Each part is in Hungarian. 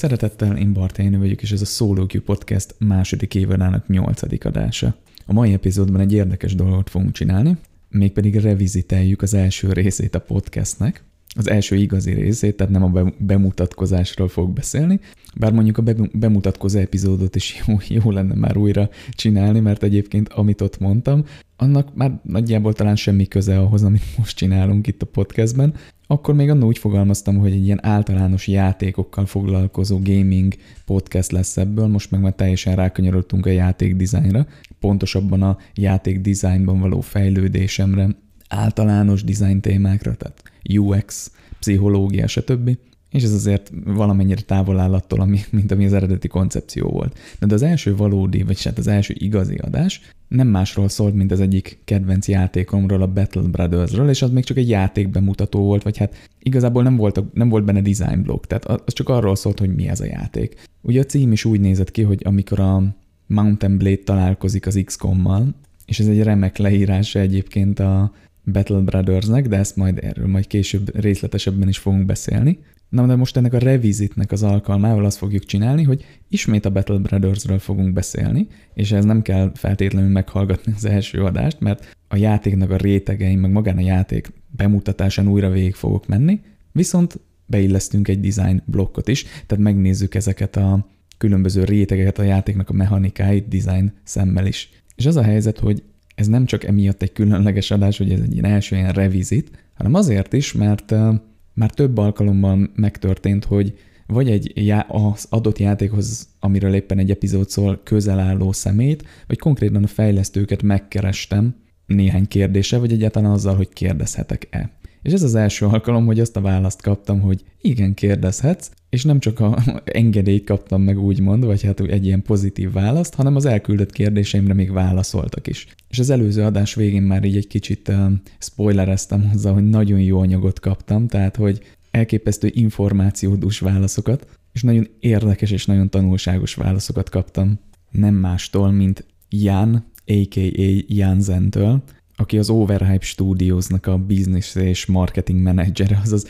szeretettel, én Bartányi vagyok, és ez a Solo Q Podcast második évadának nyolcadik adása. A mai epizódban egy érdekes dolgot fogunk csinálni, mégpedig reviziteljük az első részét a podcastnek, az első igazi részét, tehát nem a bemutatkozásról fog beszélni, bár mondjuk a bemutatkozó epizódot is jó, jó lenne már újra csinálni, mert egyébként amit ott mondtam, annak már nagyjából talán semmi köze ahhoz, amit most csinálunk itt a podcastben, akkor még annól úgy fogalmaztam, hogy egy ilyen általános játékokkal foglalkozó gaming podcast lesz ebből, most meg már teljesen rákanyarodtunk a játék dizájnra, pontosabban a játék dizájnban való fejlődésemre, általános design témákra, tehát UX, pszichológia, stb és ez azért valamennyire távol áll attól, ami, mint ami az eredeti koncepció volt. De az első valódi, vagy hát az első igazi adás nem másról szólt, mint az egyik kedvenc játékomról, a Battle Brothersről, és az még csak egy játékbemutató volt, vagy hát igazából nem volt, nem volt benne design block, tehát az csak arról szólt, hogy mi ez a játék. Ugye a cím is úgy nézett ki, hogy amikor a Mountain Blade találkozik az XCOM-mal, és ez egy remek leírása egyébként a Battle Brothersnek, de ezt majd erről majd később részletesebben is fogunk beszélni. Na, de most ennek a revisitnek az alkalmával azt fogjuk csinálni, hogy ismét a Battle Brothersről fogunk beszélni, és ez nem kell feltétlenül meghallgatni az első adást, mert a játéknak a rétegein, meg magán a játék bemutatásán újra végig fogok menni, viszont beillesztünk egy design blokkot is, tehát megnézzük ezeket a különböző rétegeket, a játéknak a mechanikáit design szemmel is. És az a helyzet, hogy ez nem csak emiatt egy különleges adás, hogy ez egy ilyen első ilyen revizit, hanem azért is, mert már több alkalommal megtörtént, hogy vagy egy já- az adott játékhoz, amiről éppen egy epizód szól, közel álló szemét, vagy konkrétan a fejlesztőket megkerestem néhány kérdése, vagy egyáltalán azzal, hogy kérdezhetek-e. És ez az első alkalom, hogy azt a választ kaptam, hogy igen, kérdezhetsz, és nem csak a engedélyt kaptam meg úgymond, vagy hát egy ilyen pozitív választ, hanem az elküldött kérdéseimre még válaszoltak is. És az előző adás végén már így egy kicsit uh, spoilereztem hozzá, hogy nagyon jó anyagot kaptam, tehát hogy elképesztő információdús válaszokat, és nagyon érdekes és nagyon tanulságos válaszokat kaptam. Nem mástól, mint Jan, a.k.a. Jan Zentől, aki az Overhype Studiosnak a business és marketing menedzsere, azaz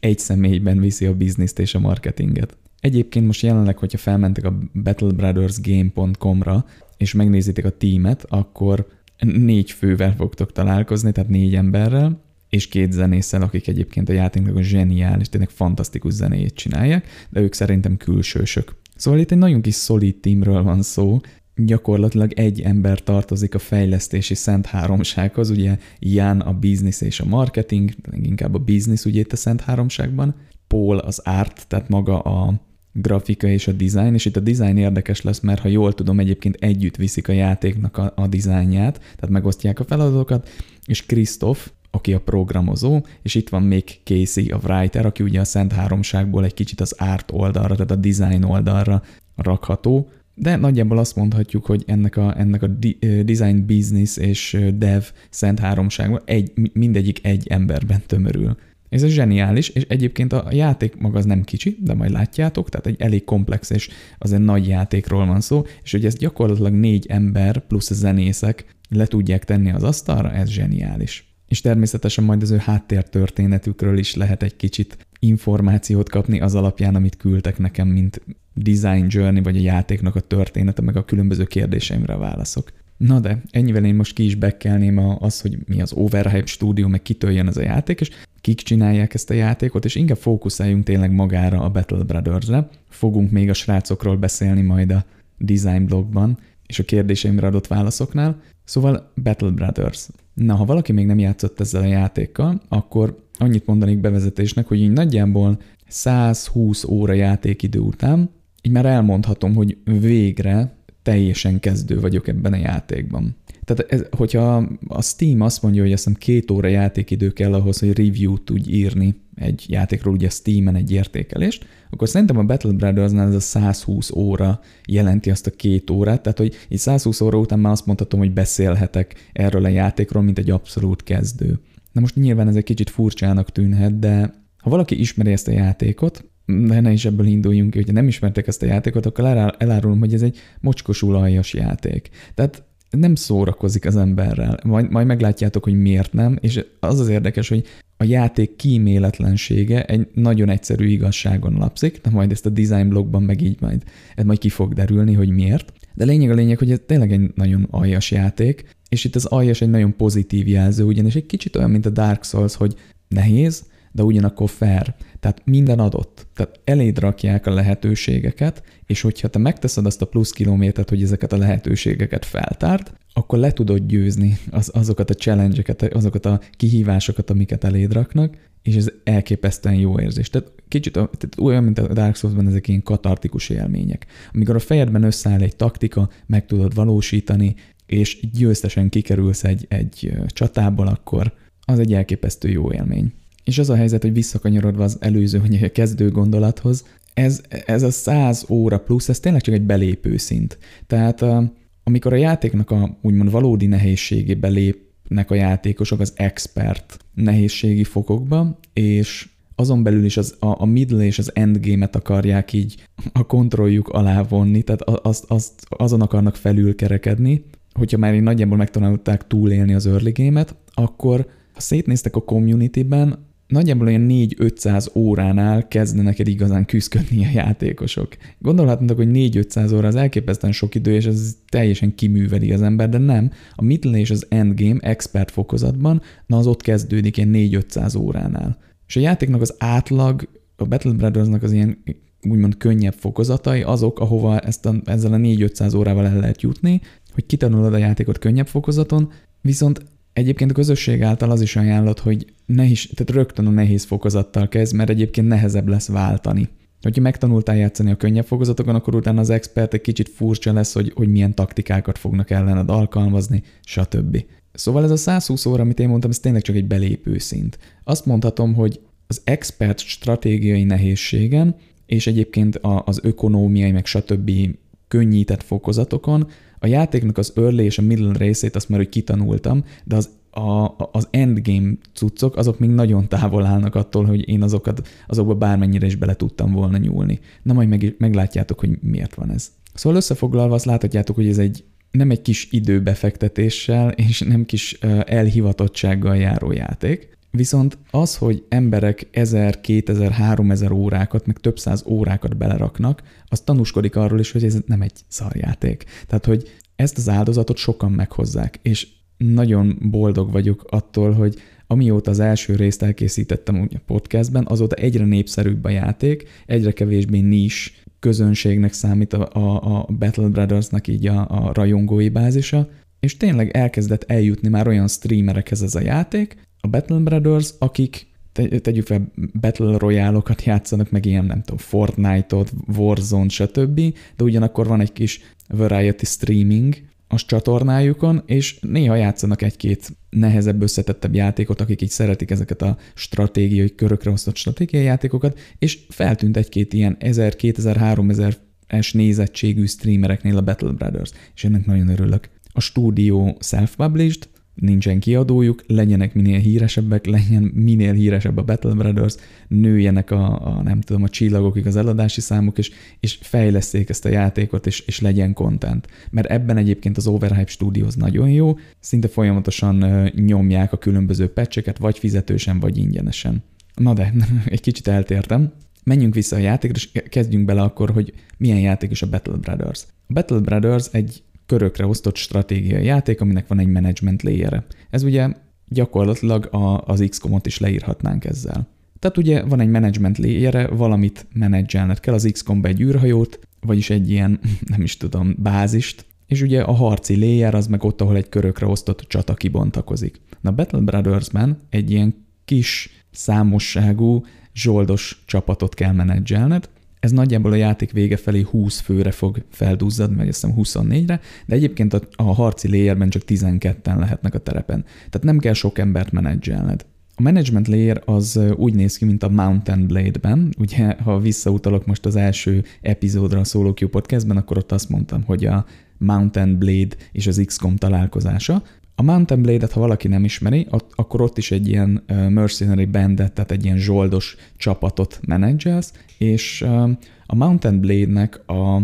egy személyben viszi a bizniszt és a marketinget. Egyébként most jelenleg, hogyha felmentek a battlebrothersgame.com-ra, és megnézitek a tímet, akkor négy fővel fogtok találkozni, tehát négy emberrel, és két zenésszel, akik egyébként a játéknak a zseniális, tényleg fantasztikus zenéjét csinálják, de ők szerintem külsősök. Szóval itt egy nagyon kis szolid teamről van szó, gyakorlatilag egy ember tartozik a fejlesztési szent háromsághoz, ugye Jan a business és a marketing, inkább a business ugye itt a szent háromságban, Paul az art, tehát maga a grafika és a design, és itt a design érdekes lesz, mert ha jól tudom, egyébként együtt viszik a játéknak a, a dizájnját, tehát megosztják a feladatokat, és Krisztof, aki a programozó, és itt van még Casey, a writer, aki ugye a Szent Háromságból egy kicsit az art oldalra, tehát a design oldalra rakható, de nagyjából azt mondhatjuk, hogy ennek a, ennek a design business és dev szent háromságban egy, mindegyik egy emberben tömörül. Ez a zseniális, és egyébként a játék maga az nem kicsi, de majd látjátok, tehát egy elég komplex és azért nagy játékról van szó, és hogy ezt gyakorlatilag négy ember plusz zenészek le tudják tenni az asztalra, ez zseniális. És természetesen majd az ő háttértörténetükről is lehet egy kicsit információt kapni az alapján, amit küldtek nekem, mint design journey, vagy a játéknak a története, meg a különböző kérdéseimre a válaszok. Na de, ennyivel én most ki is bekelném az, hogy mi az Overhype stúdió, meg kitől jön ez a játék, és kik csinálják ezt a játékot, és inkább fókuszáljunk tényleg magára a Battle Brothers-re. Fogunk még a srácokról beszélni majd a design blogban, és a kérdéseimre adott válaszoknál. Szóval Battle Brothers. Na, ha valaki még nem játszott ezzel a játékkal, akkor annyit mondanék bevezetésnek, hogy így nagyjából 120 óra játékidő után így már elmondhatom, hogy végre teljesen kezdő vagyok ebben a játékban. Tehát ez, hogyha a Steam azt mondja, hogy azt hiszem két óra játékidő kell ahhoz, hogy review tudj írni egy játékról, ugye Steam-en egy értékelést, akkor szerintem a Battle Brothers-nál ez a 120 óra jelenti azt a két órát, tehát hogy így 120 óra után már azt mondhatom, hogy beszélhetek erről a játékról, mint egy abszolút kezdő. Na most nyilván ez egy kicsit furcsának tűnhet, de ha valaki ismeri ezt a játékot, de ne is ebből induljunk ki, hogyha nem ismertek ezt a játékot, akkor elárulom, hogy ez egy mocskosul aljas játék. Tehát nem szórakozik az emberrel. Majd, majd meglátjátok, hogy miért nem, és az az érdekes, hogy a játék kíméletlensége egy nagyon egyszerű igazságon lapszik, de majd ezt a design blogban meg így majd, ez majd ki fog derülni, hogy miért. De lényeg a lényeg, hogy ez tényleg egy nagyon aljas játék, és itt az aljas egy nagyon pozitív jelző, ugyanis egy kicsit olyan, mint a Dark Souls, hogy nehéz, de ugyanakkor fair. Tehát minden adott. Tehát eléd rakják a lehetőségeket, és hogyha te megteszed azt a plusz kilométert, hogy ezeket a lehetőségeket feltárt, akkor le tudod győzni az, azokat a challenge-eket, azokat a kihívásokat, amiket eléd raknak, és ez elképesztően jó érzés. Tehát kicsit tehát olyan, mint a Dark Souls-ban ezek ilyen katartikus élmények. Amikor a fejedben összeáll egy taktika, meg tudod valósítani, és győztesen kikerülsz egy, egy csatából, akkor az egy elképesztő jó élmény. És az a helyzet, hogy visszakanyarodva az előző, hogy a kezdő gondolathoz, ez, ez a 100 óra plusz, ez tényleg csak egy belépő szint. Tehát amikor a játéknak a úgymond valódi nehézségébe lépnek a játékosok az expert nehézségi fokokba, és azon belül is az, a, a middle és az endgame-et akarják így a kontrolljuk alá vonni, tehát azt, azt, azon akarnak felülkerekedni, hogyha már így nagyjából megtanulták túlélni az early game-et, akkor ha szétnéztek a community-ben, nagyjából olyan 4-500 óránál kezdenek el igazán küzdködni a játékosok. Gondolhatnátok, hogy 4-500 óra az elképesztően sok idő, és ez teljesen kiműveli az ember, de nem. A middle és az endgame expert fokozatban, na az ott kezdődik ilyen 4-500 óránál. És a játéknak az átlag, a Battle Brothersnak az ilyen úgymond könnyebb fokozatai azok, ahova ezt a, ezzel a 4-500 órával el lehet jutni, hogy kitanulod a játékot könnyebb fokozaton, viszont Egyébként a közösség által az is ajánlott, hogy nehéz, tehát rögtön a nehéz fokozattal kezd, mert egyébként nehezebb lesz váltani. Hogyha megtanultál játszani a könnyebb fokozatokon, akkor utána az expert egy kicsit furcsa lesz, hogy, hogy milyen taktikákat fognak ellened alkalmazni, stb. Szóval ez a 120 óra, amit én mondtam, ez tényleg csak egy belépő szint. Azt mondhatom, hogy az expert stratégiai nehézségen, és egyébként az ökonómiai, meg stb. könnyített fokozatokon a játéknak az early és a middle részét azt már hogy kitanultam, de az a, az endgame cuccok, azok még nagyon távol állnak attól, hogy én azokat, azokba bármennyire is bele tudtam volna nyúlni. Na majd meg, meglátjátok, hogy miért van ez. Szóval összefoglalva azt láthatjátok, hogy ez egy nem egy kis időbefektetéssel és nem kis elhivatottsággal járó játék, Viszont az, hogy emberek 1000, 2000, 3000 órákat, meg több száz órákat beleraknak, az tanúskodik arról is, hogy ez nem egy szarjáték. Tehát, hogy ezt az áldozatot sokan meghozzák, és nagyon boldog vagyok attól, hogy amióta az első részt elkészítettem úgy a podcastben, azóta egyre népszerűbb a játék, egyre kevésbé nis közönségnek számít a, a, a Battle Brothers-nak így a, a rajongói bázisa, és tényleg elkezdett eljutni már olyan streamerekhez ez a játék, a Battle Brothers, akik te, tegyük fel Battle Royale-okat játszanak, meg ilyen, nem tudom, Fortnite-ot, Warzone, stb., de ugyanakkor van egy kis variety streaming a csatornájukon, és néha játszanak egy-két nehezebb, összetettebb játékot, akik így szeretik ezeket a stratégiai, körökre osztott stratégiai játékokat, és feltűnt egy-két ilyen 1000, 2000, 3000 es nézettségű streamereknél a Battle Brothers, és ennek nagyon örülök. A stúdió self-published, nincsen kiadójuk, legyenek minél híresebbek, legyen minél híresebb a Battle Brothers, nőjenek a, a nem tudom, a csillagokig az eladási számok, és, és fejleszték ezt a játékot, és, és legyen content. Mert ebben egyébként az Overhype Studios nagyon jó, szinte folyamatosan nyomják a különböző patcheket, vagy fizetősen, vagy ingyenesen. Na de, egy kicsit eltértem. Menjünk vissza a játékra, és kezdjünk bele akkor, hogy milyen játék is a Battle Brothers. A Battle Brothers egy körökre osztott stratégiai játék, aminek van egy management layer Ez ugye gyakorlatilag a, az XCOM-ot is leírhatnánk ezzel. Tehát ugye van egy management layer valamit menedzselned kell, az XCOM-ba egy űrhajót, vagyis egy ilyen, nem is tudom, bázist, és ugye a harci layer az meg ott, ahol egy körökre osztott csata kibontakozik. Na Battle Brothers-ben egy ilyen kis számosságú zsoldos csapatot kell menedzselned, ez nagyjából a játék vége felé 20 főre fog felduzzadni, vagy azt hiszem 24-re, de egyébként a, a harci layerben csak 12-en lehetnek a terepen. Tehát nem kell sok embert menedzselned. A management layer az úgy néz ki, mint a Mountain Blade-ben. Ugye, ha visszautalok most az első epizódra a Solo Q podcastben, akkor ott azt mondtam, hogy a Mountain Blade és az XCOM találkozása. A Mountain Blade-et, ha valaki nem ismeri, ott, akkor ott is egy ilyen uh, mercenary bandet, tehát egy ilyen zsoldos csapatot menedzselsz, és uh, a Mountain Blade-nek a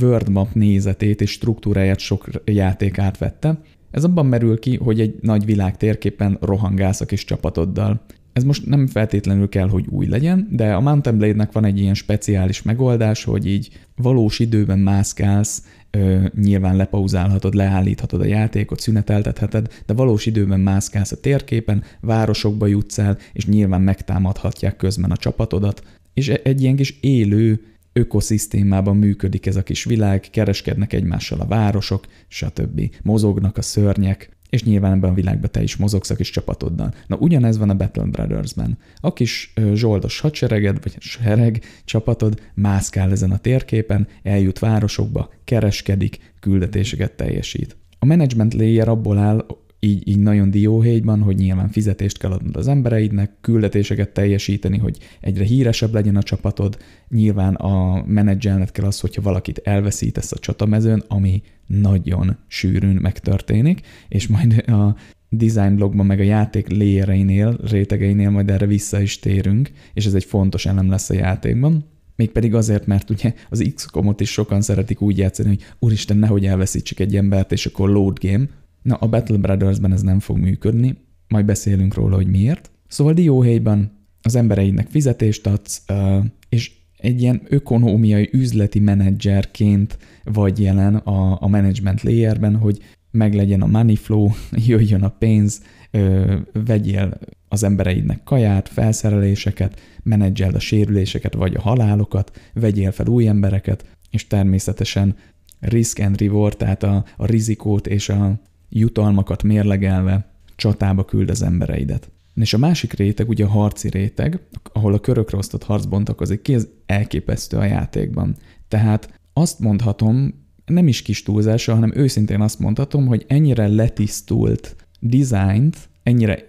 world map nézetét és struktúráját sok játék átvette. Ez abban merül ki, hogy egy nagy világ térképen rohangálsz a kis csapatoddal. ez most nem feltétlenül kell, hogy új legyen, de a Mountain Blade-nek van egy ilyen speciális megoldás, hogy így valós időben mászkálsz, ö, nyilván lepauzálhatod, leállíthatod a játékot, szüneteltetheted, de valós időben mászkálsz a térképen, városokba jutsz el, és nyilván megtámadhatják közben a csapatodat, és e- egy ilyen kis élő ökoszisztémában működik ez a kis világ, kereskednek egymással a városok, stb. Mozognak a szörnyek, és nyilván ebben a világban te is mozogsz a kis csapatoddal. Na ugyanez van a Battle Brothers-ben. A kis zsoldos hadsereged, vagy sereg csapatod mászkál ezen a térképen, eljut városokba, kereskedik, küldetéseket teljesít. A management layer abból áll, így, így nagyon dióhéjban, hogy nyilván fizetést kell adnod az embereidnek, küldetéseket teljesíteni, hogy egyre híresebb legyen a csapatod. Nyilván a menedzselnet kell az, hogyha valakit elveszítesz a csatamezőn, ami nagyon sűrűn megtörténik, és majd a design blogban, meg a játék léjereinél, rétegeinél majd erre vissza is térünk, és ez egy fontos elem lesz a játékban. Mégpedig azért, mert ugye az XCOM-ot is sokan szeretik úgy játszani, hogy úristen, nehogy elveszítsük egy embert, és akkor load game, Na, a Battle Brothers-ben ez nem fog működni, majd beszélünk róla, hogy miért. Szóval dióhéjban az embereidnek fizetést adsz, és egy ilyen ökonómiai üzleti menedzserként vagy jelen a, a management layerben, hogy meglegyen a money flow, jöjjön a pénz, vegyél az embereidnek kaját, felszereléseket, menedzseld a sérüléseket vagy a halálokat, vegyél fel új embereket, és természetesen risk and reward, tehát a, a rizikót és a, jutalmakat mérlegelve csatába küld az embereidet. És a másik réteg ugye a harci réteg, ahol a körökre osztott harc bontakozik ki, ez elképesztő a játékban. Tehát azt mondhatom, nem is kis túlzása, hanem őszintén azt mondhatom, hogy ennyire letisztult dizájnt, ennyire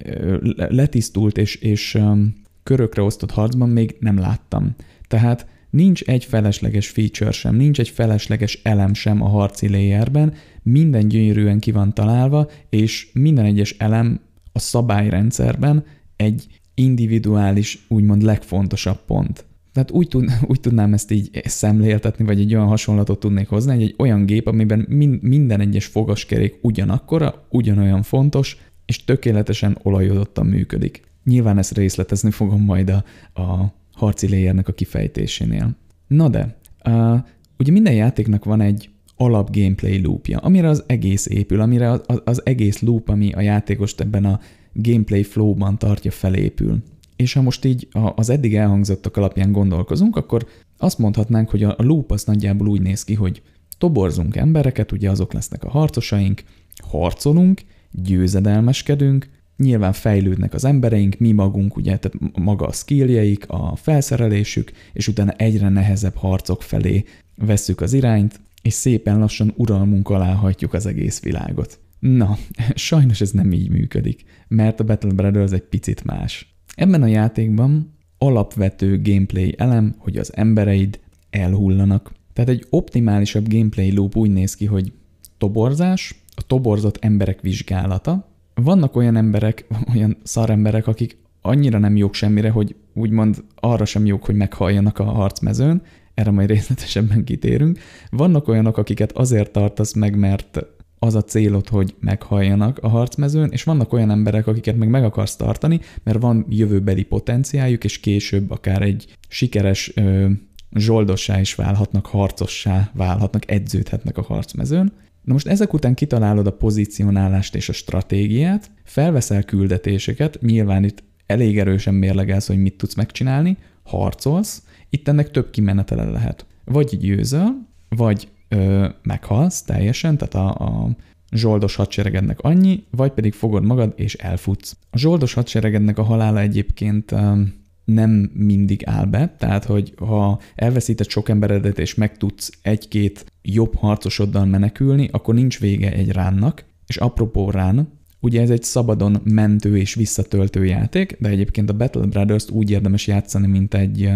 letisztult és, és um, körökre osztott harcban még nem láttam. Tehát nincs egy felesleges feature sem, nincs egy felesleges elem sem a harci layerben, minden gyönyörűen ki van találva, és minden egyes elem a szabályrendszerben egy individuális, úgymond legfontosabb pont. Tehát úgy, tud, úgy tudnám ezt így szemléltetni, vagy egy olyan hasonlatot tudnék hozni, hogy egy olyan gép, amiben min, minden egyes fogaskerék ugyanakkora, ugyanolyan fontos, és tökéletesen olajodottan működik. Nyilván ezt részletezni fogom majd a, a harci layernek a kifejtésénél. Na de, uh, ugye minden játéknak van egy alap gameplay loopja, amire az egész épül, amire az, az egész loop, ami a játékost ebben a gameplay flow-ban tartja, felépül. És ha most így az eddig elhangzottak alapján gondolkozunk, akkor azt mondhatnánk, hogy a loop az nagyjából úgy néz ki, hogy toborzunk embereket, ugye azok lesznek a harcosaink, harcolunk, győzedelmeskedünk, nyilván fejlődnek az embereink, mi magunk, ugye, tehát maga a skilljeik, a felszerelésük, és utána egyre nehezebb harcok felé vesszük az irányt, és szépen lassan uralmunk alá hagyjuk az egész világot. Na, sajnos ez nem így működik, mert a Battle Brothers egy picit más. Ebben a játékban alapvető gameplay elem, hogy az embereid elhullanak. Tehát egy optimálisabb gameplay loop úgy néz ki, hogy toborzás, a toborzott emberek vizsgálata. Vannak olyan emberek, olyan szaremberek, akik annyira nem jók semmire, hogy úgymond arra sem jók, hogy meghalljanak a harcmezőn, erre majd részletesebben kitérünk. Vannak olyanok, akiket azért tartasz meg, mert az a célod, hogy meghalljanak a harcmezőn, és vannak olyan emberek, akiket meg meg akarsz tartani, mert van jövőbeli potenciáljuk, és később akár egy sikeres ö, zsoldossá is válhatnak, harcossá válhatnak, edződhetnek a harcmezőn. Na most ezek után kitalálod a pozícionálást és a stratégiát, felveszel küldetéseket, nyilván itt elég erősen mérlegelsz, hogy mit tudsz megcsinálni, harcolsz, itt ennek több kimenetele lehet. Vagy győzöl, vagy ö, meghalsz teljesen, tehát a, a zsoldos hadseregednek annyi, vagy pedig fogod magad és elfutsz. A zsoldos hadseregednek a halála egyébként ö, nem mindig áll be, tehát hogy ha elveszíted sok emberedet és meg tudsz egy-két jobb harcosoddal menekülni, akkor nincs vége egy ránnak, és apropó rán, Ugye ez egy szabadon mentő és visszatöltő játék, de egyébként a Battle Brothers-t úgy érdemes játszani, mint egy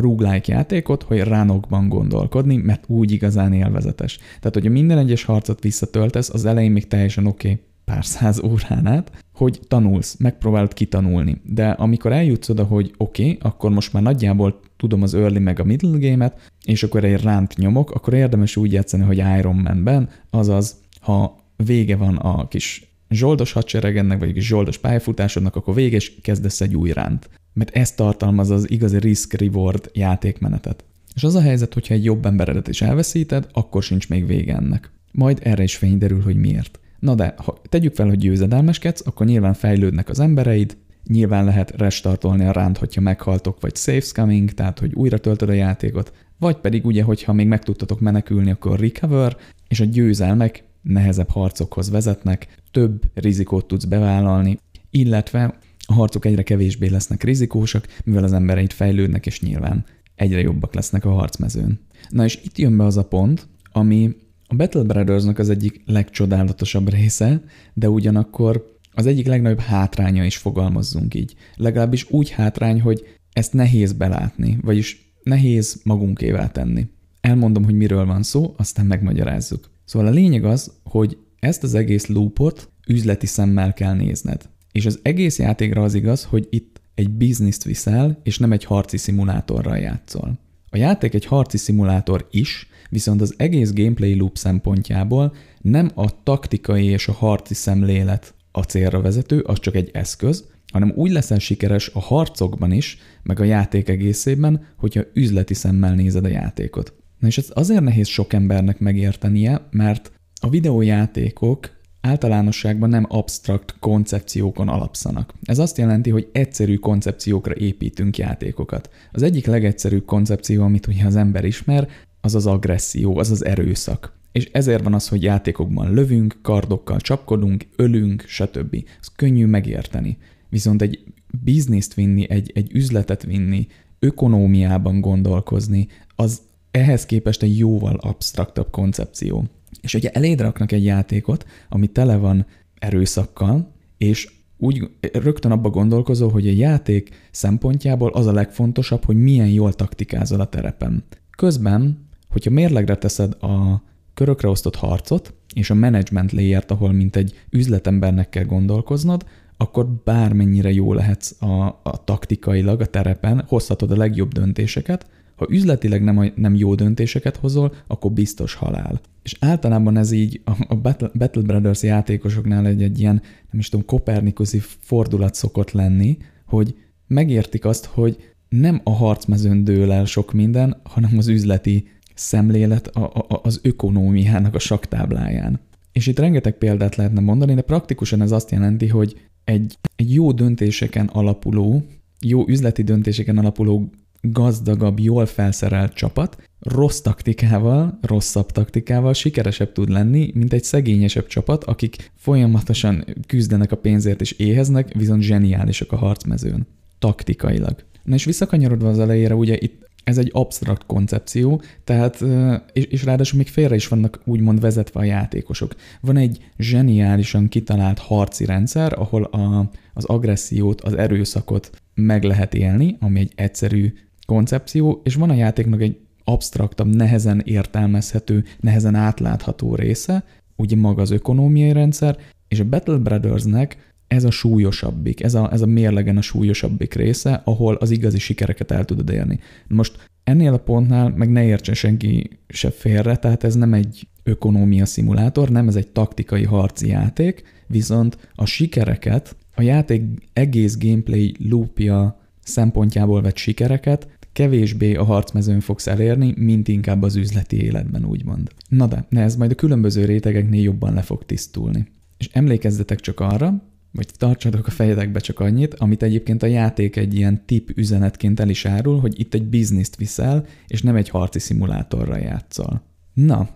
roguelike játékot, hogy ránokban gondolkodni, mert úgy igazán élvezetes. Tehát, hogyha minden egyes harcot visszatöltesz, az elején még teljesen oké, okay, pár száz órán át, hogy tanulsz, megpróbálod kitanulni. De amikor eljutsz oda, hogy oké, okay, akkor most már nagyjából tudom az early meg a middle game-et, és akkor egy ránt nyomok, akkor érdemes úgy játszani, hogy Iron Man-ben, azaz, ha vége van a kis zsoldos hadseregednek, vagy zsoldos pályafutásodnak, akkor vége, és kezdesz egy új ránt. Mert ez tartalmaz az igazi risk-reward játékmenetet. És az a helyzet, hogyha egy jobb emberedet is elveszíted, akkor sincs még vége ennek. Majd erre is fény derül, hogy miért. Na de, ha tegyük fel, hogy győzedelmeskedsz, akkor nyilván fejlődnek az embereid, nyilván lehet restartolni a ránt, hogyha meghaltok, vagy safe coming, tehát hogy újra töltöd a játékot, vagy pedig ugye, hogyha még meg tudtatok menekülni, akkor recover, és a győzelmek nehezebb harcokhoz vezetnek, több rizikót tudsz bevállalni, illetve a harcok egyre kevésbé lesznek rizikósak, mivel az embereit fejlődnek, és nyilván egyre jobbak lesznek a harcmezőn. Na és itt jön be az a pont, ami a Battle Brothersnak az egyik legcsodálatosabb része, de ugyanakkor az egyik legnagyobb hátránya is fogalmazzunk így. Legalábbis úgy hátrány, hogy ezt nehéz belátni, vagyis nehéz magunkével tenni. Elmondom, hogy miről van szó, aztán megmagyarázzuk. Szóval a lényeg az, hogy ezt az egész loopot üzleti szemmel kell nézned. És az egész játékra az igaz, hogy itt egy bizniszt viszel, és nem egy harci szimulátorral játszol. A játék egy harci szimulátor is, viszont az egész gameplay loop szempontjából nem a taktikai és a harci szemlélet a célra vezető, az csak egy eszköz, hanem úgy leszel sikeres a harcokban is, meg a játék egészében, hogyha üzleti szemmel nézed a játékot. Na és ez azért nehéz sok embernek megértenie, mert a videójátékok általánosságban nem absztrakt koncepciókon alapszanak. Ez azt jelenti, hogy egyszerű koncepciókra építünk játékokat. Az egyik legegyszerűbb koncepció, amit ugye az ember ismer, az az agresszió, az az erőszak. És ezért van az, hogy játékokban lövünk, kardokkal csapkodunk, ölünk, stb. Ez könnyű megérteni. Viszont egy bizniszt vinni, egy, egy üzletet vinni, ökonómiában gondolkozni, az ehhez képest egy jóval absztraktabb koncepció. És ugye eléd raknak egy játékot, ami tele van erőszakkal, és úgy rögtön abba gondolkozol, hogy a játék szempontjából az a legfontosabb, hogy milyen jól taktikázol a terepen. Közben, hogyha mérlegre teszed a körökre osztott harcot, és a management layert, ahol mint egy üzletembernek kell gondolkoznod, akkor bármennyire jó lehetsz a, a taktikailag a terepen, hozhatod a legjobb döntéseket, ha üzletileg nem, nem jó döntéseket hozol, akkor biztos halál. És általában ez így a Battle, Battle Brothers játékosoknál egy, egy ilyen, nem is tudom, kopernikusi fordulat szokott lenni, hogy megértik azt, hogy nem a harcmezőn dől el sok minden, hanem az üzleti szemlélet a, a, az ökonómiának a saktábláján. És itt rengeteg példát lehetne mondani, de praktikusan ez azt jelenti, hogy egy, egy jó döntéseken alapuló, jó üzleti döntéseken alapuló gazdagabb, jól felszerelt csapat rossz taktikával, rosszabb taktikával sikeresebb tud lenni, mint egy szegényesebb csapat, akik folyamatosan küzdenek a pénzért és éheznek, viszont zseniálisak a harcmezőn. Taktikailag. Na és visszakanyarodva az elejére, ugye itt ez egy absztrakt koncepció, tehát, és, és ráadásul még félre is vannak úgymond vezetve a játékosok. Van egy zseniálisan kitalált harci rendszer, ahol a, az agressziót, az erőszakot meg lehet élni, ami egy egyszerű koncepció, és van a játéknak egy absztraktabb, nehezen értelmezhető, nehezen átlátható része, ugye maga az ökonómiai rendszer, és a Battle Brothersnek ez a súlyosabbik, ez a, ez a mérlegen a súlyosabbik része, ahol az igazi sikereket el tudod érni. Most ennél a pontnál meg ne értsen senki se félre, tehát ez nem egy ökonómia szimulátor, nem ez egy taktikai harci játék, viszont a sikereket, a játék egész gameplay loopja szempontjából vett sikereket kevésbé a harcmezőn fogsz elérni, mint inkább az üzleti életben, úgymond. Na de, ne ez majd a különböző rétegeknél jobban le fog tisztulni. És emlékezzetek csak arra, vagy tartsatok a fejetekbe csak annyit, amit egyébként a játék egy ilyen tip üzenetként el is árul, hogy itt egy bizniszt viszel, és nem egy harci szimulátorra játszol. Na,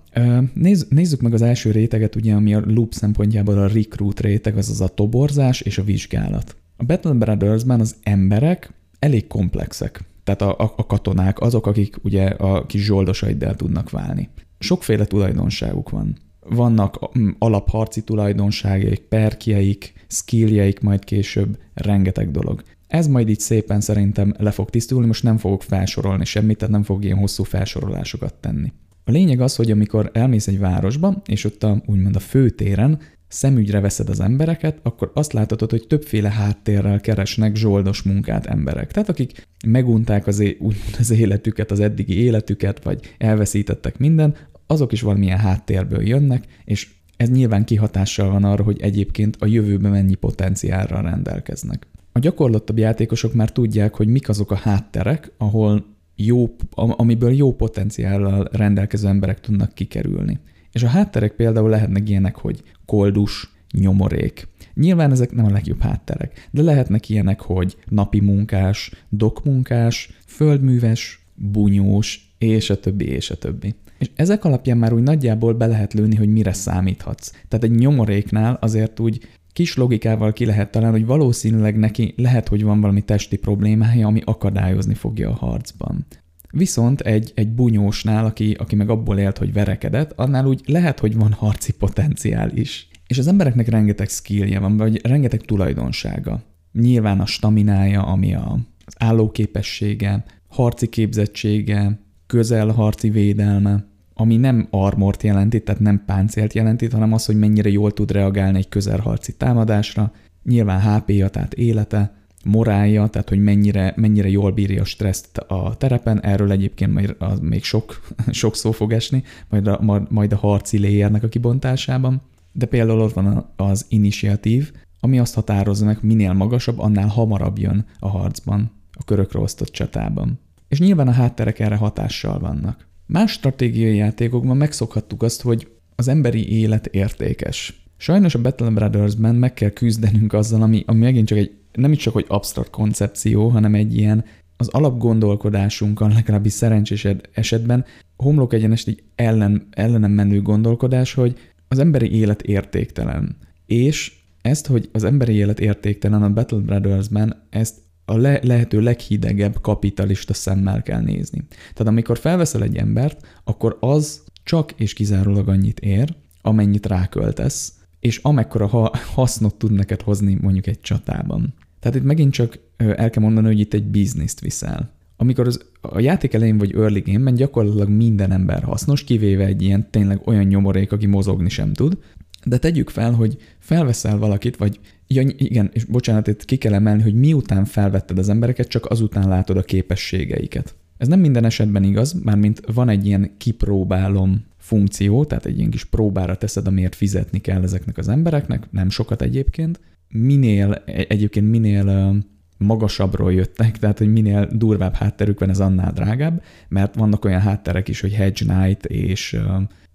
nézz, nézzük meg az első réteget, ugye, ami a loop szempontjából a recruit réteg, azaz a toborzás és a vizsgálat. A Battle Brothers-ben az emberek elég komplexek tehát a, a, a katonák, azok, akik ugye a kis zsoldosaiddel tudnak válni. Sokféle tulajdonságuk van. Vannak mm, alapharci tulajdonságaik, perkjeik, skilljeik majd később, rengeteg dolog. Ez majd így szépen szerintem le fog tisztulni, most nem fogok felsorolni semmit, tehát nem fogok ilyen hosszú felsorolásokat tenni. A lényeg az, hogy amikor elmész egy városba, és ott a, úgymond a főtéren szemügyre veszed az embereket, akkor azt láthatod, hogy többféle háttérrel keresnek zsoldos munkát emberek. Tehát akik megunták az, é- az életüket, az eddigi életüket, vagy elveszítettek minden, azok is valamilyen háttérből jönnek, és ez nyilván kihatással van arra, hogy egyébként a jövőben mennyi potenciálra rendelkeznek. A gyakorlottabb játékosok már tudják, hogy mik azok a hátterek, ahol jó, amiből jó potenciállal rendelkező emberek tudnak kikerülni. És a hátterek például lehetnek ilyenek, hogy koldus, nyomorék. Nyilván ezek nem a legjobb hátterek, de lehetnek ilyenek, hogy napi munkás, dokmunkás, földműves, bunyós, és a többi, és a többi. És ezek alapján már úgy nagyjából be lehet lőni, hogy mire számíthatsz. Tehát egy nyomoréknál azért úgy kis logikával ki lehet találni, hogy valószínűleg neki lehet, hogy van valami testi problémája, ami akadályozni fogja a harcban. Viszont egy, egy bunyósnál, aki, aki meg abból élt, hogy verekedett, annál úgy lehet, hogy van harci potenciál is. És az embereknek rengeteg skillje van, vagy rengeteg tulajdonsága. Nyilván a staminája, ami a, az állóképessége, harci képzettsége, közelharci védelme, ami nem armort jelenti, tehát nem páncélt jelenti, hanem az, hogy mennyire jól tud reagálni egy közelharci támadásra, nyilván HP-ja, tehát élete, morálja, tehát hogy mennyire, mennyire jól bírja a stresszt a terepen, erről egyébként majd az még sok, sok szó fog esni, majd a, majd a harci léjernek a kibontásában. De például ott van az initiatív, ami azt határozza meg, minél magasabb, annál hamarabb jön a harcban, a körökre osztott csatában. És nyilván a hátterek erre hatással vannak. Más stratégiai játékokban megszokhattuk azt, hogy az emberi élet értékes. Sajnos a Battle Brothers-ben meg kell küzdenünk azzal, ami, ami megint csak egy, nem is csak hogy absztrakt koncepció, hanem egy ilyen az alapgondolkodásunkkal, legalábbis szerencsés esetben homlok egyenest egy ellen, ellenem menő gondolkodás, hogy az emberi élet értéktelen. És ezt, hogy az emberi élet értéktelen a Battle Brothers-ben, ezt a le- lehető leghidegebb kapitalista szemmel kell nézni. Tehát amikor felveszel egy embert, akkor az csak és kizárólag annyit ér, amennyit ráköltesz, és amekkora ha- hasznot tud neked hozni mondjuk egy csatában. Tehát itt megint csak el kell mondani, hogy itt egy bizniszt viszel. Amikor az, a játék elején vagy early game-ben gyakorlatilag minden ember hasznos, kivéve egy ilyen tényleg olyan nyomorék, aki mozogni sem tud, de tegyük fel, hogy felveszel valakit, vagy ja, igen, és bocsánat, itt ki kell emelni, hogy miután felvetted az embereket, csak azután látod a képességeiket. Ez nem minden esetben igaz, mármint van egy ilyen kipróbálom funkció, tehát egy ilyen kis próbára teszed, amiért fizetni kell ezeknek az embereknek, nem sokat egyébként. Minél, e-, egyébként minél magasabbról jöttek, tehát hogy minél durvább hátterük van, ez annál drágább, mert vannak olyan hátterek is, hogy Hedge Knight és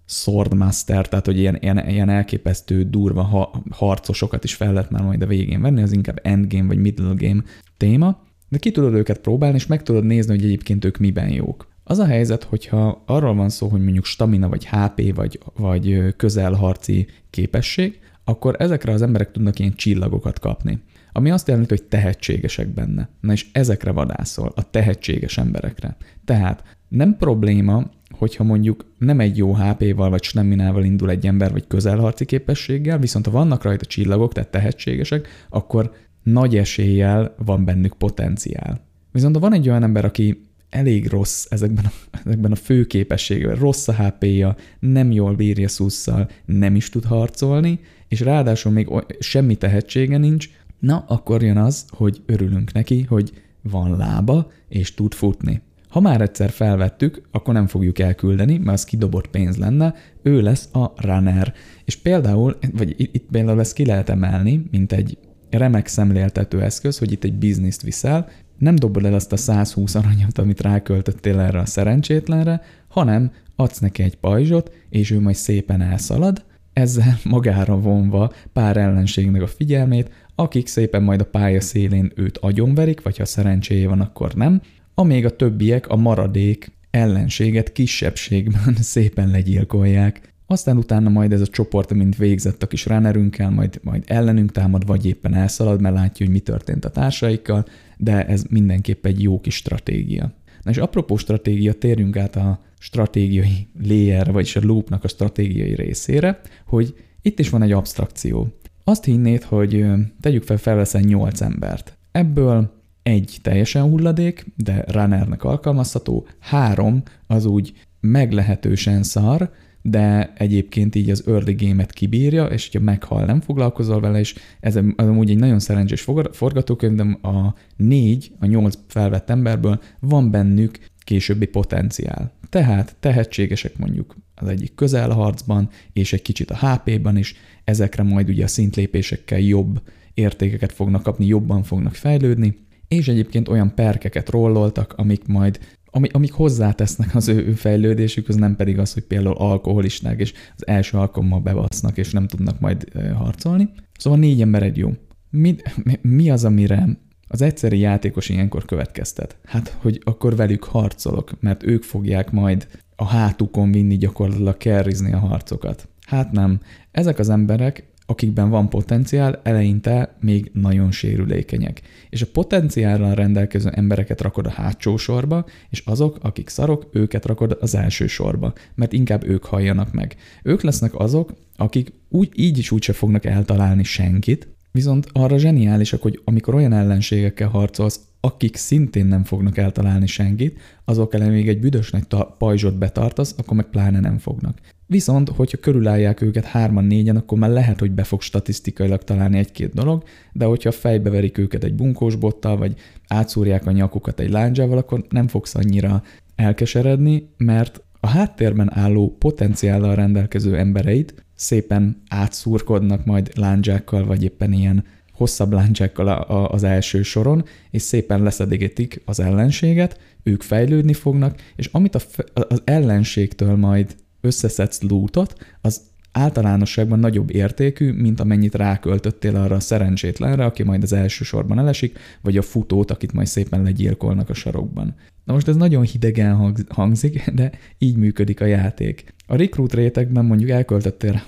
Swordmaster, tehát hogy ilyen, ilyen, ilyen elképesztő durva ha, harcosokat is fel lehet már majd a végén venni, az inkább endgame vagy middle game téma, de ki tudod őket próbálni, és meg tudod nézni, hogy egyébként ők miben jók. Az a helyzet, hogyha arról van szó, hogy mondjuk stamina, vagy HP, vagy, vagy közelharci képesség, akkor ezekre az emberek tudnak ilyen csillagokat kapni. Ami azt jelenti, hogy tehetségesek benne. Na és ezekre vadászol, a tehetséges emberekre. Tehát nem probléma hogyha mondjuk nem egy jó HP-val vagy stamminával indul egy ember, vagy közelharci képességgel, viszont ha vannak rajta csillagok, tehát tehetségesek, akkor nagy eséllyel van bennük potenciál. Viszont ha van egy olyan ember, aki elég rossz ezekben a, ezekben a fő képességekben, rossz a HP-ja, nem jól bírja szusszal, nem is tud harcolni, és ráadásul még semmi tehetsége nincs, na akkor jön az, hogy örülünk neki, hogy van lába, és tud futni. Ha már egyszer felvettük, akkor nem fogjuk elküldeni, mert az kidobott pénz lenne, ő lesz a runner. És például, vagy itt például ezt ki lehet emelni, mint egy remek szemléltető eszköz, hogy itt egy bizniszt viszel, nem dobod el azt a 120 aranyat, amit ráköltöttél erre a szerencsétlenre, hanem adsz neki egy pajzsot, és ő majd szépen elszalad, ezzel magára vonva pár ellenségnek a figyelmét, akik szépen majd a pálya szélén őt agyonverik, vagy ha szerencséje van, akkor nem, amíg a többiek a maradék ellenséget kisebbségben szépen legyilkolják. Aztán utána majd ez a csoport, mint végzett a kis runnerünkkel, majd, majd ellenünk támad, vagy éppen elszalad, mert látja, hogy mi történt a társaikkal, de ez mindenképp egy jó kis stratégia. Na és apropó stratégia, térjünk át a stratégiai layer, vagyis a loopnak a stratégiai részére, hogy itt is van egy abstrakció. Azt hinnéd, hogy tegyük fel, felveszel 8 embert. Ebből egy teljesen hulladék, de runnernek alkalmazható, három az úgy meglehetősen szar, de egyébként így az early game-et kibírja, és hogyha meghal, nem foglalkozol vele, és ez amúgy egy nagyon szerencsés forgatókönyv, de a négy, a nyolc felvett emberből van bennük későbbi potenciál. Tehát tehetségesek mondjuk az egyik közelharcban, és egy kicsit a HP-ban is, ezekre majd ugye a szintlépésekkel jobb értékeket fognak kapni, jobban fognak fejlődni, és egyébként olyan perkeket rolloltak, amik majd ami, amik hozzátesznek az ő, ő fejlődésük, az nem pedig az, hogy például alkoholisták, és az első alkalommal bebasznak, és nem tudnak majd harcolni. Szóval négy ember egy jó. Mi, mi az, amire az egyszeri játékos ilyenkor következtet? Hát, hogy akkor velük harcolok, mert ők fogják majd a hátukon vinni gyakorlatilag kerrizni a harcokat. Hát nem. Ezek az emberek akikben van potenciál, eleinte még nagyon sérülékenyek. És a potenciálral rendelkező embereket rakod a hátsó sorba, és azok, akik szarok, őket rakod az első sorba, mert inkább ők halljanak meg. Ők lesznek azok, akik úgy, így is úgyse fognak eltalálni senkit, viszont arra zseniálisak, hogy amikor olyan ellenségekkel harcolsz, akik szintén nem fognak eltalálni senkit, azok ellen még egy büdös nagy pajzsot betartasz, akkor meg pláne nem fognak. Viszont, hogyha körülállják őket hárman, négyen, akkor már lehet, hogy be fog statisztikailag találni egy-két dolog, de hogyha fejbe verik őket egy bunkós bottal, vagy átszúrják a nyakukat egy láncsával, akkor nem fogsz annyira elkeseredni, mert a háttérben álló potenciállal rendelkező embereit szépen átszúrkodnak majd lándzsákkal, vagy éppen ilyen hosszabb láncsákkal az első soron, és szépen leszedégetik az ellenséget, ők fejlődni fognak, és amit a, az ellenségtől majd összeszedsz lootot, az általánosságban nagyobb értékű, mint amennyit ráköltöttél arra a szerencsétlenre, aki majd az első sorban elesik, vagy a futót, akit majd szépen legyilkolnak a sarokban. Na most ez nagyon hidegen hangzik, de így működik a játék. A recruit rétegben mondjuk elköltöttél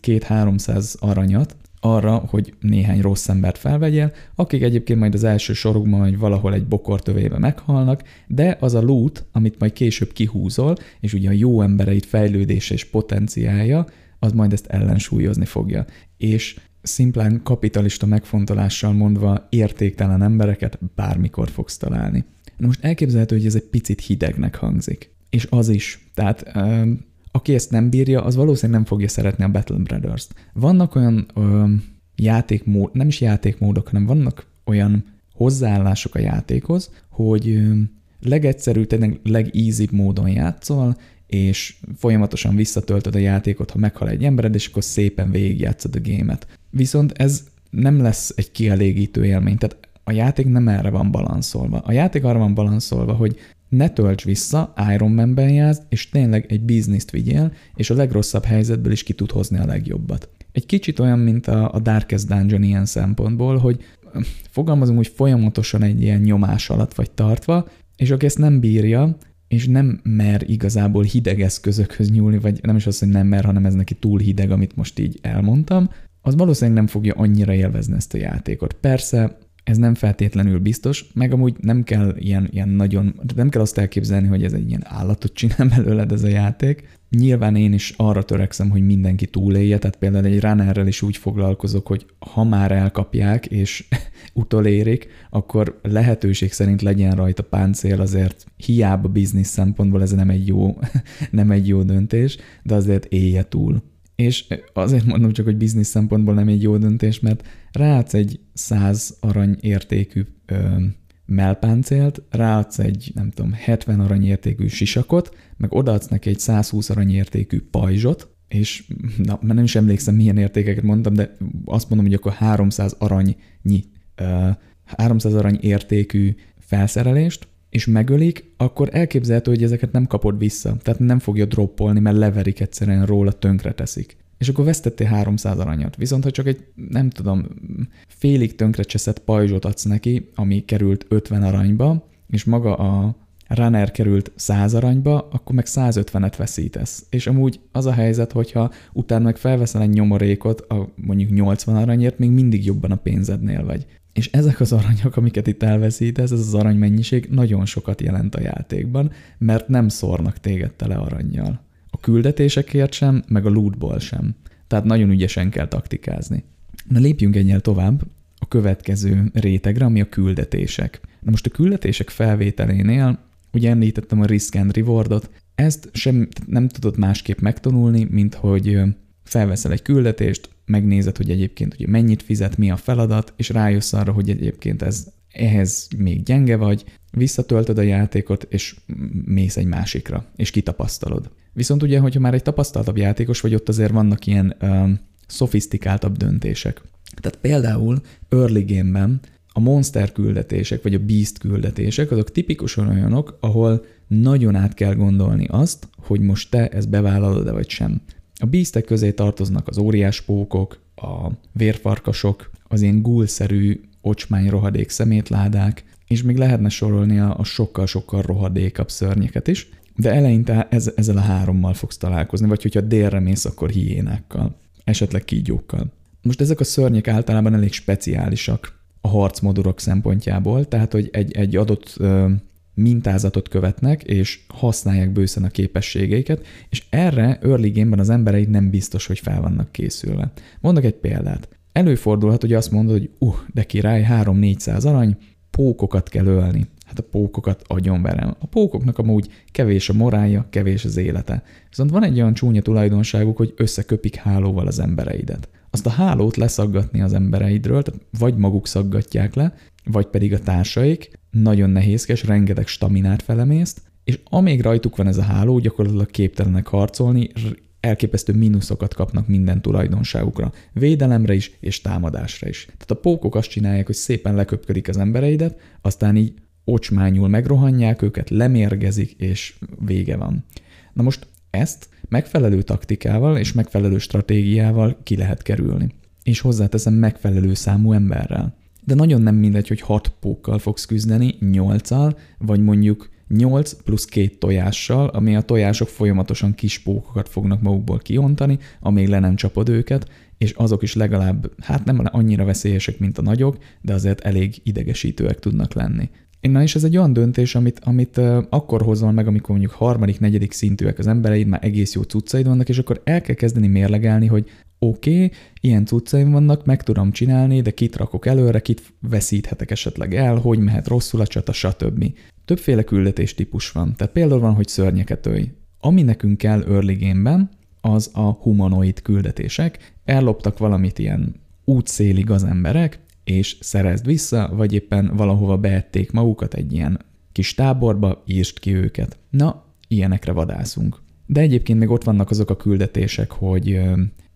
két-háromszáz aranyat, arra, hogy néhány rossz embert felvegyél, akik egyébként majd az első sorokban vagy valahol egy bokortövébe meghalnak, de az a loot, amit majd később kihúzol, és ugye a jó embereit fejlődése és potenciálja, az majd ezt ellensúlyozni fogja. És szimplán kapitalista megfontolással mondva értéktelen embereket bármikor fogsz találni. Most elképzelhető, hogy ez egy picit hidegnek hangzik. És az is. Tehát aki ezt nem bírja, az valószínűleg nem fogja szeretni a Battle Brothers-t. Vannak olyan ö, játékmód, nem is játékmódok, hanem vannak olyan hozzáállások a játékhoz, hogy ö, legegyszerűbb, tényleg legeasybb módon játszol, és folyamatosan visszatöltöd a játékot, ha meghal egy embered, és akkor szépen végigjátszod a gémet. Viszont ez nem lesz egy kielégítő élmény, tehát a játék nem erre van balanszolva. A játék arra van balanszolva, hogy ne tölts vissza, Iron Man-ben játsz, és tényleg egy bizniszt vigyél, és a legrosszabb helyzetből is ki tud hozni a legjobbat. Egy kicsit olyan, mint a, a Darkest Dungeon ilyen szempontból, hogy fogalmazom úgy folyamatosan egy ilyen nyomás alatt vagy tartva, és aki ezt nem bírja, és nem mer igazából hideg eszközökhöz nyúlni, vagy nem is az, hogy nem mer, hanem ez neki túl hideg, amit most így elmondtam, az valószínűleg nem fogja annyira élvezni ezt a játékot. Persze ez nem feltétlenül biztos, meg amúgy nem kell ilyen, ilyen nagyon, nem kell azt elképzelni, hogy ez egy ilyen állatot csinál belőled ez a játék. Nyilván én is arra törekszem, hogy mindenki túlélje, tehát például egy runnerrel is úgy foglalkozok, hogy ha már elkapják és utolérik, akkor lehetőség szerint legyen rajta páncél, azért hiába biznisz szempontból ez nem egy jó, nem egy jó döntés, de azért élje túl. És azért mondom csak, hogy biznisz szempontból nem egy jó döntés, mert ráadsz egy 100 arany értékű ö, melpáncélt, ráadsz egy, nem tudom, 70 arany értékű sisakot, meg odaadsz neki egy 120 arany értékű pajzsot, és na, mert nem is emlékszem, milyen értékeket mondtam, de azt mondom, hogy akkor 300 arannyi, ö, 300 arany értékű felszerelést, és megölik, akkor elképzelhető, hogy ezeket nem kapod vissza. Tehát nem fogja droppolni, mert leverik egyszerűen róla, tönkre teszik. És akkor vesztettél 300 aranyat. Viszont ha csak egy, nem tudom, félig tönkrecseszett pajzsot adsz neki, ami került 50 aranyba, és maga a runner került 100 aranyba, akkor meg 150-et veszítesz. És amúgy az a helyzet, hogyha utána meg felveszel egy nyomorékot a mondjuk 80 aranyért, még mindig jobban a pénzednél vagy. És ezek az aranyok, amiket itt elveszítesz, ez az aranymennyiség nagyon sokat jelent a játékban, mert nem szórnak téged tele aranyjal. Küldetésekért sem, meg a lootból sem. Tehát nagyon ügyesen kell taktikázni. Na lépjünk ennyel tovább a következő rétegre, ami a küldetések. Na most a küldetések felvételénél, ugye említettem a risk and rewardot, ezt sem nem tudod másképp megtanulni, mint hogy felveszel egy küldetést, megnézed, hogy egyébként hogy mennyit fizet, mi a feladat, és rájössz arra, hogy egyébként ez ehhez még gyenge vagy, visszatöltöd a játékot, és mész egy másikra, és kitapasztalod. Viszont ugye, hogyha már egy tapasztaltabb játékos vagy, ott azért vannak ilyen ö, szofisztikáltabb döntések. Tehát például early game-ben a monster küldetések, vagy a beast küldetések, azok tipikusan olyanok, ahol nagyon át kell gondolni azt, hogy most te ezt bevállalod-e vagy sem. A beastek közé tartoznak az óriás pókok, a vérfarkasok, az ilyen gulszerű ocsmány rohadék szemétládák, és még lehetne sorolni a, a sokkal-sokkal rohadékabb szörnyeket is, de eleinte ez, ezzel a hárommal fogsz találkozni, vagy hogyha délre mész, akkor hiénákkal, esetleg kígyókkal. Most ezek a szörnyek általában elég speciálisak a harcmodorok szempontjából, tehát hogy egy, egy adott ö, mintázatot követnek, és használják bőszen a képességeiket, és erre early game-ben az embereid nem biztos, hogy fel vannak készülve. Mondok egy példát. Előfordulhat, hogy azt mondod, hogy uh, de király, 3-400 arany, pókokat kell ölni. Hát a pókokat agyonverem. A pókoknak amúgy kevés a morálja, kevés az élete. Viszont van egy olyan csúnya tulajdonságuk, hogy összeköpik hálóval az embereidet. Azt a hálót leszaggatni az embereidről, tehát vagy maguk szaggatják le, vagy pedig a társaik, nagyon nehézkes, rengeteg staminát felemészt, és amíg rajtuk van ez a háló, gyakorlatilag képtelenek harcolni, elképesztő mínuszokat kapnak minden tulajdonságukra, védelemre is és támadásra is. Tehát a pókok azt csinálják, hogy szépen leköpködik az embereidet, aztán így ocsmányul megrohanják őket, lemérgezik, és vége van. Na most ezt megfelelő taktikával és megfelelő stratégiával ki lehet kerülni. És hozzáteszem megfelelő számú emberrel. De nagyon nem mindegy, hogy hat pókkal fogsz küzdeni, nyolccal, vagy mondjuk 8 plusz két tojással, ami a tojások folyamatosan kis pókokat fognak magukból kiontani, amíg le nem csapod őket, és azok is legalább, hát nem annyira veszélyesek, mint a nagyok, de azért elég idegesítőek tudnak lenni. Na és ez egy olyan döntés, amit, amit akkor hozol meg, amikor mondjuk harmadik, negyedik szintűek az embereid, már egész jó cuccaid vannak, és akkor el kell kezdeni mérlegelni, hogy oké, okay, ilyen cuccaim vannak, meg tudom csinálni, de kit rakok előre, kit veszíthetek esetleg el, hogy mehet rosszul a csata, stb. Többféle küldetés típus van. Tehát például van, hogy szörnyeket ölj. Ami nekünk kell early game-ben, az a humanoid küldetések. Elloptak valamit ilyen útszéli gazemberek, és szerezd vissza, vagy éppen valahova beették magukat egy ilyen kis táborba, írst ki őket. Na, ilyenekre vadászunk. De egyébként még ott vannak azok a küldetések, hogy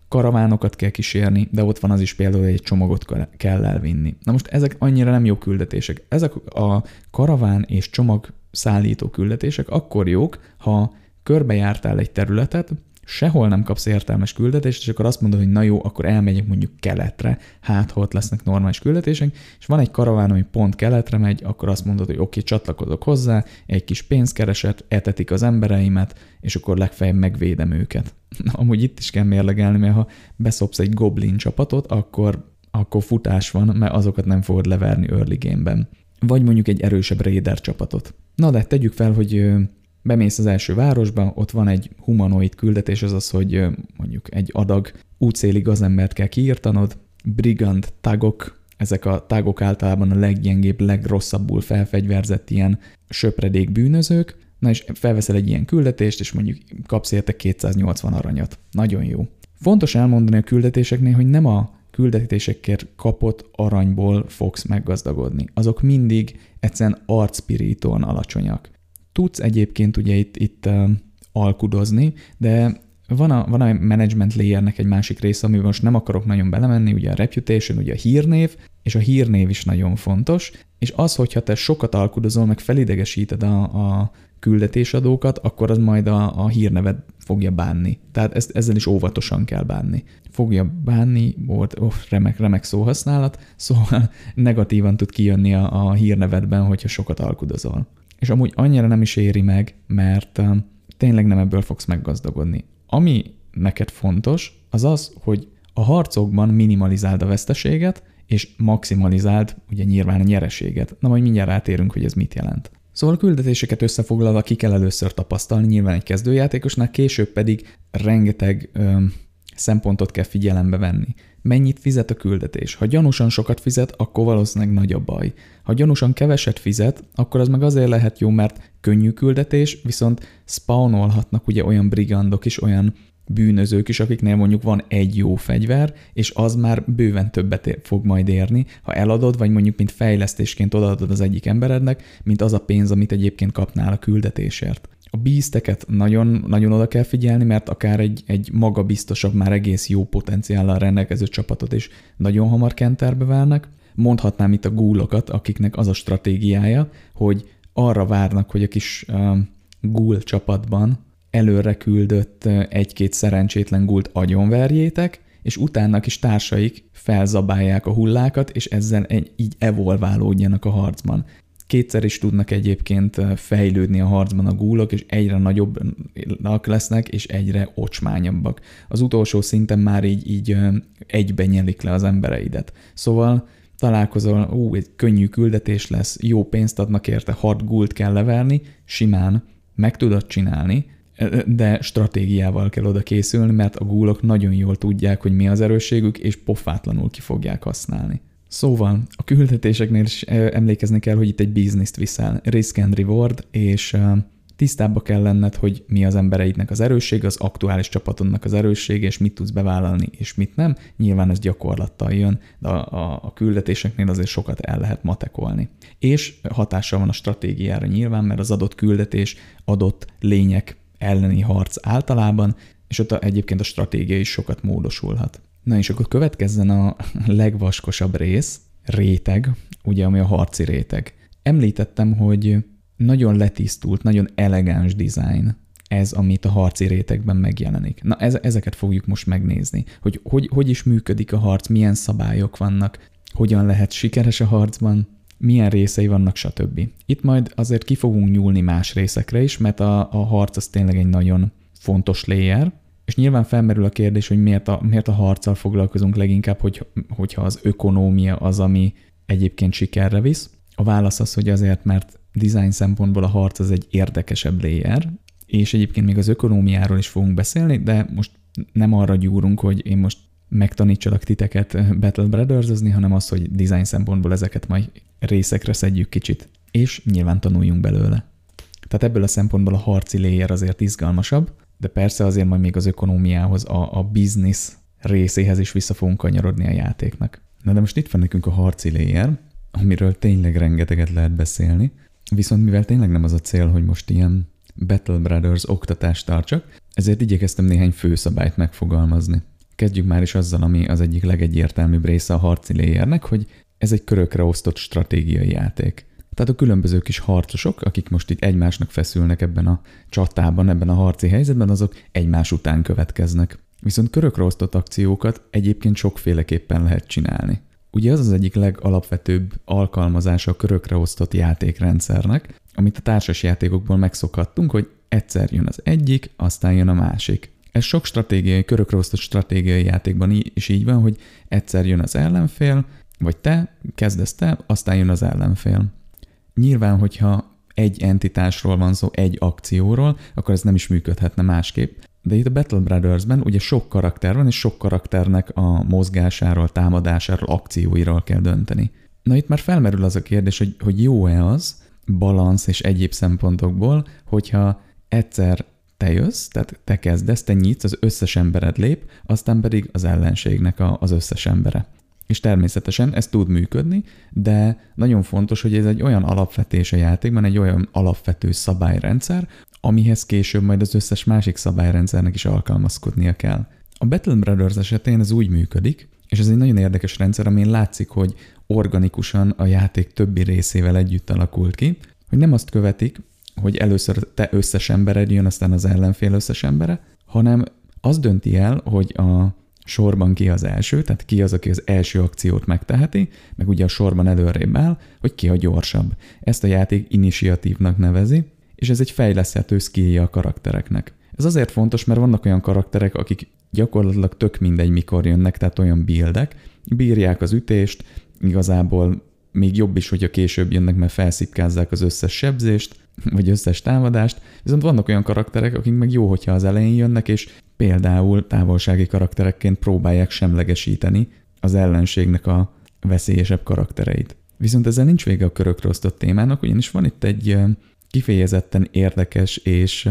karavánokat kell kísérni, de ott van az is például, hogy egy csomagot kell elvinni. Na most ezek annyira nem jó küldetések. Ezek a karaván és csomag szállító küldetések akkor jók, ha körbejártál egy területet, sehol nem kapsz értelmes küldetést, és akkor azt mondod, hogy na jó, akkor elmegyek mondjuk keletre, hát ha ott lesznek normális küldetések, és van egy karaván, ami pont keletre megy, akkor azt mondod, hogy oké, csatlakozok hozzá, egy kis pénzkereset, etetik az embereimet, és akkor legfeljebb megvédem őket. Amúgy itt is kell mérlegelni, mert ha beszopsz egy goblin csapatot, akkor, akkor futás van, mert azokat nem fogod leverni early game-ben. Vagy mondjuk egy erősebb raider csapatot. Na de tegyük fel, hogy bemész az első városba, ott van egy humanoid küldetés, az az, hogy mondjuk egy adag útszéli gazembert kell kiírtanod, brigand tagok, ezek a tagok általában a leggyengébb, legrosszabbul felfegyverzett ilyen söpredék bűnözők, na és felveszel egy ilyen küldetést, és mondjuk kapsz érte 280 aranyat. Nagyon jó. Fontos elmondani a küldetéseknél, hogy nem a küldetésekért kapott aranyból fogsz meggazdagodni. Azok mindig egyszerűen arcpirítóan alacsonyak. Tudsz egyébként ugye itt, itt alkudozni, de van a, van a management layernek egy másik része, amiben most nem akarok nagyon belemenni, ugye a reputation, ugye a hírnév, és a hírnév is nagyon fontos, és az, hogyha te sokat alkudozol, meg felidegesíted a, a küldetésadókat, akkor az majd a, a hírneved fogja bánni. Tehát ezt, ezzel is óvatosan kell bánni. Fogja bánni, volt oh, remek, remek szóhasználat, szóval negatívan tud kijönni a, a hírnevedben, hogyha sokat alkudozol és amúgy annyira nem is éri meg, mert tényleg nem ebből fogsz meggazdagodni. Ami neked fontos, az az, hogy a harcokban minimalizáld a veszteséget, és maximalizáld ugye nyilván a nyereséget. Na majd mindjárt rátérünk, hogy ez mit jelent. Szóval a küldetéseket összefoglalva ki kell először tapasztalni, nyilván egy kezdőjátékosnak, később pedig rengeteg ö, szempontot kell figyelembe venni mennyit fizet a küldetés. Ha gyanúsan sokat fizet, akkor valószínűleg nagy a baj. Ha gyanúsan keveset fizet, akkor az meg azért lehet jó, mert könnyű küldetés, viszont spawnolhatnak ugye olyan brigandok is, olyan bűnözők is, akiknél mondjuk van egy jó fegyver, és az már bőven többet fog majd érni, ha eladod, vagy mondjuk mint fejlesztésként odaadod az egyik emberednek, mint az a pénz, amit egyébként kapnál a küldetésért. A bízteket nagyon, nagyon oda kell figyelni, mert akár egy, egy magabiztosabb, már egész jó potenciállal rendelkező csapatot is nagyon hamar kenterbe válnak. Mondhatnám itt a gúlokat, akiknek az a stratégiája, hogy arra várnak, hogy a kis uh, gúl csapatban előre küldött egy-két szerencsétlen gult agyonverjétek, és utána is társaik felzabálják a hullákat, és ezzel egy, így evolválódjanak a harcban. Kétszer is tudnak egyébként fejlődni a harcban a gúlok, és egyre nagyobbak lesznek, és egyre ocsmányabbak. Az utolsó szinten már így, így egyben nyelik le az embereidet. Szóval találkozol, ú, egy könnyű küldetés lesz, jó pénzt adnak érte, hat gult kell leverni, simán meg tudod csinálni, de stratégiával kell oda készülni, mert a gúlok nagyon jól tudják, hogy mi az erősségük, és pofátlanul ki fogják használni. Szóval a küldetéseknél is emlékezni kell, hogy itt egy bizniszt viszel, risk and reward, és tisztába kell lenned, hogy mi az embereidnek az erősség, az aktuális csapatodnak az erősség, és mit tudsz bevállalni, és mit nem. Nyilván ez gyakorlattal jön, de a, a, a küldetéseknél azért sokat el lehet matekolni. És hatással van a stratégiára nyilván, mert az adott küldetés adott lények elleni harc általában, és ott egyébként a stratégia is sokat módosulhat. Na és akkor következzen a legvaskosabb rész, réteg, ugye ami a harci réteg. Említettem, hogy nagyon letisztult, nagyon elegáns design ez, amit a harci rétegben megjelenik. Na, ez, ezeket fogjuk most megnézni, hogy, hogy hogy is működik a harc, milyen szabályok vannak, hogyan lehet sikeres a harcban, milyen részei vannak, stb. Itt majd azért ki fogunk nyúlni más részekre is, mert a, a harc az tényleg egy nagyon fontos layer, és nyilván felmerül a kérdés, hogy miért a, miért a harccal foglalkozunk leginkább, hogy, hogyha az ökonómia az, ami egyébként sikerre visz. A válasz az, hogy azért, mert design szempontból a harc az egy érdekesebb layer, és egyébként még az ökonómiáról is fogunk beszélni, de most nem arra gyúrunk, hogy én most megtanítsalak titeket Battle brothers hanem az, hogy design szempontból ezeket majd részekre szedjük kicsit, és nyilván tanuljunk belőle. Tehát ebből a szempontból a harci layer azért izgalmasabb, de persze azért majd még az ökonómiához, a, a business részéhez is vissza fogunk kanyarodni a játéknak. Na de most itt van nekünk a harci layer, amiről tényleg rengeteget lehet beszélni, viszont mivel tényleg nem az a cél, hogy most ilyen Battle Brothers oktatást tartsak, ezért igyekeztem néhány főszabályt megfogalmazni. Kezdjük már is azzal, ami az egyik legegyértelműbb része a harci layernek, hogy ez egy körökre osztott stratégiai játék. Tehát a különböző kis harcosok, akik most itt egymásnak feszülnek ebben a csatában, ebben a harci helyzetben, azok egymás után következnek. Viszont körökre osztott akciókat egyébként sokféleképpen lehet csinálni. Ugye az az egyik legalapvetőbb alkalmazása a körökre osztott játékrendszernek, amit a társas játékokból megszokhattunk, hogy egyszer jön az egyik, aztán jön a másik. Ez sok stratégiai, körökre osztott stratégiai játékban is így van, hogy egyszer jön az ellenfél, vagy te, kezdesz te, aztán jön az ellenfél. Nyilván, hogyha egy entitásról van szó, egy akcióról, akkor ez nem is működhetne másképp. De itt a Battle Brothers-ben ugye sok karakter van, és sok karakternek a mozgásáról, támadásáról, akcióiról kell dönteni. Na itt már felmerül az a kérdés, hogy, hogy jó-e az, balansz és egyéb szempontokból, hogyha egyszer te jössz, tehát te kezdesz, te nyitsz, az összes embered lép, aztán pedig az ellenségnek a, az összes embere. És természetesen ez tud működni, de nagyon fontos, hogy ez egy olyan alapvetés a játékban, egy olyan alapvető szabályrendszer, amihez később majd az összes másik szabályrendszernek is alkalmazkodnia kell. A Battle Brothers esetén ez úgy működik, és ez egy nagyon érdekes rendszer, amin látszik, hogy organikusan a játék többi részével együtt alakult ki, hogy nem azt követik, hogy először te összes embered jön, aztán az ellenfél összes embere, hanem az dönti el, hogy a sorban ki az első, tehát ki az, aki az első akciót megteheti, meg ugye a sorban előrébb áll, hogy ki a gyorsabb. Ezt a játék initiatívnak nevezi, és ez egy fejleszthető skillje a karaktereknek. Ez azért fontos, mert vannak olyan karakterek, akik gyakorlatilag tök mindegy, mikor jönnek, tehát olyan buildek, bírják az ütést, igazából még jobb is, hogyha később jönnek, mert felszipkázzák az összes sebzést, vagy összes támadást, viszont vannak olyan karakterek, akik meg jó, hogyha az elején jönnek, és például távolsági karakterekként próbálják semlegesíteni az ellenségnek a veszélyesebb karaktereit. Viszont ezzel nincs vége a körökre osztott témának, ugyanis van itt egy kifejezetten érdekes és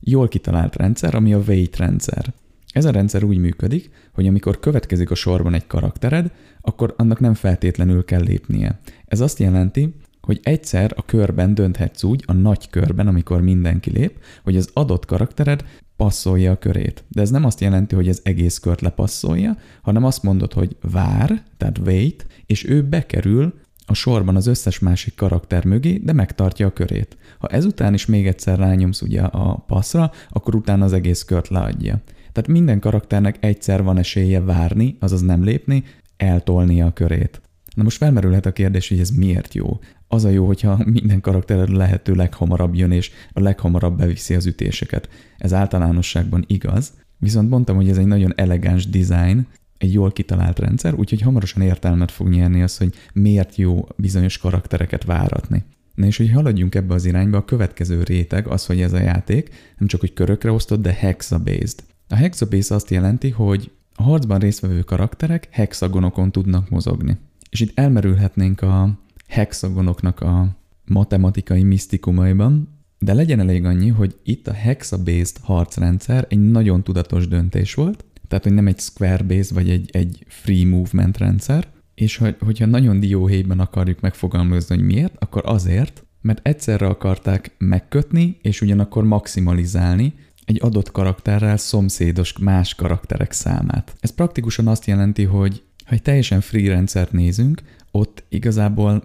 jól kitalált rendszer, ami a weight rendszer. Ez a rendszer úgy működik, hogy amikor következik a sorban egy karaktered, akkor annak nem feltétlenül kell lépnie. Ez azt jelenti, hogy egyszer a körben dönthetsz úgy, a nagy körben, amikor mindenki lép, hogy az adott karaktered passzolja a körét. De ez nem azt jelenti, hogy ez egész kört lepasszolja, hanem azt mondod, hogy vár, tehát wait, és ő bekerül a sorban az összes másik karakter mögé, de megtartja a körét. Ha ezután is még egyszer rányomsz ugye a passzra, akkor utána az egész kört leadja. Tehát minden karakternek egyszer van esélye várni, azaz nem lépni, eltolnia a körét. Na most felmerülhet a kérdés, hogy ez miért jó. Az a jó, hogyha minden karakter lehető leghamarabb jön, és a leghamarabb beviszi az ütéseket. Ez általánosságban igaz, viszont mondtam, hogy ez egy nagyon elegáns design, egy jól kitalált rendszer, úgyhogy hamarosan értelmet fog nyerni az, hogy miért jó bizonyos karaktereket váratni. Na és hogy haladjunk ebbe az irányba, a következő réteg az, hogy ez a játék nem csak hogy körökre osztott, de hexa-based. A hexabase azt jelenti, hogy a harcban résztvevő karakterek hexagonokon tudnak mozogni. És itt elmerülhetnénk a hexagonoknak a matematikai misztikumaiban, de legyen elég annyi, hogy itt a hexa-based harcrendszer egy nagyon tudatos döntés volt, tehát hogy nem egy square-based vagy egy, egy free movement rendszer, és hogy, hogyha nagyon dióhéjban akarjuk megfogalmazni, hogy miért, akkor azért, mert egyszerre akarták megkötni, és ugyanakkor maximalizálni egy adott karakterrel szomszédos más karakterek számát. Ez praktikusan azt jelenti, hogy ha egy teljesen free rendszert nézünk, ott igazából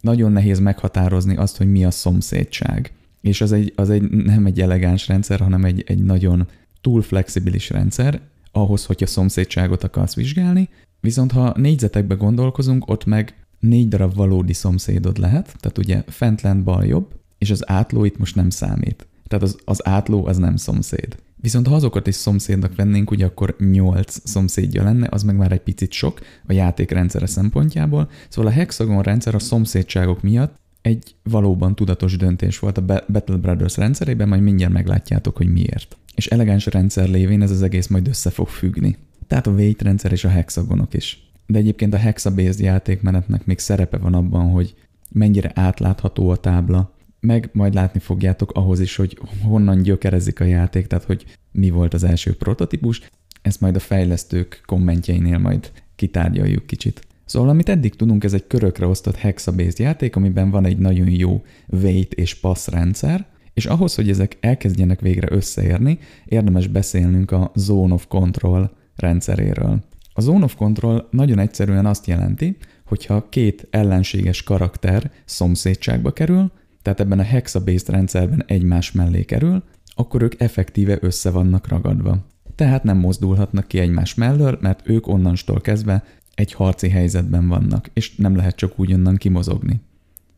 nagyon nehéz meghatározni azt, hogy mi a szomszédság. És az egy, az egy nem egy elegáns rendszer, hanem egy, egy nagyon túl flexibilis rendszer, ahhoz, hogyha szomszédságot akarsz vizsgálni, viszont ha négyzetekbe gondolkozunk, ott meg négy darab valódi szomszédod lehet, tehát ugye fent lent bal jobb, és az átló itt most nem számít. Tehát az, az átló az nem szomszéd. Viszont ha azokat is szomszédnak vennénk, ugye akkor 8 szomszédja lenne, az meg már egy picit sok a játék rendszere szempontjából. Szóval a hexagon rendszer a szomszédságok miatt egy valóban tudatos döntés volt a Battle Brothers rendszerében, majd mindjárt meglátjátok, hogy miért. És elegáns rendszer lévén ez az egész majd össze fog függni. Tehát a weight rendszer és a hexagonok is. De egyébként a hexa-based játékmenetnek még szerepe van abban, hogy mennyire átlátható a tábla, meg majd látni fogjátok ahhoz is, hogy honnan gyökerezik a játék, tehát hogy mi volt az első prototípus. Ezt majd a fejlesztők kommentjeinél majd kitárgyaljuk kicsit. Szóval amit eddig tudunk, ez egy körökre osztott hexa-based játék, amiben van egy nagyon jó wait és pass rendszer, és ahhoz, hogy ezek elkezdjenek végre összeérni, érdemes beszélnünk a Zone of Control rendszeréről. A Zone of Control nagyon egyszerűen azt jelenti, hogyha két ellenséges karakter szomszédságba kerül, tehát ebben a hexa-based rendszerben egymás mellé kerül, akkor ők effektíve össze vannak ragadva. Tehát nem mozdulhatnak ki egymás mellől, mert ők onnantól kezdve egy harci helyzetben vannak, és nem lehet csak úgy onnan kimozogni.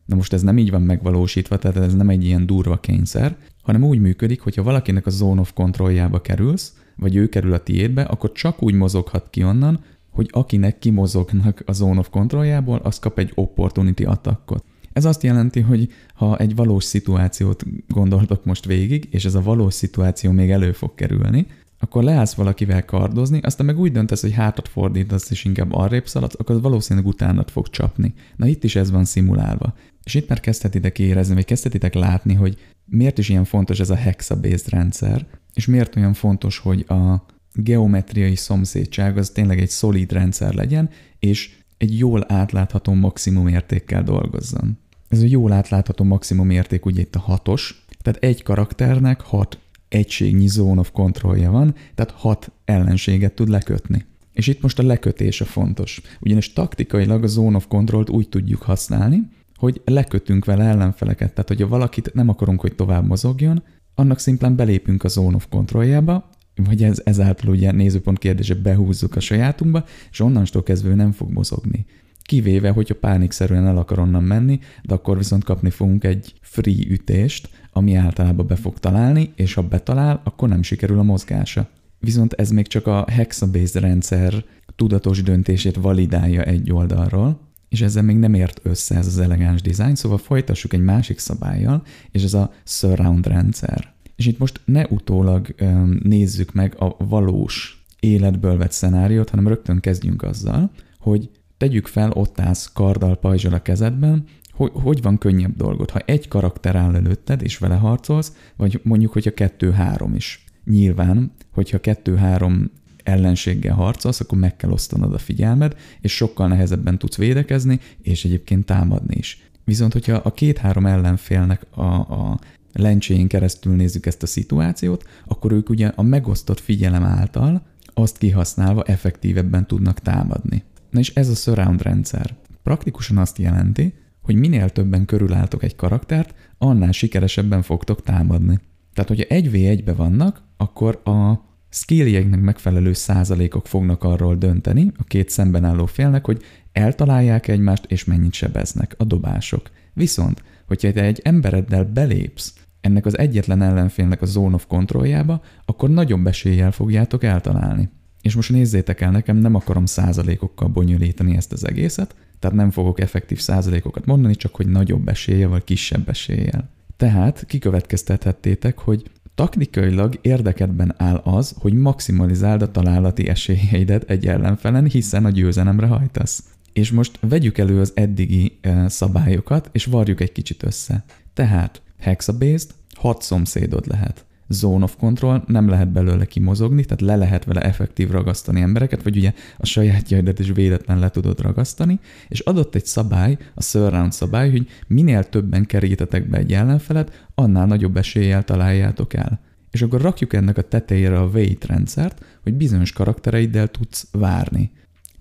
De most ez nem így van megvalósítva, tehát ez nem egy ilyen durva kényszer, hanem úgy működik, hogyha valakinek a zone of controljába kerülsz, vagy ő kerül a tiédbe, akkor csak úgy mozoghat ki onnan, hogy akinek kimozognak a zone of controljából, az kap egy opportunity attackot. Ez azt jelenti, hogy ha egy valós szituációt gondoltok most végig, és ez a valós szituáció még elő fog kerülni, akkor leállsz valakivel kardozni, aztán meg úgy döntesz, hogy hátat fordítasz, és inkább arrébb szaladsz, akkor az valószínűleg utánat fog csapni. Na itt is ez van szimulálva. És itt már kezdhetitek érezni, vagy kezdhetitek látni, hogy miért is ilyen fontos ez a hexa-based rendszer, és miért olyan fontos, hogy a geometriai szomszédság az tényleg egy szolid rendszer legyen, és egy jól átlátható maximum értékkel dolgozzon. Ez a jól átlátható maximum érték ugye itt a hatos, tehát egy karakternek hat egységnyi zone of controlja van, tehát hat ellenséget tud lekötni. És itt most a lekötés a fontos. Ugyanis taktikailag a zone of control úgy tudjuk használni, hogy lekötünk vele ellenfeleket. Tehát, hogyha valakit nem akarunk, hogy tovább mozogjon, annak szimplán belépünk a zone of controljába, vagy ez, ezáltal ugye nézőpont kérdése behúzzuk a sajátunkba, és onnantól kezdve ő nem fog mozogni. Kivéve, hogyha pánikszerűen el akar onnan menni, de akkor viszont kapni fogunk egy free ütést, ami általában be fog találni, és ha betalál, akkor nem sikerül a mozgása. Viszont ez még csak a hexabase rendszer tudatos döntését validálja egy oldalról, és ezzel még nem ért össze ez az elegáns design, szóval folytassuk egy másik szabályjal, és ez a surround rendszer. És itt most ne utólag um, nézzük meg a valós életből vett szenáriót, hanem rögtön kezdjünk azzal, hogy tegyük fel, ott állsz karddal, pajzsal a kezedben, hogy, hogy van könnyebb dolgod, ha egy karakter áll előtted, és vele harcolsz, vagy mondjuk, hogyha kettő-három is. nyilván, hogyha kettő-három ellenséggel harcolsz, akkor meg kell osztanod a figyelmed, és sokkal nehezebben tudsz védekezni, és egyébként támadni is. Viszont, hogyha a két-három ellenfélnek a, a lencséjén keresztül nézzük ezt a szituációt, akkor ők ugye a megosztott figyelem által azt kihasználva effektívebben tudnak támadni. Na és ez a surround rendszer. Praktikusan azt jelenti, hogy minél többen körülálltok egy karaktert, annál sikeresebben fogtok támadni. Tehát, hogyha egy v 1 vannak, akkor a skilljeknek megfelelő százalékok fognak arról dönteni, a két szemben álló félnek, hogy eltalálják egymást, és mennyit sebeznek a dobások. Viszont, hogyha te egy embereddel belépsz ennek az egyetlen ellenfélnek a zone of kontrolljába, akkor nagyobb eséllyel fogjátok eltalálni. És most nézzétek el, nekem nem akarom százalékokkal bonyolítani ezt az egészet, tehát nem fogok effektív százalékokat mondani, csak hogy nagyobb esélye vagy kisebb eséllyel. Tehát kikövetkeztethettétek, hogy taktikailag érdekedben áll az, hogy maximalizáld a találati esélyeidet egy ellenfelen, hiszen a győzelemre hajtasz. És most vegyük elő az eddigi e, szabályokat, és varjuk egy kicsit össze. Tehát hexabase-t hat szomszédod lehet zone of control, nem lehet belőle kimozogni, tehát le lehet vele effektív ragasztani embereket, vagy ugye a sajátjaidat is véletlen le tudod ragasztani, és adott egy szabály, a surround szabály, hogy minél többen kerítetek be egy ellenfelet, annál nagyobb eséllyel találjátok el. És akkor rakjuk ennek a tetejére a wait rendszert, hogy bizonyos karaktereiddel tudsz várni.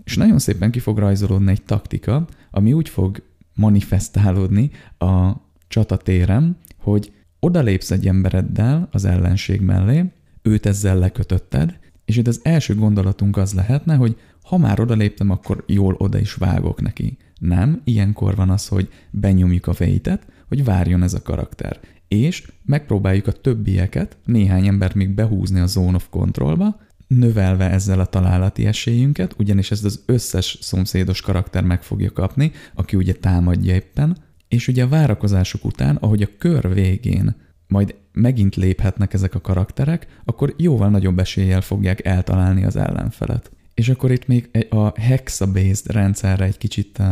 És nagyon szépen ki fog rajzolódni egy taktika, ami úgy fog manifestálódni a csatatéren, hogy odalépsz egy embereddel az ellenség mellé, őt ezzel lekötötted, és itt az első gondolatunk az lehetne, hogy ha már odaléptem, akkor jól oda is vágok neki. Nem, ilyenkor van az, hogy benyomjuk a vétet, hogy várjon ez a karakter. És megpróbáljuk a többieket, néhány embert még behúzni a zone of controlba, növelve ezzel a találati esélyünket, ugyanis ezt az összes szomszédos karakter meg fogja kapni, aki ugye támadja éppen, és ugye a várakozások után, ahogy a kör végén majd megint léphetnek ezek a karakterek, akkor jóval nagyobb eséllyel fogják eltalálni az ellenfelet. És akkor itt még a hexa-based rendszerre egy kicsit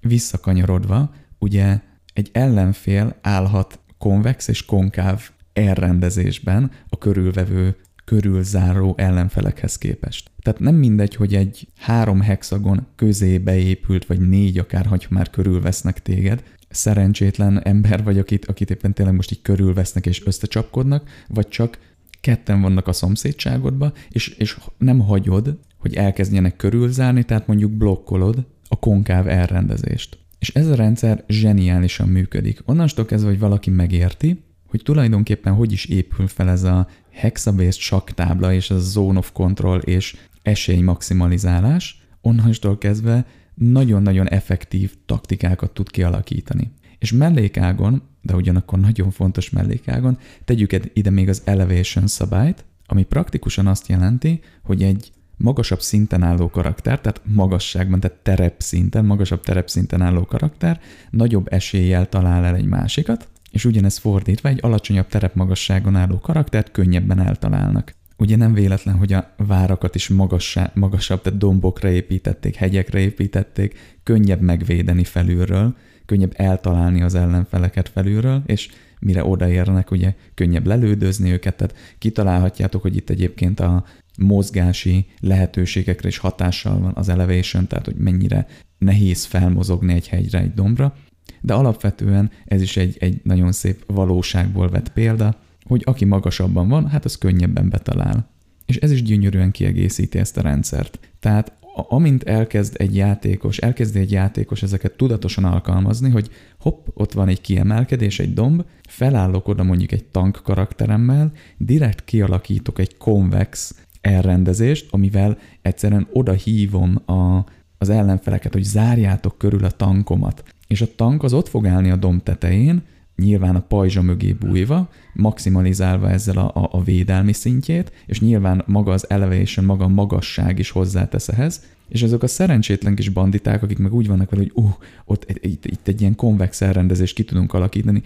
visszakanyarodva, ugye egy ellenfél állhat konvex és konkáv elrendezésben a körülvevő körülzáró ellenfelekhez képest. Tehát nem mindegy, hogy egy három hexagon közé beépült, vagy négy akár, hogy már körülvesznek téged, szerencsétlen ember vagy, akit, akit éppen tényleg most így körülvesznek és összecsapkodnak, vagy csak ketten vannak a szomszédságodba, és, és nem hagyod, hogy elkezdjenek körülzárni, tehát mondjuk blokkolod a konkáv elrendezést. És ez a rendszer zseniálisan működik. Onnantól kezdve, hogy valaki megérti, hogy tulajdonképpen hogy is épül fel ez a hexabase saktábla és a zone of control és esély maximalizálás, onnantól kezdve nagyon-nagyon effektív taktikákat tud kialakítani. És mellékágon, de ugyanakkor nagyon fontos mellékágon, tegyük ide még az elevation szabályt, ami praktikusan azt jelenti, hogy egy magasabb szinten álló karakter, tehát magasságban, tehát terep szinten, magasabb terep szinten álló karakter nagyobb eséllyel talál el egy másikat, és ugyanez fordítva egy alacsonyabb terepmagasságon álló karaktert könnyebben eltalálnak. Ugye nem véletlen, hogy a várakat is magassá, magasabb, tehát dombokra építették, hegyekre építették, könnyebb megvédeni felülről, könnyebb eltalálni az ellenfeleket felülről, és mire odaérnek, ugye könnyebb lelődözni őket, tehát kitalálhatjátok, hogy itt egyébként a mozgási lehetőségekre is hatással van az elevation, tehát hogy mennyire nehéz felmozogni egy hegyre, egy dombra, de alapvetően ez is egy, egy nagyon szép valóságból vett példa, hogy aki magasabban van, hát az könnyebben betalál. És ez is gyönyörűen kiegészíti ezt a rendszert. Tehát amint elkezd egy játékos, elkezdi egy játékos ezeket tudatosan alkalmazni, hogy hopp, ott van egy kiemelkedés, egy domb, felállok oda mondjuk egy tank karakteremmel, direkt kialakítok egy konvex elrendezést, amivel egyszerűen oda hívom a, az ellenfeleket, hogy zárjátok körül a tankomat. És a tank az ott fog állni a domb tetején, nyilván a pajzsa mögé bújva, maximalizálva ezzel a, a, védelmi szintjét, és nyilván maga az elevation, maga a magasság is hozzátesz ehhez, és azok a szerencsétlen kis banditák, akik meg úgy vannak vele, hogy uh, ott itt, itt egy ilyen konvex elrendezést ki tudunk alakítani,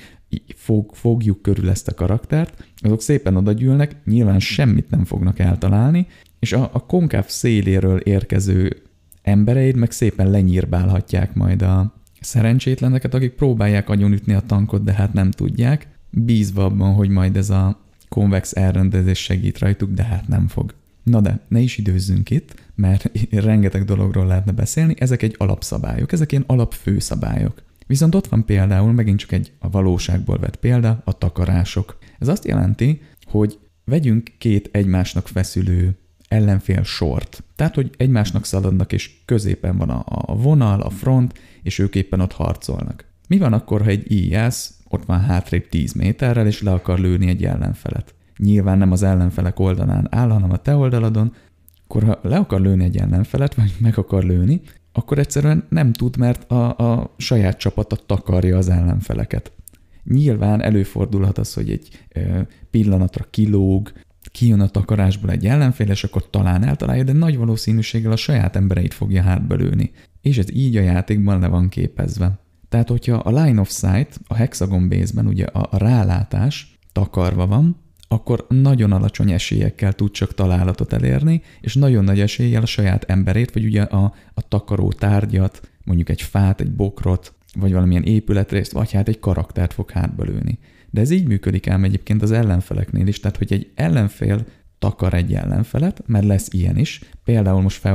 fog, fogjuk körül ezt a karaktert, azok szépen odagyűlnek, nyilván semmit nem fognak eltalálni, és a, a konkáv széléről érkező embereid meg szépen lenyírbálhatják majd a, szerencsétleneket, akik próbálják agyonütni a tankot, de hát nem tudják, bízva abban, hogy majd ez a konvex elrendezés segít rajtuk, de hát nem fog. Na de, ne is időzzünk itt, mert rengeteg dologról lehetne beszélni, ezek egy alapszabályok, ezek ilyen alapfőszabályok. Viszont ott van például, megint csak egy a valóságból vett példa, a takarások. Ez azt jelenti, hogy vegyünk két egymásnak feszülő ellenfél sort. Tehát, hogy egymásnak szaladnak, és középen van a, a vonal, a front, és ők éppen ott harcolnak. Mi van akkor, ha egy íjász ott van hátrébb 10 méterrel, és le akar lőni egy ellenfelet? Nyilván nem az ellenfelek oldalán áll, hanem a te oldaladon, akkor ha le akar lőni egy ellenfelet, vagy meg akar lőni, akkor egyszerűen nem tud, mert a, a saját csapata takarja az ellenfeleket. Nyilván előfordulhat az, hogy egy pillanatra kilóg, kijön a takarásból egy ellenfél, és akkor talán eltalálja, de nagy valószínűséggel a saját embereit fogja hátba lőni. És ez így a játékban le van képezve. Tehát, hogyha a line of sight, a hexagon base-ben ugye a, rálátás takarva van, akkor nagyon alacsony esélyekkel tud csak találatot elérni, és nagyon nagy eséllyel a saját emberét, vagy ugye a, a takaró tárgyat, mondjuk egy fát, egy bokrot, vagy valamilyen épületrészt, vagy hát egy karaktert fog hátba lőni. De ez így működik ám egyébként az ellenfeleknél is, tehát hogy egy ellenfél takar egy ellenfelet, mert lesz ilyen is. Például most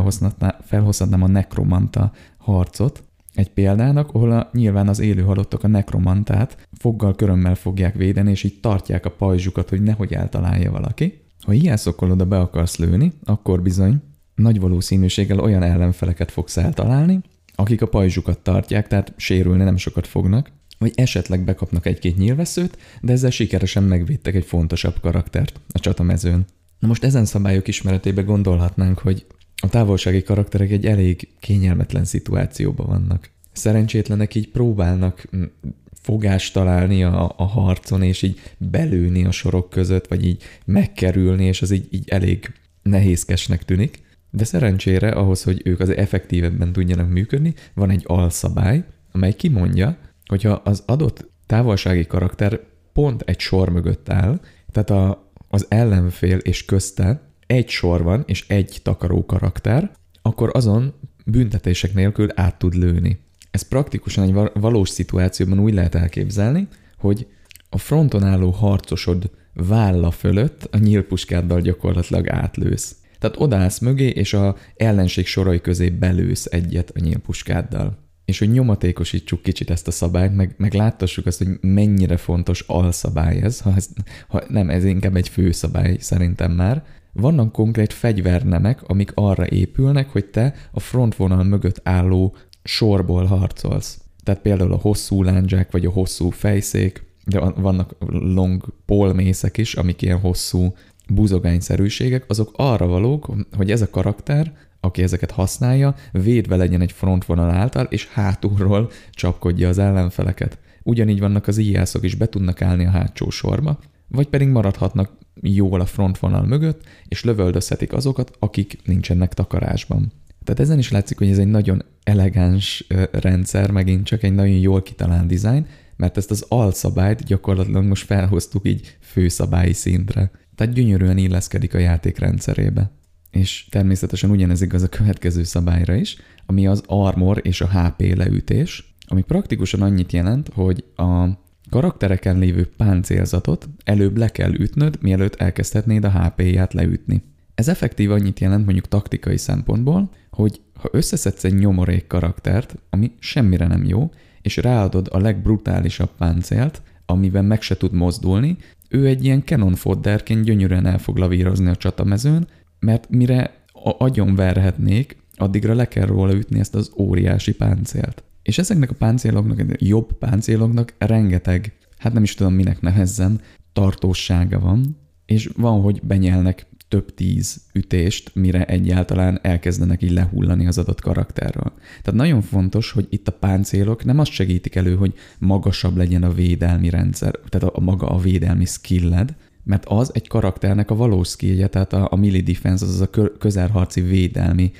felhozhatnám a nekromanta harcot, egy példának, ahol a, nyilván az élő halottak a nekromantát foggal körömmel fogják védeni, és így tartják a pajzsukat, hogy nehogy eltalálja valaki. Ha ilyen oda be akarsz lőni, akkor bizony nagy valószínűséggel olyan ellenfeleket fogsz eltalálni, akik a pajzsukat tartják, tehát sérülni nem sokat fognak, vagy esetleg bekapnak egy-két nyilvesszőt, de ezzel sikeresen megvédtek egy fontosabb karaktert a csatamezőn. Na most ezen szabályok ismeretébe gondolhatnánk, hogy a távolsági karakterek egy elég kényelmetlen szituációban vannak. Szerencsétlenek így próbálnak mm, fogást találni a, a harcon, és így belőni a sorok között, vagy így megkerülni, és az így, így elég nehézkesnek tűnik. De szerencsére ahhoz, hogy ők az effektívebben tudjanak működni, van egy alszabály, amely kimondja, hogyha az adott távolsági karakter pont egy sor mögött áll, tehát a, az ellenfél és közte egy sor van, és egy takaró karakter, akkor azon büntetések nélkül át tud lőni. Ez praktikusan egy valós szituációban úgy lehet elképzelni, hogy a fronton álló harcosod válla fölött a nyílpuskáddal gyakorlatilag átlősz. Tehát odaállsz mögé, és a ellenség sorai közé belősz egyet a nyílpuskáddal. És hogy nyomatékosítsuk kicsit ezt a szabályt, meg, meg láttassuk azt, hogy mennyire fontos alszabály ez, ha, ez, ha nem, ez inkább egy főszabály szerintem már, vannak konkrét fegyvernemek, amik arra épülnek, hogy te a frontvonal mögött álló sorból harcolsz. Tehát például a hosszú lándzsák, vagy a hosszú fejszék, de vannak long polmészek is, amik ilyen hosszú buzogányszerűségek, azok arra valók, hogy ez a karakter, aki ezeket használja, védve legyen egy frontvonal által, és hátulról csapkodja az ellenfeleket. Ugyanígy vannak az íjászok is, be tudnak állni a hátsó sorba, vagy pedig maradhatnak jól a frontvonal mögött, és lövöldözhetik azokat, akik nincsenek takarásban. Tehát ezen is látszik, hogy ez egy nagyon elegáns rendszer, megint csak egy nagyon jól kitalált design, mert ezt az alszabályt gyakorlatilag most felhoztuk így főszabályi szintre. Tehát gyönyörűen illeszkedik a játék rendszerébe. És természetesen ugyanez igaz a következő szabályra is, ami az armor és a HP leütés, ami praktikusan annyit jelent, hogy a karaktereken lévő páncélzatot előbb le kell ütnöd, mielőtt elkezdhetnéd a HP-ját leütni. Ez effektív annyit jelent mondjuk taktikai szempontból, hogy ha összeszedsz egy nyomorék karaktert, ami semmire nem jó, és ráadod a legbrutálisabb páncélt, amiben meg se tud mozdulni, ő egy ilyen cannon fodderként gyönyörűen el fog lavírozni a csatamezőn, mert mire agyon verhetnék, addigra le kell róla ütni ezt az óriási páncélt. És ezeknek a páncéloknak, jobb páncéloknak rengeteg, hát nem is tudom minek nevezzem, tartósága van, és van, hogy benyelnek több tíz ütést, mire egyáltalán elkezdenek így lehullani az adott karakterről. Tehát nagyon fontos, hogy itt a páncélok nem azt segítik elő, hogy magasabb legyen a védelmi rendszer, tehát a maga a védelmi skilled, mert az egy karakternek a valós skillje, tehát a, a melee defense, az a közelharci védelmi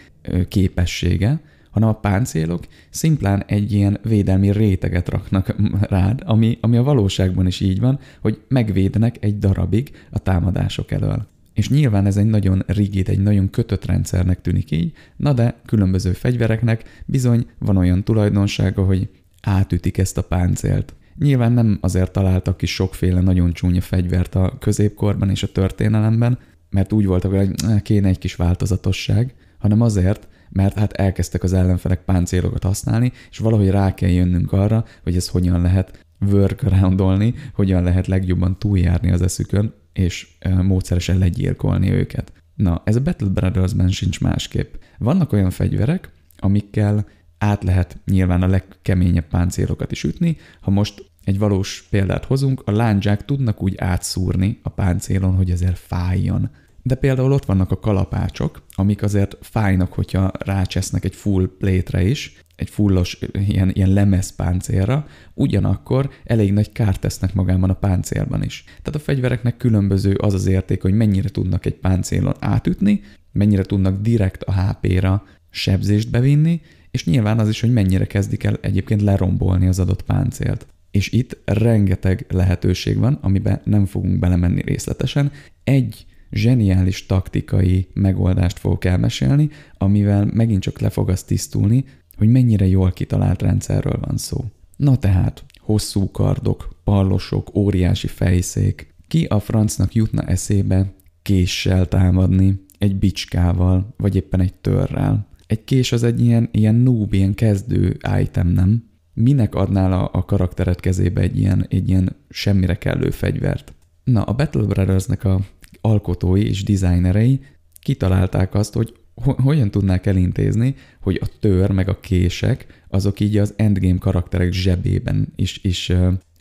képessége, hanem a páncélok szimplán egy ilyen védelmi réteget raknak rád, ami, ami a valóságban is így van, hogy megvédenek egy darabig a támadások elől. És nyilván ez egy nagyon rigid, egy nagyon kötött rendszernek tűnik így, na de különböző fegyvereknek bizony van olyan tulajdonsága, hogy átütik ezt a páncélt. Nyilván nem azért találtak ki sokféle nagyon csúnya fegyvert a középkorban és a történelemben, mert úgy voltak, hogy kéne egy kis változatosság, hanem azért, mert hát elkezdtek az ellenfelek páncélokat használni, és valahogy rá kell jönnünk arra, hogy ez hogyan lehet workaroundolni, hogyan lehet legjobban túljárni az eszükön, és módszeresen legyilkolni őket. Na, ez a Battle Brothers-ben sincs másképp. Vannak olyan fegyverek, amikkel át lehet nyilván a legkeményebb páncélokat is ütni. Ha most egy valós példát hozunk, a lándzsák tudnak úgy átszúrni a páncélon, hogy ezért fájjon. De például ott vannak a kalapácsok, amik azért fájnak, hogyha rácsesznek egy full plate is, egy fullos ilyen, ilyen lemez páncélra, ugyanakkor elég nagy kárt tesznek magában a páncélban is. Tehát a fegyvereknek különböző az az érték, hogy mennyire tudnak egy páncélon átütni, mennyire tudnak direkt a HP-ra sebzést bevinni, és nyilván az is, hogy mennyire kezdik el egyébként lerombolni az adott páncélt. És itt rengeteg lehetőség van, amiben nem fogunk belemenni részletesen. Egy zseniális taktikai megoldást fogok elmesélni, amivel megint csak le fog az tisztulni, hogy mennyire jól kitalált rendszerről van szó. Na tehát, hosszú kardok, pallosok, óriási fejszék. Ki a francnak jutna eszébe késsel támadni, egy bicskával, vagy éppen egy törrel? Egy kés az egy ilyen, ilyen noob, ilyen kezdő item, nem? Minek adnál a, a karakteret kezébe egy ilyen, egy ilyen semmire kellő fegyvert? Na, a Battle Brothers-nek a alkotói és designerei kitalálták azt, hogy hogyan tudnák elintézni, hogy a tör meg a kések azok így az endgame karakterek zsebében is, is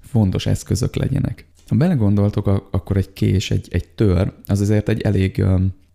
fontos eszközök legyenek. Ha belegondoltok, akkor egy kés, egy, egy tör, az azért egy elég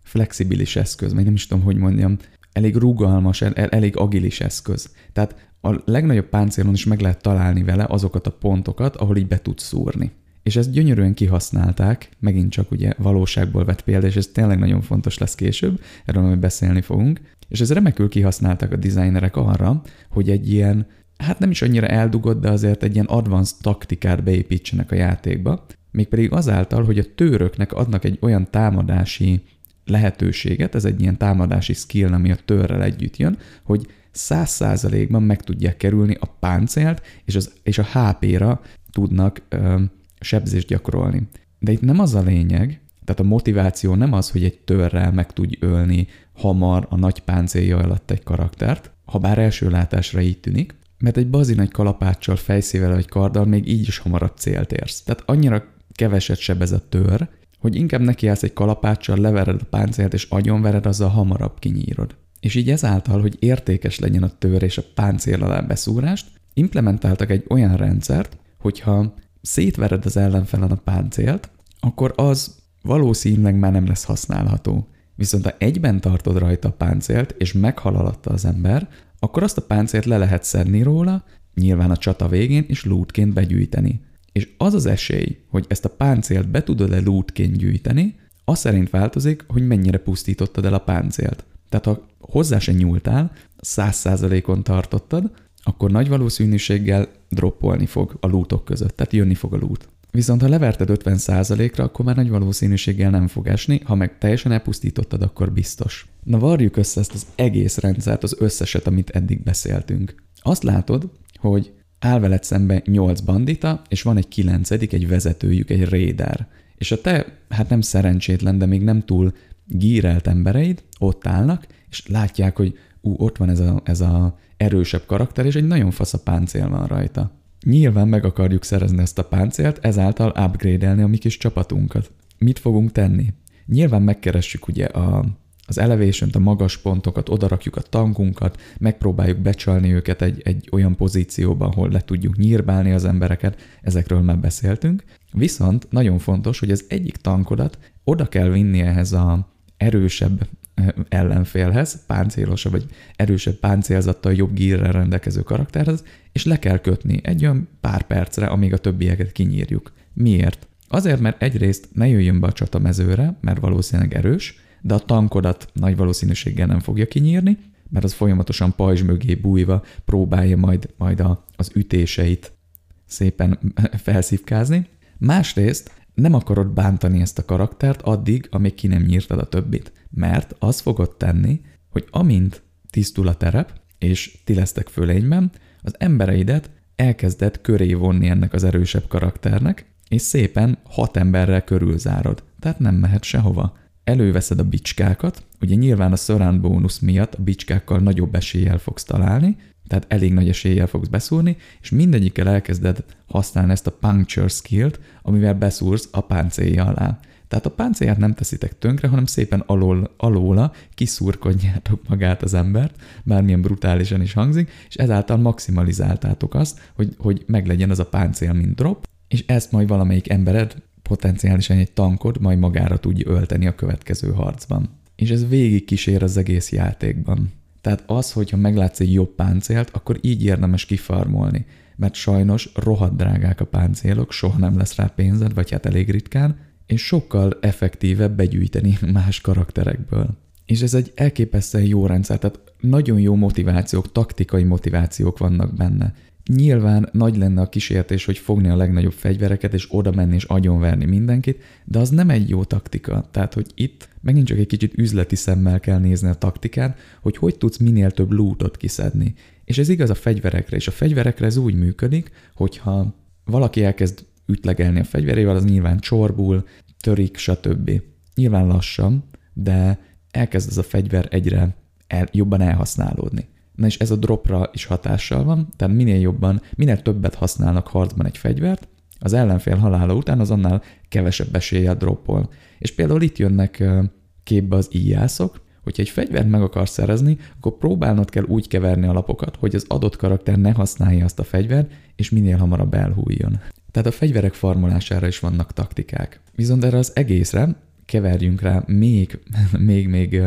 flexibilis eszköz, vagy nem is tudom, hogy mondjam, elég rugalmas, el, elég agilis eszköz. Tehát a legnagyobb páncélon is meg lehet találni vele azokat a pontokat, ahol így be tud szúrni. És ezt gyönyörűen kihasználták, megint csak ugye valóságból vett példa, és ez tényleg nagyon fontos lesz később, erről majd beszélni fogunk. És ez remekül kihasználták a designerek arra, hogy egy ilyen, hát nem is annyira eldugott, de azért egy ilyen advanced taktikát beépítsenek a játékba, mégpedig azáltal, hogy a tőröknek adnak egy olyan támadási lehetőséget, ez egy ilyen támadási skill, ami a törrel együtt jön, hogy száz százalékban meg tudják kerülni a páncélt, és, az, és a HP-ra tudnak ö, sebzést gyakorolni. De itt nem az a lényeg, tehát a motiváció nem az, hogy egy törrel meg tudj ölni hamar a nagy páncélja alatt egy karaktert, ha bár első látásra így tűnik, mert egy bazin egy kalapáccsal, fejszével vagy karddal még így is hamarabb célt érsz. Tehát annyira keveset sebez a tör, hogy inkább nekiállsz egy kalapáccsal, levered a páncélt és agyonvered, azzal hamarabb kinyírod. És így ezáltal, hogy értékes legyen a tör és a páncél alá beszúrást, implementáltak egy olyan rendszert, hogyha szétvered az ellenfelen a páncélt, akkor az valószínűleg már nem lesz használható. Viszont ha egyben tartod rajta a páncélt, és meghal az ember, akkor azt a páncélt le lehet szedni róla, nyilván a csata végén, és lootként begyűjteni. És az az esély, hogy ezt a páncélt be tudod-e lootként gyűjteni, az szerint változik, hogy mennyire pusztítottad el a páncélt. Tehát ha hozzá se nyúltál, száz százalékon tartottad, akkor nagy valószínűséggel droppolni fog a lootok között, tehát jönni fog a loot. Viszont ha leverted 50%-ra, akkor már nagy valószínűséggel nem fog esni, ha meg teljesen elpusztítottad, akkor biztos. Na varjuk össze ezt az egész rendszert, az összeset, amit eddig beszéltünk. Azt látod, hogy áll veled szembe 8 bandita, és van egy kilencedik, egy vezetőjük, egy raider. És a te, hát nem szerencsétlen, de még nem túl gírelt embereid ott állnak, és látják, hogy ú, ott van ez a, ez a erősebb karakter, és egy nagyon fasz a páncél van rajta. Nyilván meg akarjuk szerezni ezt a páncélt, ezáltal upgrade-elni a mi kis csapatunkat. Mit fogunk tenni? Nyilván megkeressük ugye a, az elevation a magas pontokat, odarakjuk a tankunkat, megpróbáljuk becsalni őket egy, egy olyan pozícióban, ahol le tudjuk nyírbálni az embereket, ezekről már beszéltünk. Viszont nagyon fontos, hogy az egyik tankodat oda kell vinni ehhez a erősebb ellenfélhez, páncélosabb vagy erősebb páncélzattal, jobb gírrel rendelkező karakterhez, és le kell kötni egy olyan pár percre, amíg a többieket kinyírjuk. Miért? Azért, mert egyrészt ne jöjjön be a csatamezőre, mert valószínűleg erős, de a tankodat nagy valószínűséggel nem fogja kinyírni, mert az folyamatosan pajzs mögé bújva próbálja majd, majd a, az ütéseit szépen felszívkázni. Másrészt nem akarod bántani ezt a karaktert addig, amíg ki nem nyírtad a többit. Mert az fogod tenni, hogy amint tisztul a terep, és ti lesztek fölényben, az embereidet elkezded köré vonni ennek az erősebb karakternek, és szépen hat emberrel körülzárod. Tehát nem mehet sehova. Előveszed a bicskákat, ugye nyilván a surround bónusz miatt a bicskákkal nagyobb eséllyel fogsz találni, tehát elég nagy eséllyel fogsz beszúrni, és mindegyikkel elkezded használni ezt a puncture skillt, amivel beszúrsz a páncélja alá. Tehát a páncélját nem teszitek tönkre, hanem szépen alól, alóla kiszurkodjátok magát az embert, bármilyen brutálisan is hangzik, és ezáltal maximalizáltátok azt, hogy, hogy meglegyen az a páncél, mint drop, és ezt majd valamelyik embered, potenciálisan egy tankod majd magára tudja ölteni a következő harcban. És ez végig kísér az egész játékban. Tehát az, hogyha meglátsz egy jobb páncélt, akkor így érdemes kifarmolni. Mert sajnos rohadt drágák a páncélok, soha nem lesz rá pénzed, vagy hát elég ritkán, és sokkal effektívebb begyűjteni más karakterekből. És ez egy elképesztően jó rendszer, tehát nagyon jó motivációk, taktikai motivációk vannak benne. Nyilván nagy lenne a kísértés, hogy fogni a legnagyobb fegyvereket, és oda menni és agyonverni mindenkit, de az nem egy jó taktika. Tehát, hogy itt megint csak egy kicsit üzleti szemmel kell nézni a taktikán, hogy hogy tudsz minél több lootot kiszedni. És ez igaz a fegyverekre, és a fegyverekre ez úgy működik, hogyha valaki elkezd ütlegelni a fegyverével, az nyilván csorbul, törik, stb. Nyilván lassan, de elkezd ez a fegyver egyre el, jobban elhasználódni. Na és ez a dropra is hatással van, tehát minél jobban, minél többet használnak harcban egy fegyvert, az ellenfél halála után az annál kevesebb eséllyel droppol. És például itt jönnek képbe az íjászok, hogyha egy fegyvert meg akarsz szerezni, akkor próbálnod kell úgy keverni a lapokat, hogy az adott karakter ne használja azt a fegyvert, és minél hamarabb elhújjon. Tehát a fegyverek farmolására is vannak taktikák. Viszont erre az egészre keverjünk rá még, még, még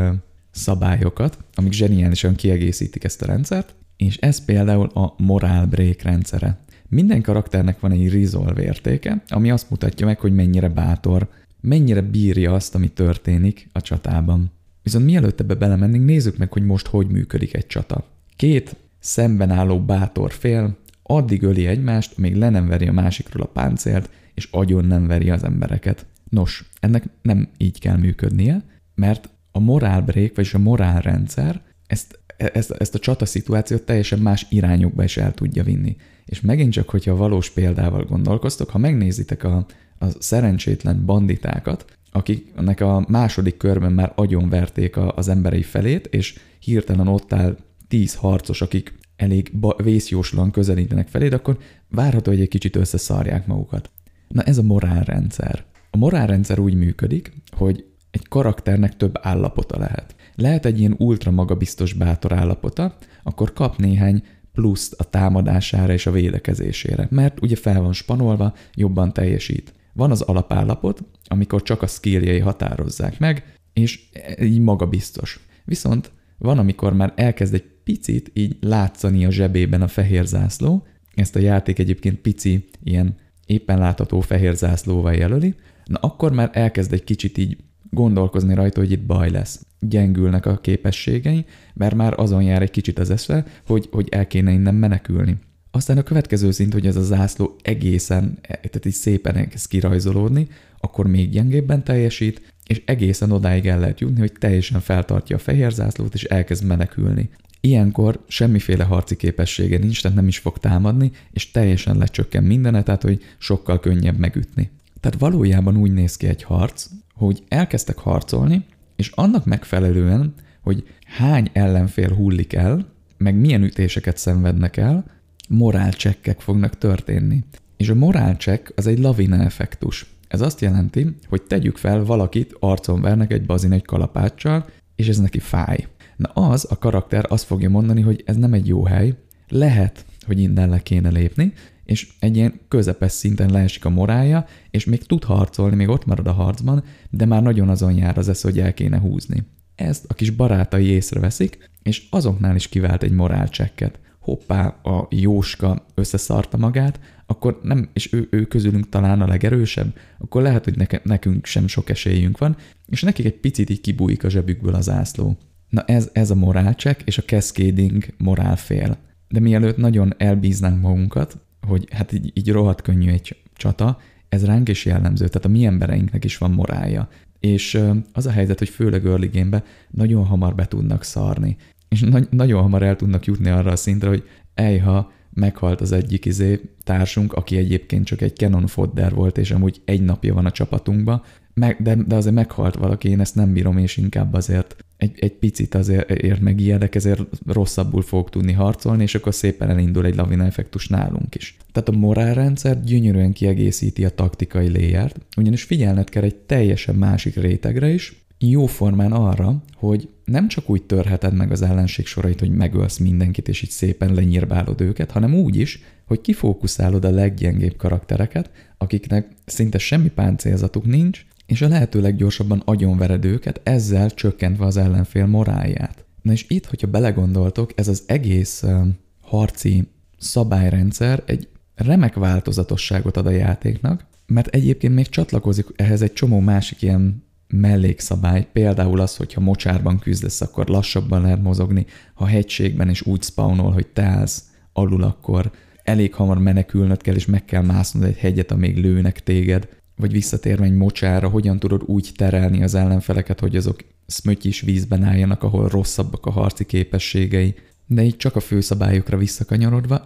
szabályokat, amik zseniálisan kiegészítik ezt a rendszert, és ez például a morál break rendszere. Minden karakternek van egy resolve értéke, ami azt mutatja meg, hogy mennyire bátor, mennyire bírja azt, ami történik a csatában. Viszont mielőtt ebbe belemennénk, nézzük meg, hogy most hogy működik egy csata. Két szemben álló bátor fél addig öli egymást, még le nem veri a másikról a páncélt, és agyon nem veri az embereket. Nos, ennek nem így kell működnie, mert a morál break, vagyis a morálrendszer ezt, ezt, ezt a csata szituációt teljesen más irányokba is el tudja vinni. És megint csak, hogyha valós példával gondolkoztok, ha megnézitek a, a szerencsétlen banditákat, akiknek a második körben már agyonverték a, az emberei felét, és hirtelen ott áll tíz harcos, akik elég vészjóslan közelítenek feléd, akkor várható, hogy egy kicsit összeszarják magukat. Na ez a morálrendszer. A morálrendszer úgy működik, hogy egy karakternek több állapota lehet. Lehet egy ilyen ultra magabiztos bátor állapota, akkor kap néhány pluszt a támadására és a védekezésére, mert ugye fel van spanolva, jobban teljesít. Van az alapállapot, amikor csak a skilljei határozzák meg, és így magabiztos. Viszont van, amikor már elkezd egy picit így látszani a zsebében a fehér zászló, ezt a játék egyébként pici, ilyen éppen látható fehér zászlóval jelöli, na akkor már elkezd egy kicsit így gondolkozni rajta, hogy itt baj lesz. Gyengülnek a képességei, mert már azon jár egy kicsit az esze, hogy, hogy el kéne innen menekülni. Aztán a következő szint, hogy ez a zászló egészen, tehát így szépen elkezd kirajzolódni, akkor még gyengébben teljesít, és egészen odáig el lehet jutni, hogy teljesen feltartja a fehér zászlót, és elkezd menekülni. Ilyenkor semmiféle harci képessége nincs, tehát nem is fog támadni, és teljesen lecsökken mindene, tehát hogy sokkal könnyebb megütni. Tehát valójában úgy néz ki egy harc, hogy elkezdtek harcolni, és annak megfelelően, hogy hány ellenfél hullik el, meg milyen ütéseket szenvednek el, morálcsekkek fognak történni. És a morálcsekk az egy lavina effektus. Ez azt jelenti, hogy tegyük fel, valakit arcon vernek egy bazin egy kalapáccsal, és ez neki fáj. Na az, a karakter azt fogja mondani, hogy ez nem egy jó hely, lehet, hogy innen le kéne lépni, és egy ilyen közepes szinten leesik a morálja, és még tud harcolni, még ott marad a harcban, de már nagyon azon jár az esz, hogy el kéne húzni. Ezt a kis barátai észreveszik, és azoknál is kivált egy morálcsekket. Hoppá, a Jóska összeszarta magát, akkor nem, és ő, ő közülünk talán a legerősebb, akkor lehet, hogy neke, nekünk sem sok esélyünk van, és nekik egy picit így kibújik a zsebükből az ászló. Na ez, ez a morálcsek és a cascading morálfél. De mielőtt nagyon elbíznánk magunkat, hogy hát így, így rohadt könnyű egy csata, ez ránk is jellemző, tehát a mi embereinknek is van morálja. És az a helyzet, hogy főleg early game nagyon hamar be tudnak szarni. És na- nagyon hamar el tudnak jutni arra a szintre, hogy ejha, meghalt az egyik izé társunk, aki egyébként csak egy Canon fodder volt, és amúgy egy napja van a csapatunkba, meg, de, de azért meghalt valaki, én ezt nem bírom, és inkább azért egy, egy picit azért ért meg ilyenek, ezért rosszabbul fogok tudni harcolni, és akkor szépen elindul egy lavina effektus nálunk is. Tehát a morálrendszer gyönyörűen kiegészíti a taktikai léját, ugyanis figyelned kell egy teljesen másik rétegre is, jóformán arra, hogy nem csak úgy törheted meg az ellenség sorait, hogy megölsz mindenkit, és így szépen lenyírbálod őket, hanem úgy is, hogy kifókuszálod a leggyengébb karaktereket, akiknek szinte semmi páncélzatuk nincs, és a lehető leggyorsabban agyonvered őket, ezzel csökkentve az ellenfél morálját. Na és itt, hogyha belegondoltok, ez az egész uh, harci szabályrendszer egy remek változatosságot ad a játéknak, mert egyébként még csatlakozik ehhez egy csomó másik ilyen mellékszabály, például az, hogyha mocsárban küzdesz, akkor lassabban lehet mozogni, ha hegységben is úgy spawnol, hogy te állsz alul, akkor elég hamar menekülnöd kell, és meg kell másznod egy hegyet, amíg lőnek téged, vagy visszatérve egy mocsára, hogyan tudod úgy terelni az ellenfeleket, hogy azok szmötyis vízben álljanak, ahol rosszabbak a harci képességei, de így csak a főszabályokra visszakanyarodva,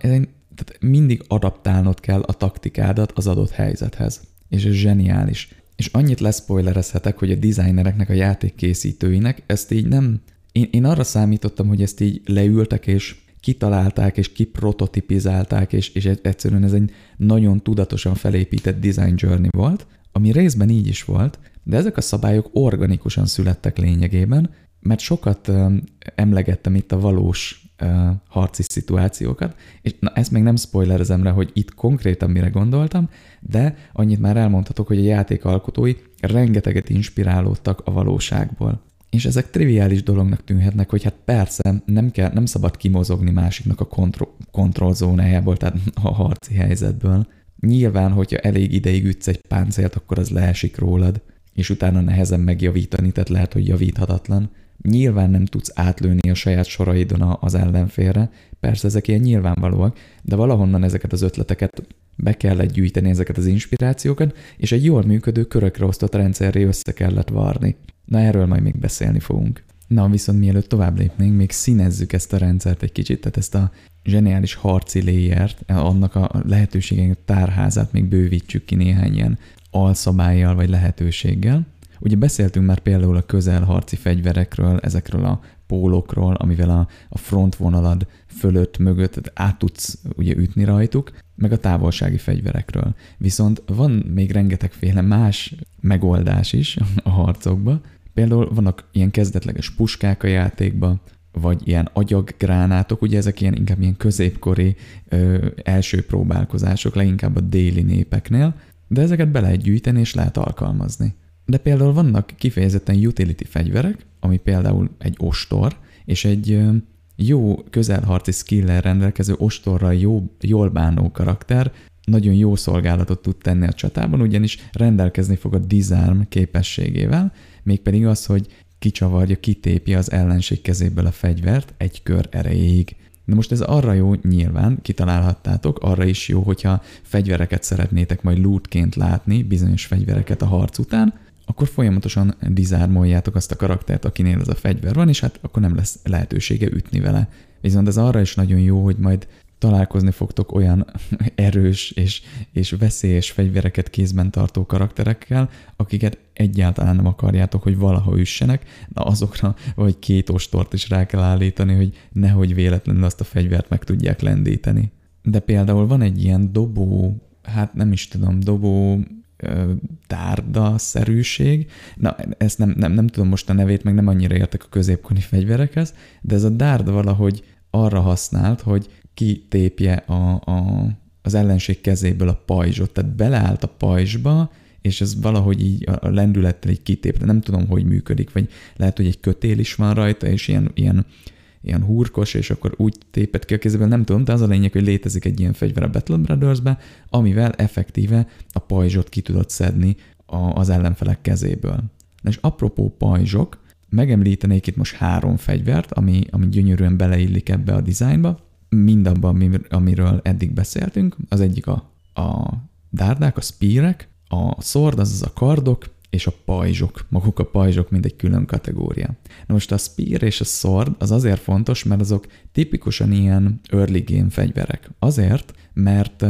tehát mindig adaptálnod kell a taktikádat az adott helyzethez. És ez zseniális. És annyit leszpoilerezhetek, hogy a designereknek, a játékkészítőinek ezt így nem... Én, én arra számítottam, hogy ezt így leültek és kitalálták és kiprototipizálták, és, és egyszerűen ez egy nagyon tudatosan felépített design journey volt, ami részben így is volt, de ezek a szabályok organikusan születtek lényegében, mert sokat emlegettem itt a valós harci szituációkat, és na, ezt még nem spoilerezem rá, hogy itt konkrétan mire gondoltam, de annyit már elmondhatok, hogy a játék alkotói rengeteget inspirálódtak a valóságból. És ezek triviális dolognak tűnhetnek, hogy hát persze nem, kell, nem szabad kimozogni másiknak a kontro- kontrollzónájából, tehát a harci helyzetből. Nyilván, hogyha elég ideig ütsz egy páncélt, akkor az leesik rólad, és utána nehezen megjavítani, tehát lehet, hogy javíthatatlan. Nyilván nem tudsz átlőni a saját soraidon az ellenfélre, persze ezek ilyen nyilvánvalóak, de valahonnan ezeket az ötleteket be kellett gyűjteni ezeket az inspirációkat, és egy jól működő körökre osztott rendszerré össze kellett varni. Na erről majd még beszélni fogunk. Na, viszont mielőtt tovább lépnénk, még színezzük ezt a rendszert egy kicsit, tehát ezt a zseniális harci layert, annak a lehetőségek tárházát még bővítsük ki néhány ilyen alszabályjal vagy lehetőséggel. Ugye beszéltünk már például a közelharci fegyverekről, ezekről a pólokról, amivel a, a frontvonalad fölött, mögött át tudsz ugye ütni rajtuk, meg a távolsági fegyverekről. Viszont van még rengetegféle más megoldás is a harcokba. Például vannak ilyen kezdetleges puskák a játékba, vagy ilyen agyaggránátok, ugye ezek ilyen inkább ilyen középkori ö, első próbálkozások, leginkább a déli népeknél, de ezeket be lehet gyűjteni és lehet alkalmazni. De például vannak kifejezetten utility fegyverek, ami például egy ostor, és egy jó közelharci skill rendelkező ostorral jó, jól bánó karakter nagyon jó szolgálatot tud tenni a csatában, ugyanis rendelkezni fog a disarm képességével, mégpedig az, hogy kicsavarja, kitépje az ellenség kezéből a fegyvert egy kör erejéig. Na most ez arra jó, nyilván, kitalálhattátok, arra is jó, hogyha fegyvereket szeretnétek majd lootként látni, bizonyos fegyvereket a harc után, akkor folyamatosan dizármoljátok azt a karaktert, akinél ez a fegyver van, és hát akkor nem lesz lehetősége ütni vele. Viszont ez arra is nagyon jó, hogy majd találkozni fogtok olyan erős és, és veszélyes fegyvereket kézben tartó karakterekkel, akiket egyáltalán nem akarjátok, hogy valaha üssenek, de azokra vagy két ostort is rá kell állítani, hogy nehogy véletlenül azt a fegyvert meg tudják lendíteni. De például van egy ilyen dobó, hát nem is tudom, dobó dárda-szerűség. Na, ezt nem, nem, nem tudom most a nevét, meg nem annyira értek a középkori fegyverekhez, de ez a dárda valahogy arra használt, hogy kitépje a, a, az ellenség kezéből a pajzsot, tehát beleállt a pajzsba, és ez valahogy így a lendülettel így kitépte. Nem tudom, hogy működik, vagy lehet, hogy egy kötél is van rajta, és ilyen, ilyen ilyen hurkos, és akkor úgy tépett ki a kezében, nem tudom, de az a lényeg, hogy létezik egy ilyen fegyver a Battle Brothers-be, amivel effektíve a pajzsot ki tudod szedni a, az ellenfelek kezéből. Na és apropó pajzsok, megemlítenék itt most három fegyvert, ami, ami gyönyörűen beleillik ebbe a dizájnba, mindabban, amiről eddig beszéltünk. Az egyik a, a dárdák, a spearek, a sword, azaz a kardok, és a pajzsok. Maguk a pajzsok mind egy külön kategória. Na most a spear és a sword az azért fontos, mert azok tipikusan ilyen early game fegyverek. Azért, mert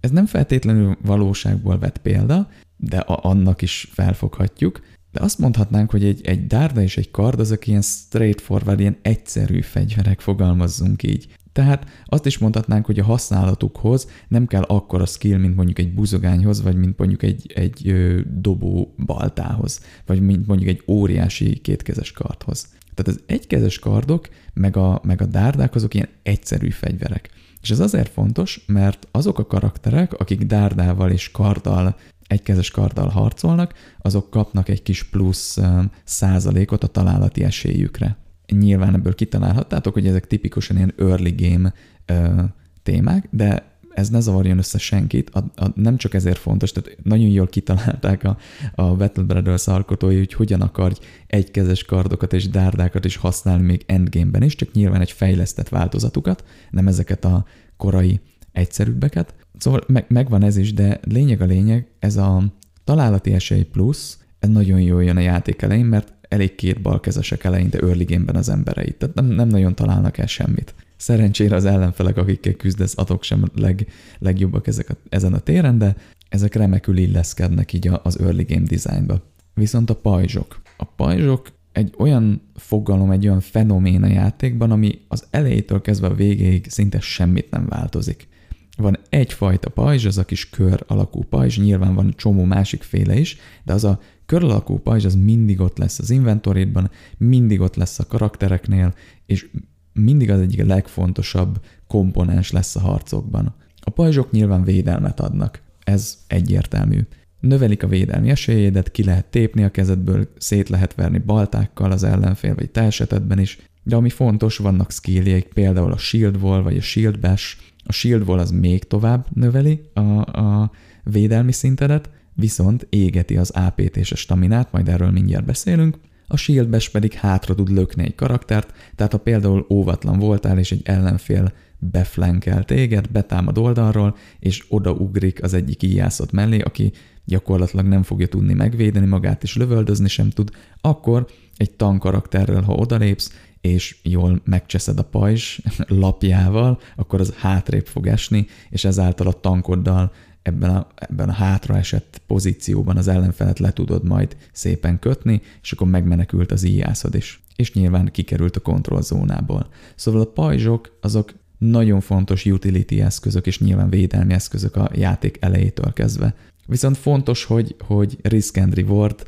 ez nem feltétlenül valóságból vett példa, de a, annak is felfoghatjuk, de azt mondhatnánk, hogy egy, egy dárda és egy kard azok ilyen straightforward, ilyen egyszerű fegyverek, fogalmazzunk így. Tehát azt is mondhatnánk, hogy a használatukhoz nem kell akkora skill, mint mondjuk egy buzogányhoz, vagy mint mondjuk egy, egy dobó baltához, vagy mint mondjuk egy óriási kétkezes kardhoz. Tehát az egykezes kardok, meg a, meg a dárdák azok ilyen egyszerű fegyverek. És ez azért fontos, mert azok a karakterek, akik dárdával és karddal, egykezes karddal harcolnak, azok kapnak egy kis plusz százalékot a találati esélyükre nyilván ebből kitalálhattátok, hogy ezek tipikusan ilyen early game ö, témák, de ez ne zavarjon össze senkit, a, a, nem csak ezért fontos, tehát nagyon jól kitalálták a, a Battle Brothers alkotói, hogy hogyan akarj egykezes kardokat és dárdákat is használni még endgame-ben is, csak nyilván egy fejlesztett változatukat, nem ezeket a korai egyszerűbbeket. Szóval meg, megvan ez is, de lényeg a lényeg, ez a találati esély plusz, ez nagyon jól jön a játék elején, mert elég két balkezesek eleinte early game-ben az embereit, tehát nem, nem nagyon találnak el semmit. Szerencsére az ellenfelek, akikkel küzdesz, adok sem leg, legjobbak ezek a, ezen a téren, de ezek remekül illeszkednek így az early game designba. Viszont a pajzsok. A pajzsok egy olyan fogalom, egy olyan fenomén a játékban, ami az elejétől kezdve a végéig szinte semmit nem változik. Van egyfajta pajzs, az a kis kör alakú pajzs, nyilván van csomó másik féle is, de az a kör alakú pajzs az mindig ott lesz az inventoridban, mindig ott lesz a karaktereknél, és mindig az egyik legfontosabb komponens lesz a harcokban. A pajzsok nyilván védelmet adnak, ez egyértelmű. Növelik a védelmi esélyédet, ki lehet tépni a kezedből, szét lehet verni baltákkal az ellenfél, vagy te esetedben is, de ami fontos, vannak skilljeik, például a Shield Wall vagy a Shield Bash. A Shield Wall az még tovább növeli a, a védelmi szintedet, viszont égeti az AP-t és a staminát, majd erről mindjárt beszélünk, a shield Bash pedig hátra tud lökni egy karaktert, tehát ha például óvatlan voltál, és egy ellenfél beflankel téged, betámad oldalról, és odaugrik az egyik íjászot mellé, aki gyakorlatilag nem fogja tudni megvédeni magát, és lövöldözni sem tud, akkor egy tank karakterrel, ha odalépsz, és jól megcseszed a pajzs lapjával, akkor az hátrébb fog esni, és ezáltal a tankoddal ebben a, ebben a hátraesett pozícióban az ellenfelet le tudod majd szépen kötni, és akkor megmenekült az íjászod is. És nyilván kikerült a kontrollzónából. Szóval a pajzsok azok nagyon fontos utility eszközök, és nyilván védelmi eszközök a játék elejétől kezdve. Viszont fontos, hogy, hogy risk and reward,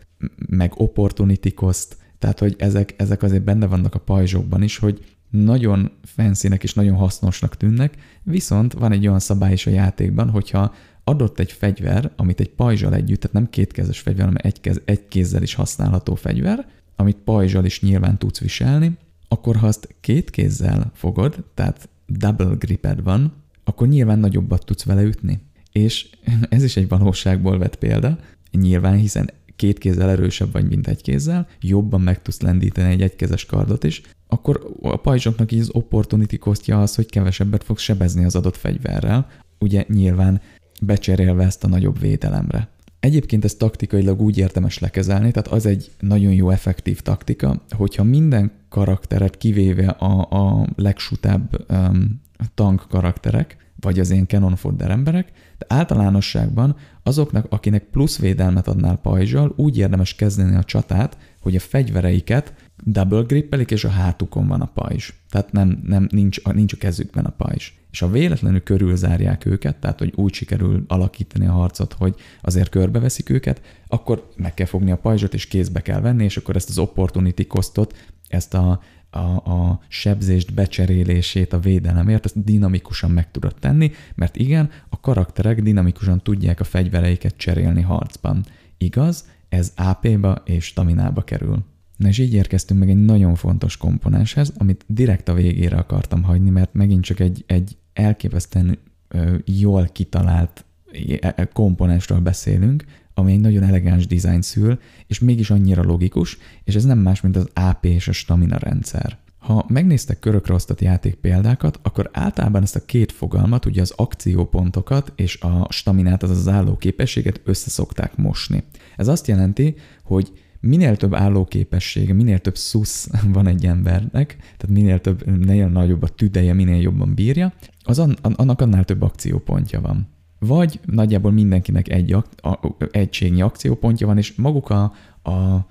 meg opportunity cost, tehát hogy ezek, ezek azért benne vannak a pajzsokban is, hogy nagyon fancy és nagyon hasznosnak tűnnek, viszont van egy olyan szabály is a játékban, hogyha adott egy fegyver, amit egy pajzsal együtt, tehát nem kétkezes fegyver, hanem egy, kez, egy kézzel is használható fegyver, amit pajzsal is nyilván tudsz viselni, akkor ha azt két kézzel fogod, tehát double griped van, akkor nyilván nagyobbat tudsz vele ütni. És ez is egy valóságból vett példa, nyilván, hiszen két kézzel erősebb vagy, mint egy kézzel, jobban meg tudsz lendíteni egy egykezes kardot is, akkor a pajzsoknak így az opportunity kostja az, hogy kevesebbet fogsz sebezni az adott fegyverrel. Ugye nyilván becserélve ezt a nagyobb védelemre. Egyébként ezt taktikailag úgy érdemes lekezelni, tehát az egy nagyon jó effektív taktika, hogyha minden karakteret kivéve a, a legsutább um, tank karakterek, vagy az én cannon fodder emberek, de általánosságban azoknak, akinek plusz védelmet adnál pajzsal, úgy érdemes kezdeni a csatát, hogy a fegyvereiket double grippelik, és a hátukon van a pajzs. Tehát nem, nem, nincs, nincs a kezükben a pajzs. És ha véletlenül körülzárják őket, tehát hogy úgy sikerül alakítani a harcot, hogy azért körbeveszik őket, akkor meg kell fogni a pajzsot, és kézbe kell venni, és akkor ezt az opportunity costot, ezt a, a, a sebzést, becserélését a védelemért, ezt dinamikusan meg tudod tenni, mert igen, a karakterek dinamikusan tudják a fegyvereiket cserélni harcban. Igaz, ez AP-ba és staminába kerül. Na és így érkeztünk meg egy nagyon fontos komponenshez, amit direkt a végére akartam hagyni, mert megint csak egy, egy elképesztően jól kitalált e, e, komponensről beszélünk, ami egy nagyon elegáns design szül, és mégis annyira logikus, és ez nem más, mint az AP és a stamina rendszer. Ha megnéztek körökre osztott játék példákat, akkor általában ezt a két fogalmat, ugye az akciópontokat és a staminát, azaz az állóképességet össze szokták mosni. Ez azt jelenti, hogy minél több állóképessége, minél több szusz van egy embernek, tehát minél több, minél nagyobb a tüdeje, minél jobban bírja, az annak annál több akciópontja van. Vagy nagyjából mindenkinek egy ak- a, egységnyi akciópontja van, és maguk a, a,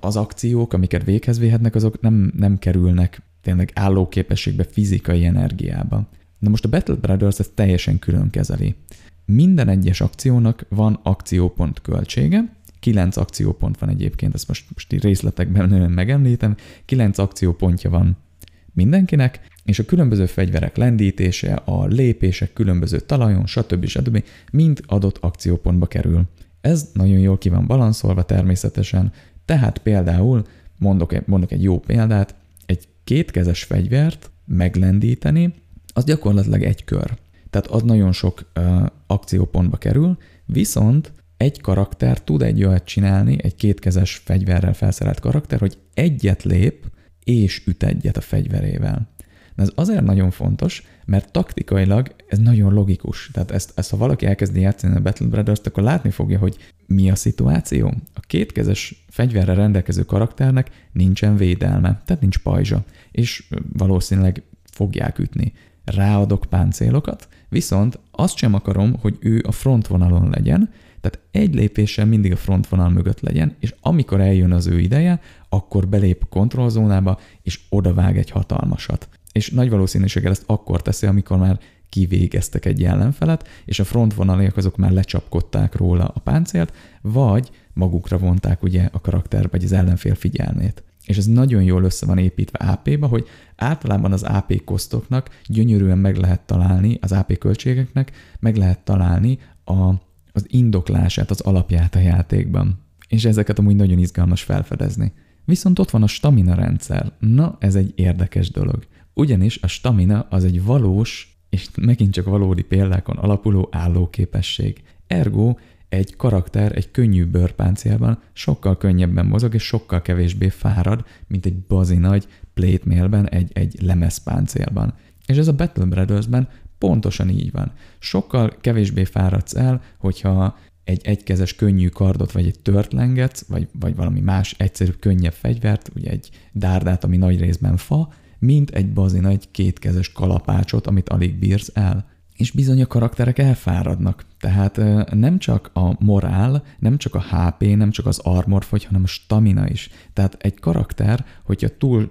az akciók, amiket véghez véhetnek, azok nem, nem kerülnek tényleg állóképességbe, fizikai energiába. Na most a Battle Brothers ezt teljesen külön kezeli. Minden egyes akciónak van akciópont költsége, Kilenc akciópont van egyébként, ezt most, most részletekben megemlítem. Kilenc akciópontja van mindenkinek, és a különböző fegyverek lendítése, a lépések különböző talajon, stb. stb. mind adott akciópontba kerül. Ez nagyon jól ki van balanszolva természetesen, tehát például, mondok, mondok egy jó példát, egy kétkezes fegyvert meglendíteni, az gyakorlatilag egy kör. Tehát az nagyon sok uh, akciópontba kerül, viszont egy karakter tud egy olyat csinálni, egy kétkezes fegyverrel felszerelt karakter, hogy egyet lép és üt egyet a fegyverével. De ez azért nagyon fontos, mert taktikailag ez nagyon logikus. Tehát ezt, ezt ha valaki elkezdi játszani a Battle Brothers-t, akkor látni fogja, hogy mi a szituáció. A kétkezes fegyverre rendelkező karakternek nincsen védelme, tehát nincs pajzsa, és valószínűleg fogják ütni. Ráadok páncélokat, viszont azt sem akarom, hogy ő a frontvonalon legyen, tehát egy lépéssel mindig a frontvonal mögött legyen, és amikor eljön az ő ideje, akkor belép a kontrollzónába, és odavág egy hatalmasat. És nagy valószínűséggel ezt akkor teszi, amikor már kivégeztek egy ellenfelet, és a frontvonaliak azok már lecsapkodták róla a páncélt, vagy magukra vonták ugye a karakter vagy az ellenfél figyelmét. És ez nagyon jól össze van építve AP-ba, hogy általában az AP kosztoknak gyönyörűen meg lehet találni, az AP költségeknek meg lehet találni a az indoklását, az alapját a játékban. És ezeket amúgy nagyon izgalmas felfedezni. Viszont ott van a stamina rendszer. Na, ez egy érdekes dolog. Ugyanis a stamina az egy valós, és megint csak valódi példákon alapuló állóképesség. Ergo egy karakter egy könnyű bőrpáncélban sokkal könnyebben mozog, és sokkal kevésbé fárad, mint egy bazi nagy plate mailben, egy, egy lemezpáncélban. És ez a Battle Brothers-ben Pontosan így van. Sokkal kevésbé fáradsz el, hogyha egy egykezes könnyű kardot, vagy egy törtlenget, vagy, vagy valami más egyszerű, könnyebb fegyvert, ugye egy dárdát, ami nagy részben fa, mint egy bazi nagy kétkezes kalapácsot, amit alig bírsz el. És bizony a karakterek elfáradnak. Tehát nem csak a morál, nem csak a HP, nem csak az armor fogy, hanem a stamina is. Tehát egy karakter, hogyha túl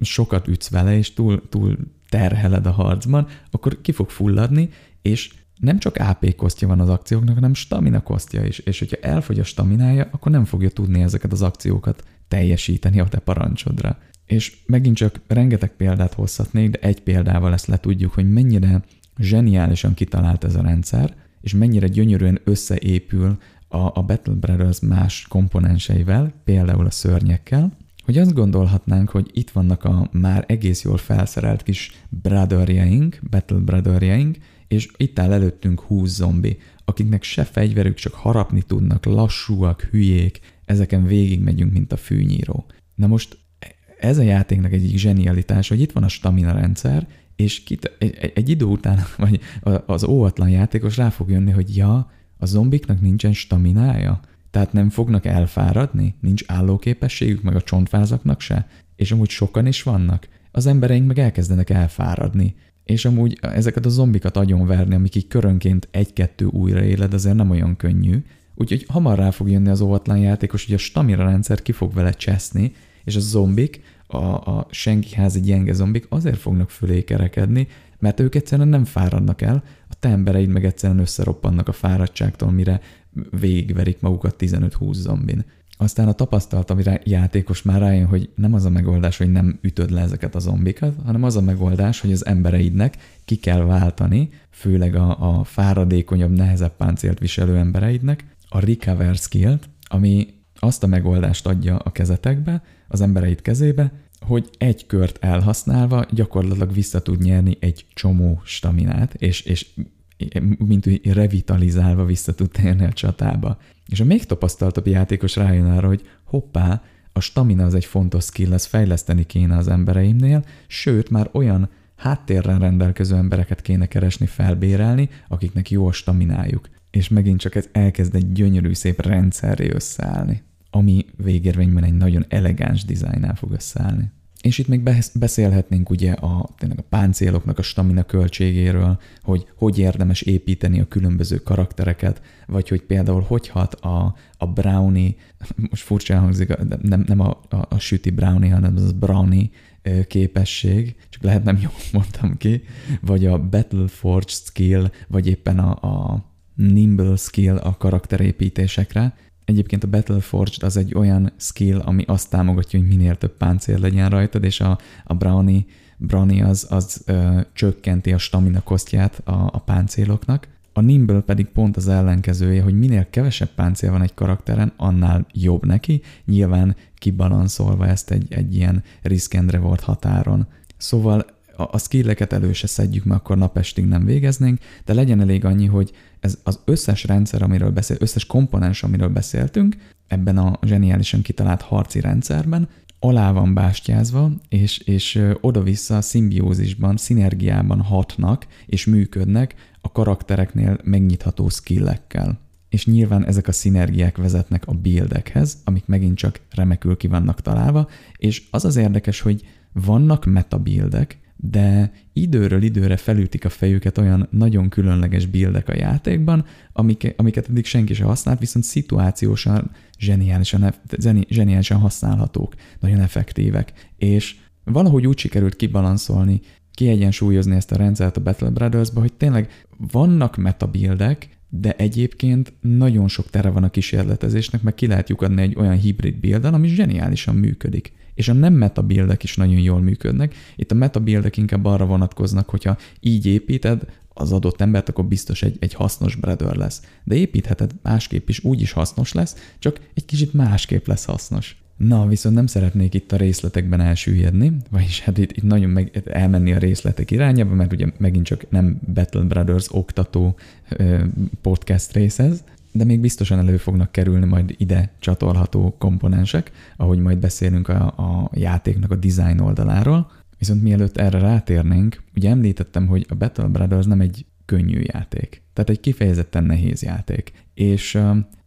sokat ütsz vele, és túl, túl terheled a harcban, akkor ki fog fulladni, és nem csak AP kosztja van az akcióknak, hanem stamina kosztja is, és hogyha elfogy a staminája, akkor nem fogja tudni ezeket az akciókat teljesíteni a te parancsodra. És megint csak rengeteg példát hozhatnék, de egy példával ezt le tudjuk, hogy mennyire zseniálisan kitalált ez a rendszer, és mennyire gyönyörűen összeépül a, a Battle Brothers más komponenseivel, például a szörnyekkel, hogy azt gondolhatnánk, hogy itt vannak a már egész jól felszerelt kis brotherjeink, battle brotherjeink, és itt áll előttünk 20 zombi, akiknek se fegyverük, csak harapni tudnak, lassúak, hülyék, ezeken végig megyünk, mint a fűnyíró. Na most ez a játéknak egyik zsenialitás, hogy itt van a stamina rendszer, és kit, egy, egy idő után, vagy az óvatlan játékos rá fog jönni, hogy ja, a zombiknak nincsen staminája, tehát nem fognak elfáradni, nincs állóképességük, meg a csontvázaknak se, és amúgy sokan is vannak. Az embereink meg elkezdenek elfáradni, és amúgy ezeket a zombikat agyonverni, amik így körönként egy-kettő újra éled, azért nem olyan könnyű, úgyhogy hamar rá fog jönni az óvatlan játékos, hogy a stamina rendszer ki fog vele cseszni, és a zombik, a, a senki házi gyenge zombik azért fognak fölé kerekedni, mert ők egyszerűen nem fáradnak el, a te embereid meg egyszerűen összeroppannak a fáradtságtól, mire végigverik magukat 15-20 zombin. Aztán a tapasztalat, amire játékos már rájön, hogy nem az a megoldás, hogy nem ütöd le ezeket a zombikat, hanem az a megoldás, hogy az embereidnek ki kell váltani, főleg a, a fáradékonyabb, nehezebb páncélt viselő embereidnek, a recover skill ami azt a megoldást adja a kezetekbe, az embereid kezébe, hogy egy kört elhasználva gyakorlatilag vissza tud nyerni egy csomó staminát, és, és mint úgy revitalizálva vissza tud térni a csatába. És a még tapasztaltabb játékos rájön arra, hogy hoppá, a stamina az egy fontos skill, ezt fejleszteni kéne az embereimnél, sőt, már olyan háttérrel rendelkező embereket kéne keresni, felbérelni, akiknek jó a staminájuk. És megint csak ez elkezd egy gyönyörű, szép rendszerré összeállni, ami végérvényben egy nagyon elegáns dizájnál fog összeállni. És itt még beszélhetnénk ugye a, tényleg a páncéloknak a stamina költségéről, hogy hogy érdemes építeni a különböző karaktereket, vagy hogy például hogy hat a, a brownie, most furcsán hangzik, nem, nem a, a, a süti brownie, hanem az brownie képesség, csak lehet nem jól mondtam ki, vagy a Battleforged skill, vagy éppen a, a Nimble skill a karakterépítésekre, Egyébként a Battleforged az egy olyan skill, ami azt támogatja, hogy minél több páncél legyen rajtad, és a, a Brownie, Brownie az, az ö, csökkenti a stamina kosztját a, a páncéloknak. A Nimble pedig pont az ellenkezője, hogy minél kevesebb páncél van egy karakteren, annál jobb neki, nyilván kibalanszolva ezt egy, egy ilyen risk and reward határon. Szóval a, a skilleket elő se szedjük, mert akkor napestig nem végeznénk, de legyen elég annyi, hogy ez az összes rendszer, amiről beszél, összes komponens, amiről beszéltünk, ebben a zseniálisan kitalált harci rendszerben, alá van bástyázva, és, és oda-vissza szimbiózisban, szinergiában hatnak és működnek a karaktereknél megnyitható skillekkel. És nyilván ezek a szinergiák vezetnek a buildekhez, amik megint csak remekül ki vannak találva, és az az érdekes, hogy vannak meta buildek, de időről időre felütik a fejüket olyan nagyon különleges bildek a játékban, amik, amiket eddig senki sem használt, viszont szituációsan zseniálisan, zseniálisan használhatók, nagyon effektívek, és valahogy úgy sikerült kibalanszolni, kiegyensúlyozni ezt a rendszert a Battle Brothers-ba, hogy tényleg vannak metabildek, de egyébként nagyon sok tere van a kísérletezésnek, meg ki lehet lyukadni egy olyan hibrid builden, ami zseniálisan működik és a nem metabildek is nagyon jól működnek. Itt a metabildek inkább arra vonatkoznak, hogyha így építed az adott embert, akkor biztos egy, egy hasznos brother lesz. De építheted másképp is, úgy is hasznos lesz, csak egy kicsit másképp lesz hasznos. Na, viszont nem szeretnék itt a részletekben elsüllyedni, vagyis hát itt, itt nagyon meg, elmenni a részletek irányába, mert ugye megint csak nem Battle Brothers oktató podcast rész ez, de még biztosan elő fognak kerülni majd ide csatolható komponensek, ahogy majd beszélünk a, a játéknak a design oldaláról. Viszont mielőtt erre rátérnénk, ugye említettem, hogy a Battle Brothers nem egy könnyű játék. Tehát egy kifejezetten nehéz játék. És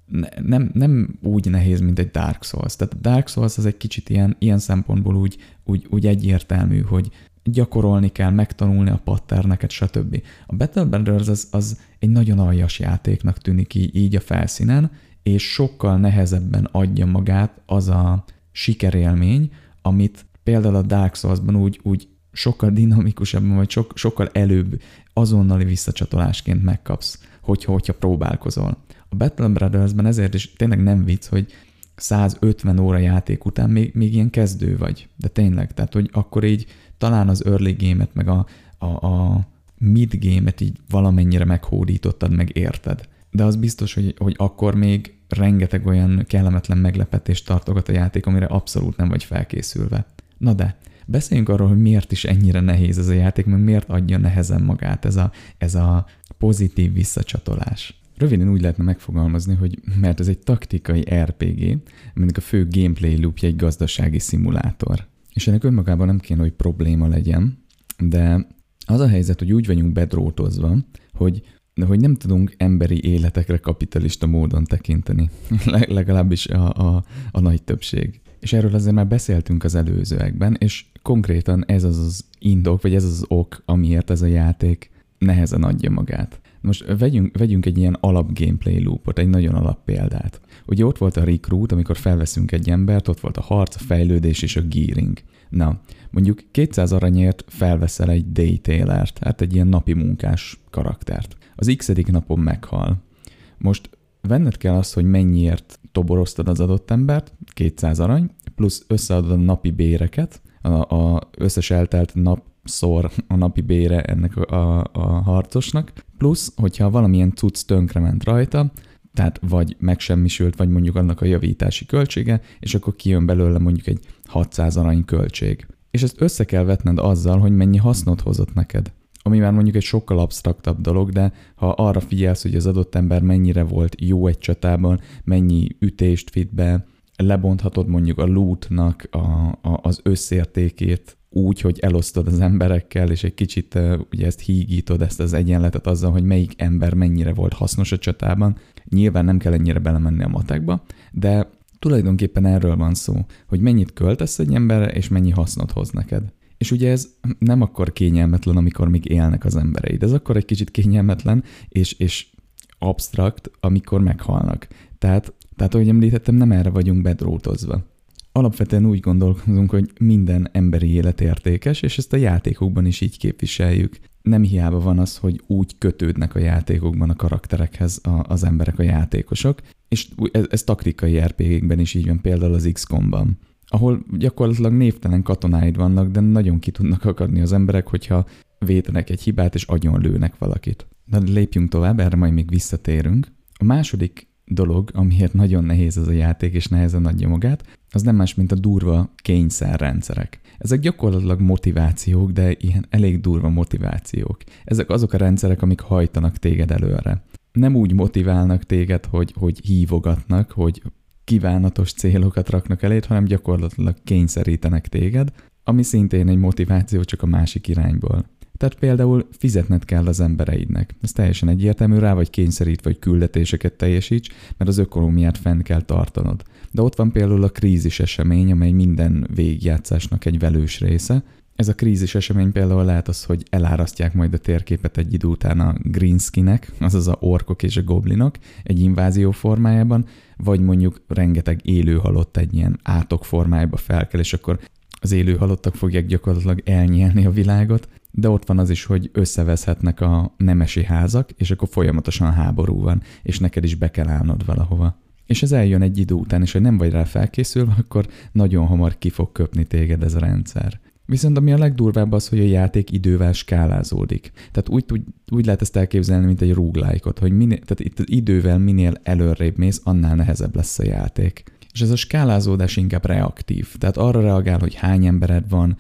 ne, nem, nem úgy nehéz, mint egy Dark Souls. Tehát a Dark Souls az egy kicsit ilyen, ilyen szempontból úgy, úgy, úgy egyértelmű, hogy gyakorolni kell, megtanulni a patterneket, stb. A Battle Brothers az, az egy nagyon aljas játéknak tűnik így, így a felszínen, és sokkal nehezebben adja magát az a sikerélmény, amit például a Dark Souls-ban úgy, úgy sokkal dinamikusabban, vagy sok, sokkal előbb azonnali visszacsatolásként megkapsz, hogyha, hogyha próbálkozol. A Battle Brothers-ben ezért is tényleg nem vicc, hogy 150 óra játék után még, még ilyen kezdő vagy. De tényleg, tehát hogy akkor így talán az early game-et, meg a, a, a mid game-et így valamennyire meghódítottad, meg érted. De az biztos, hogy, hogy akkor még rengeteg olyan kellemetlen meglepetést tartogat a játék, amire abszolút nem vagy felkészülve. Na de, beszéljünk arról, hogy miért is ennyire nehéz ez a játék, meg miért adja nehezen magát ez a, ez a pozitív visszacsatolás. Röviden úgy lehetne megfogalmazni, hogy mert ez egy taktikai RPG, aminek a fő gameplay loopja egy gazdasági szimulátor. És ennek önmagában nem kéne, hogy probléma legyen, de az a helyzet, hogy úgy vagyunk bedrótozva, hogy hogy nem tudunk emberi életekre kapitalista módon tekinteni. Legalábbis a, a, a nagy többség. És erről azért már beszéltünk az előzőekben, és konkrétan ez az az indok, vagy ez az ok, amiért ez a játék nehezen adja magát. Most vegyünk, vegyünk egy ilyen alap gameplay loopot, egy nagyon alap példát. Ugye ott volt a recruit, amikor felveszünk egy embert, ott volt a harc, a fejlődés és a gearing. Na, mondjuk 200 aranyért felveszel egy daytailert, hát egy ilyen napi munkás karaktert. Az x napon meghal. Most venned kell azt, hogy mennyiért toboroztad az adott embert, 200 arany, plusz összeadod a napi béreket, a, a összes eltelt nap szor a napi bére ennek a, a, a harcosnak, plusz, hogyha valamilyen cucc tönkrement rajta, tehát vagy megsemmisült, vagy mondjuk annak a javítási költsége, és akkor kijön belőle mondjuk egy 600 arany költség. És ezt össze kell vetned azzal, hogy mennyi hasznot hozott neked. Ami már mondjuk egy sokkal absztraktabb dolog, de ha arra figyelsz, hogy az adott ember mennyire volt jó egy csatában, mennyi ütést vitt be, lebonthatod mondjuk a lootnak a, a, az összértékét úgy, hogy elosztod az emberekkel, és egy kicsit ugye ezt hígítod, ezt az egyenletet azzal, hogy melyik ember mennyire volt hasznos a csatában. Nyilván nem kell ennyire belemenni a matekba, de tulajdonképpen erről van szó, hogy mennyit költesz egy emberre, és mennyi hasznot hoz neked. És ugye ez nem akkor kényelmetlen, amikor még élnek az embereid. Ez akkor egy kicsit kényelmetlen és, és abstrakt, amikor meghalnak. Tehát, tehát, ahogy említettem, nem erre vagyunk bedrótozva. Alapvetően úgy gondolkozunk, hogy minden emberi élet értékes, és ezt a játékokban is így képviseljük. Nem hiába van az, hogy úgy kötődnek a játékokban a karakterekhez a, az emberek, a játékosok, és ez, ez taktikai RPG-kben is így van, például az XCOM-ban ahol gyakorlatilag névtelen katonáid vannak, de nagyon ki tudnak akadni az emberek, hogyha vétenek egy hibát és agyon lőnek valakit. De lépjünk tovább, erre majd még visszatérünk. A második dolog, amiért nagyon nehéz ez a játék és nehezen adja magát, az nem más, mint a durva kényszerrendszerek. Ezek gyakorlatilag motivációk, de ilyen elég durva motivációk. Ezek azok a rendszerek, amik hajtanak téged előre. Nem úgy motiválnak téged, hogy, hogy hívogatnak, hogy kívánatos célokat raknak eléd, hanem gyakorlatilag kényszerítenek téged, ami szintén egy motiváció csak a másik irányból. Tehát például fizetned kell az embereidnek. Ez teljesen egyértelmű, rá vagy kényszerít, vagy küldetéseket teljesíts, mert az ökonómiát fenn kell tartanod. De ott van például a krízis esemény, amely minden végigjátszásnak egy velős része. Ez a krízis esemény például lehet az, hogy elárasztják majd a térképet egy idő után a greenskinek, azaz a orkok és a goblinok egy invázió formájában, vagy mondjuk rengeteg élő halott egy ilyen átok formájába felkel, és akkor az élő halottak fogják gyakorlatilag elnyelni a világot, de ott van az is, hogy összeveszhetnek a nemesi házak, és akkor folyamatosan háború van, és neked is be kell állnod valahova. És ez eljön egy idő után, és ha nem vagy rá felkészülve, akkor nagyon hamar ki fog köpni téged ez a rendszer. Viszont ami a legdurvább az, hogy a játék idővel skálázódik. Tehát úgy, úgy, úgy lehet ezt elképzelni, mint egy roguelike hogy minél, tehát itt idővel minél előrébb mész, annál nehezebb lesz a játék. És ez a skálázódás inkább reaktív. Tehát arra reagál, hogy hány embered van,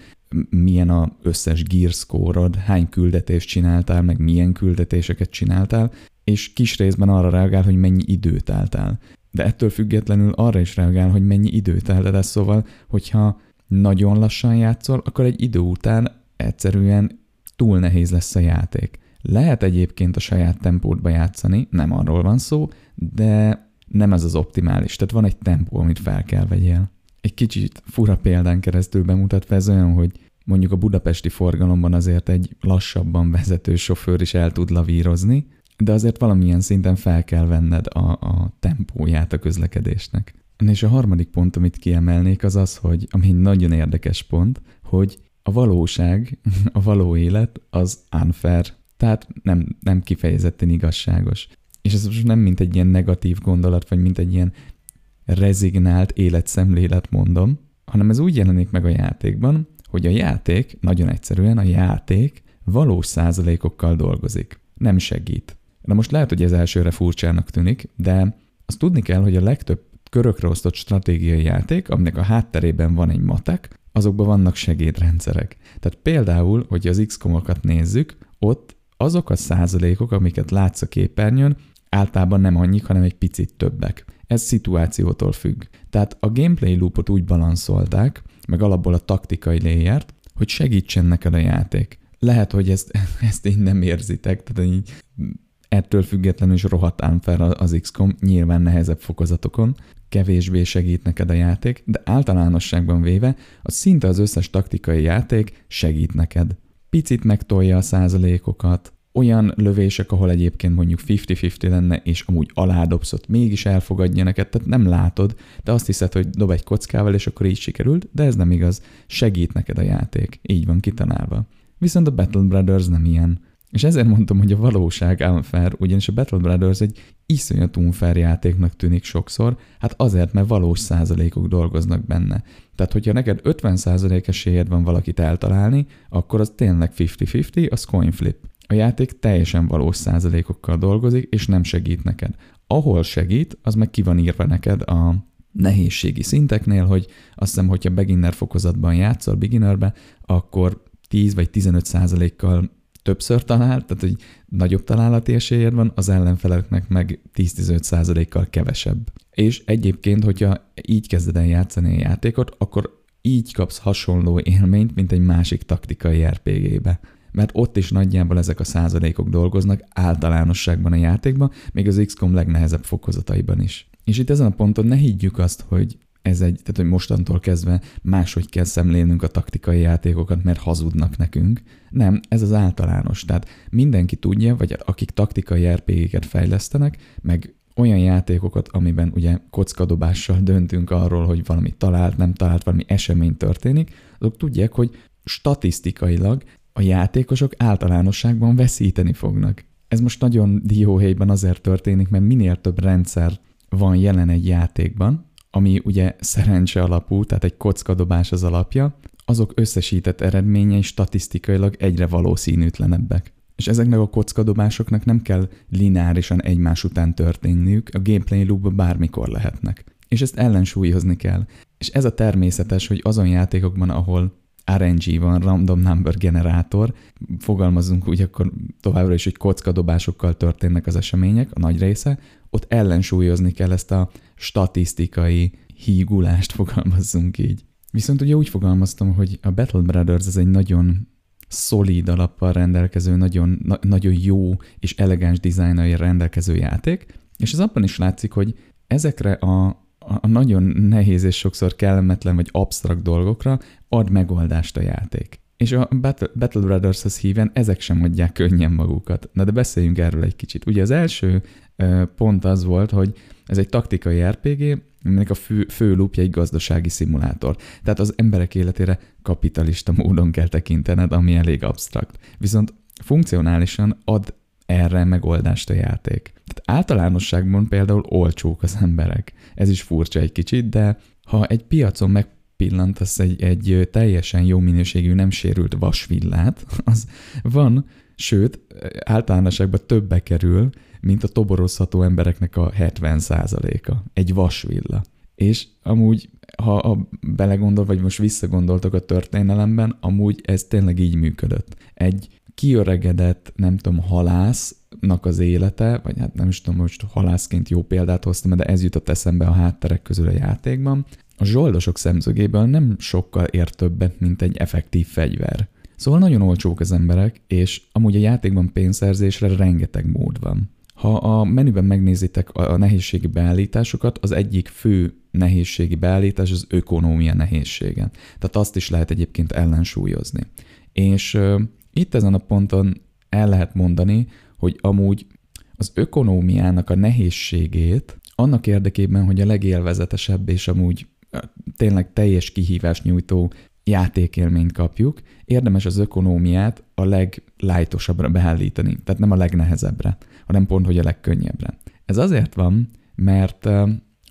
milyen a összes gear score hány küldetést csináltál, meg milyen küldetéseket csináltál, és kis részben arra reagál, hogy mennyi időt álltál. De ettől függetlenül arra is reagál, hogy mennyi időt eltedesz, szóval, hogyha nagyon lassan játszol, akkor egy idő után egyszerűen túl nehéz lesz a játék. Lehet egyébként a saját tempódba játszani, nem arról van szó, de nem ez az optimális. Tehát van egy tempó, amit fel kell vegyél. Egy kicsit fura példán keresztül bemutatva ez olyan, hogy mondjuk a budapesti forgalomban azért egy lassabban vezető sofőr is el tud lavírozni, de azért valamilyen szinten fel kell venned a, a tempóját a közlekedésnek. És a harmadik pont, amit kiemelnék, az az, hogy ami egy nagyon érdekes pont, hogy a valóság, a való élet az unfair, tehát nem, nem kifejezetten igazságos. És ez most nem mint egy ilyen negatív gondolat, vagy mint egy ilyen rezignált életszemlélet mondom, hanem ez úgy jelenik meg a játékban, hogy a játék, nagyon egyszerűen a játék valós százalékokkal dolgozik. Nem segít. Na most lehet, hogy ez elsőre furcsának tűnik, de azt tudni kell, hogy a legtöbb körökre osztott stratégiai játék, aminek a hátterében van egy matek, azokban vannak segédrendszerek. Tehát például, hogy az XCOM-okat nézzük, ott azok a százalékok, amiket látsz a képernyőn, általában nem annyik, hanem egy picit többek. Ez szituációtól függ. Tehát a gameplay loopot úgy balanszolták, meg alapból a taktikai léjert, hogy segítsen neked a játék. Lehet, hogy ezt, ezt így nem érzitek, tehát így ettől függetlenül is rohadt fel az XCOM, nyilván nehezebb fokozatokon, kevésbé segít neked a játék, de általánosságban véve az szinte az összes taktikai játék segít neked. Picit megtolja a százalékokat, olyan lövések, ahol egyébként mondjuk 50-50 lenne, és amúgy aládobsz, ott mégis elfogadja neked, tehát nem látod, de azt hiszed, hogy dob egy kockával, és akkor így sikerült, de ez nem igaz, segít neked a játék, így van kitanálva. Viszont a Battle Brothers nem ilyen. És ezért mondtam, hogy a valóság unfair, ugyanis a Battle Brothers egy iszonyat unfair játéknak tűnik sokszor, hát azért, mert valós százalékok dolgoznak benne. Tehát, hogyha neked 50 százalék esélyed van valakit eltalálni, akkor az tényleg 50-50, az coin flip. A játék teljesen valós százalékokkal dolgozik, és nem segít neked. Ahol segít, az meg ki van írva neked a nehézségi szinteknél, hogy azt hiszem, hogyha beginner fokozatban játszol beginnerbe, akkor 10 vagy 15 százalékkal többször talál, tehát hogy nagyobb találati esélyed van, az ellenfeleknek meg 10-15%-kal kevesebb. És egyébként, hogyha így kezded el játszani a játékot, akkor így kapsz hasonló élményt, mint egy másik taktikai RPG-be. Mert ott is nagyjából ezek a százalékok dolgoznak általánosságban a játékban, még az XCOM legnehezebb fokozataiban is. És itt ezen a ponton ne higgyük azt, hogy ez egy, tehát hogy mostantól kezdve máshogy kell szemlélnünk a taktikai játékokat, mert hazudnak nekünk. Nem, ez az általános. Tehát mindenki tudja, vagy akik taktikai RPG-ket fejlesztenek, meg olyan játékokat, amiben ugye kockadobással döntünk arról, hogy valami talált, nem talált, valami esemény történik, azok tudják, hogy statisztikailag a játékosok általánosságban veszíteni fognak. Ez most nagyon dióhéjban azért történik, mert minél több rendszer van jelen egy játékban, ami ugye szerencse alapú, tehát egy kockadobás az alapja, azok összesített eredményei statisztikailag egyre valószínűtlenebbek. És ezeknek a kockadobásoknak nem kell lineárisan egymás után történniük, a gameplay loopba bármikor lehetnek. És ezt ellensúlyozni kell. És ez a természetes, hogy azon játékokban, ahol RNG van, random number generátor, fogalmazunk úgy akkor továbbra is, hogy kockadobásokkal történnek az események, a nagy része, ott ellensúlyozni kell ezt a statisztikai hígulást, fogalmazzunk így. Viszont ugye úgy fogalmaztam, hogy a Battle Brothers ez egy nagyon szolíd alappal rendelkező, nagyon, na, nagyon jó és elegáns dizájnai rendelkező játék, és ez abban is látszik, hogy ezekre a, a nagyon nehéz és sokszor kellemetlen vagy absztrakt dolgokra ad megoldást a játék. És a Battle, Battle Brothers-hoz híven ezek sem adják könnyen magukat. Na de beszéljünk erről egy kicsit. Ugye az első pont az volt, hogy ez egy taktikai RPG, aminek a fő, fő lúpja egy gazdasági szimulátor. Tehát az emberek életére kapitalista módon kell tekintened, ami elég absztrakt. Viszont funkcionálisan ad erre megoldást a játék. Tehát általánosságban például olcsók az emberek. Ez is furcsa egy kicsit, de ha egy piacon megpillantasz egy, egy teljesen jó minőségű, nem sérült vasvillát, az van, sőt, általánosságban többe kerül, mint a toborozható embereknek a 70%-a. Egy vasvilla. És amúgy, ha a belegondol, vagy most visszagondoltok a történelemben, amúgy ez tényleg így működött. Egy kiöregedett, nem tudom, halásznak az élete, vagy hát nem is tudom, most halászként jó példát hoztam, de ez jutott eszembe a hátterek közül a játékban. A zsoldosok szemszögéből nem sokkal ér többet, mint egy effektív fegyver. Szóval nagyon olcsók az emberek, és amúgy a játékban pénzszerzésre rengeteg mód van. Ha a menüben megnézitek a nehézségi beállításokat, az egyik fő nehézségi beállítás az ökonómia nehézsége. Tehát azt is lehet egyébként ellensúlyozni. És itt ezen a ponton el lehet mondani, hogy amúgy az ökonómiának a nehézségét annak érdekében, hogy a legélvezetesebb és amúgy tényleg teljes kihívás nyújtó játékélményt kapjuk, érdemes az ökonómiát a leglájtosabbra beállítani, tehát nem a legnehezebbre hanem pont, hogy a legkönnyebbre. Ez azért van, mert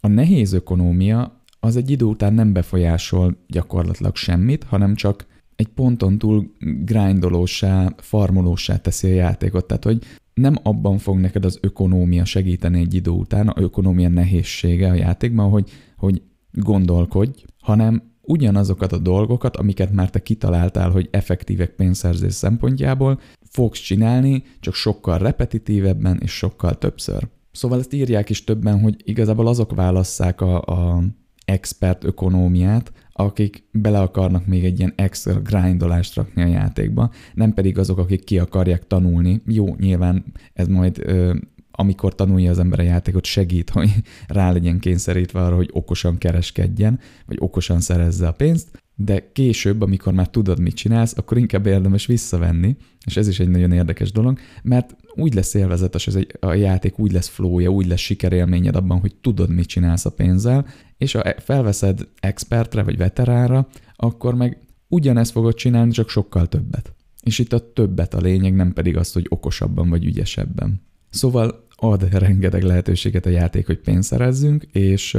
a nehéz ökonómia az egy idő után nem befolyásol gyakorlatilag semmit, hanem csak egy ponton túl grindolósá, farmolósá teszi a játékot. Tehát, hogy nem abban fog neked az ökonómia segíteni egy idő után, a ökonómia nehézsége a játékban, hogy, hogy gondolkodj, hanem ugyanazokat a dolgokat, amiket már te kitaláltál, hogy effektívek pénzszerzés szempontjából, fogsz csinálni, csak sokkal repetitívebben és sokkal többször. Szóval ezt írják is többen, hogy igazából azok válasszák a, a expert ökonómiát, akik bele akarnak még egy ilyen extra grindolást rakni a játékba, nem pedig azok, akik ki akarják tanulni. Jó, nyilván ez majd ö, amikor tanulja az ember a játékot, segít, hogy rá legyen kényszerítve arra, hogy okosan kereskedjen, vagy okosan szerezze a pénzt, de később, amikor már tudod, mit csinálsz, akkor inkább érdemes visszavenni, és ez is egy nagyon érdekes dolog, mert úgy lesz élvezetes ez egy, a játék, úgy lesz flója, úgy lesz sikerélményed abban, hogy tudod, mit csinálsz a pénzzel, és ha felveszed expertre vagy veteránra, akkor meg ugyanezt fogod csinálni, csak sokkal többet. És itt a többet a lényeg, nem pedig az, hogy okosabban vagy ügyesebben. Szóval ad rengeteg lehetőséget a játék, hogy pénzt szerezzünk, és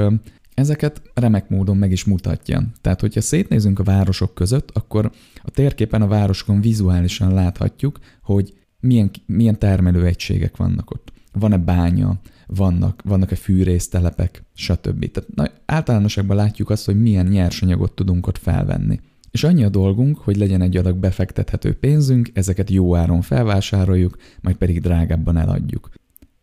ezeket remek módon meg is mutatja. Tehát, hogyha szétnézünk a városok között, akkor a térképen a városokon vizuálisan láthatjuk, hogy milyen, milyen termelőegységek vannak ott. Van-e bánya, vannak, vannak-e fűrésztelepek, stb. Tehát na, általánosságban látjuk azt, hogy milyen nyersanyagot tudunk ott felvenni. És annyi a dolgunk, hogy legyen egy adag befektethető pénzünk, ezeket jó áron felvásároljuk, majd pedig drágábban eladjuk.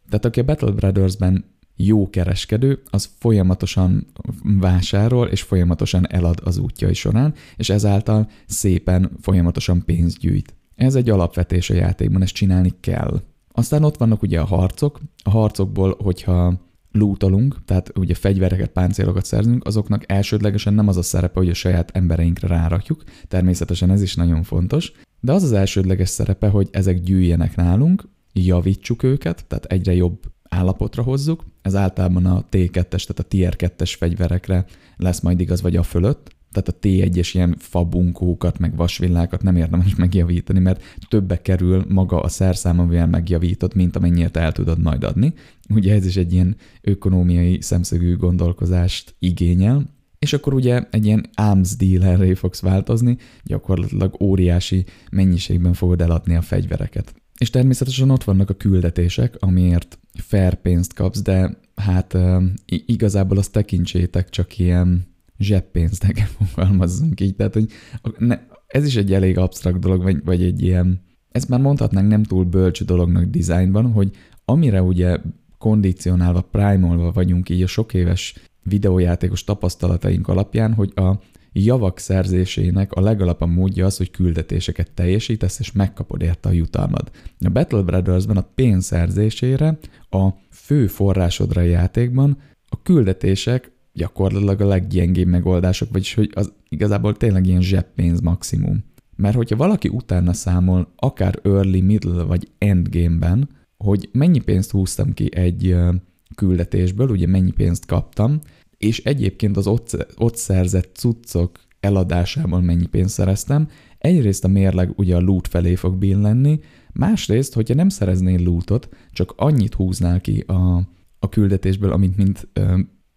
Tehát aki a Battle Brothers-ben jó kereskedő, az folyamatosan vásárol és folyamatosan elad az útjai során, és ezáltal szépen folyamatosan pénzt gyűjt. Ez egy alapvetés a játékban, ezt csinálni kell. Aztán ott vannak ugye a harcok. A harcokból, hogyha lootolunk, tehát ugye fegyvereket, páncélokat szerzünk, azoknak elsődlegesen nem az a szerepe, hogy a saját embereinkre rárakjuk, természetesen ez is nagyon fontos, de az az elsődleges szerepe, hogy ezek gyűjjenek nálunk, javítsuk őket, tehát egyre jobb állapotra hozzuk. Ez általában a T2-es, tehát a Tier 2-es fegyverekre lesz majd igaz, vagy a fölött. Tehát a T1-es ilyen fabunkókat, meg vasvillákat nem érdemes megjavítani, mert többe kerül maga a szerszám, amivel megjavított, mint amennyit el tudod majd adni. Ugye ez is egy ilyen ökonómiai szemszögű gondolkozást igényel, és akkor ugye egy ilyen arms dealerré fogsz változni, gyakorlatilag óriási mennyiségben fogod eladni a fegyvereket. És természetesen ott vannak a küldetések, amiért fair pénzt kapsz, de hát igazából azt tekintsétek csak ilyen zseppénznek fogalmazzunk így. Tehát, hogy ne, ez is egy elég absztrakt dolog, vagy, vagy egy ilyen, ezt már mondhatnánk nem túl bölcs dolognak dizájnban, hogy amire ugye kondicionálva, primolva vagyunk így a sok éves videójátékos tapasztalataink alapján, hogy a javak szerzésének a legalapabb módja az, hogy küldetéseket teljesítesz, és megkapod érte a jutalmad. A Battle Brothers-ben a pénz szerzésére, a fő forrásodra a játékban a küldetések gyakorlatilag a leggyengébb megoldások, vagyis hogy az igazából tényleg ilyen zseppénz maximum. Mert hogyha valaki utána számol, akár early, middle vagy endgame-ben, hogy mennyi pénzt húztam ki egy küldetésből, ugye mennyi pénzt kaptam, és egyébként az ott, ott szerzett cuccok eladásában mennyi pénzt szereztem, egyrészt a mérleg ugye a loot felé fog billenni, másrészt, hogyha nem szereznél lootot, csak annyit húznál ki a, a küldetésből, amit mint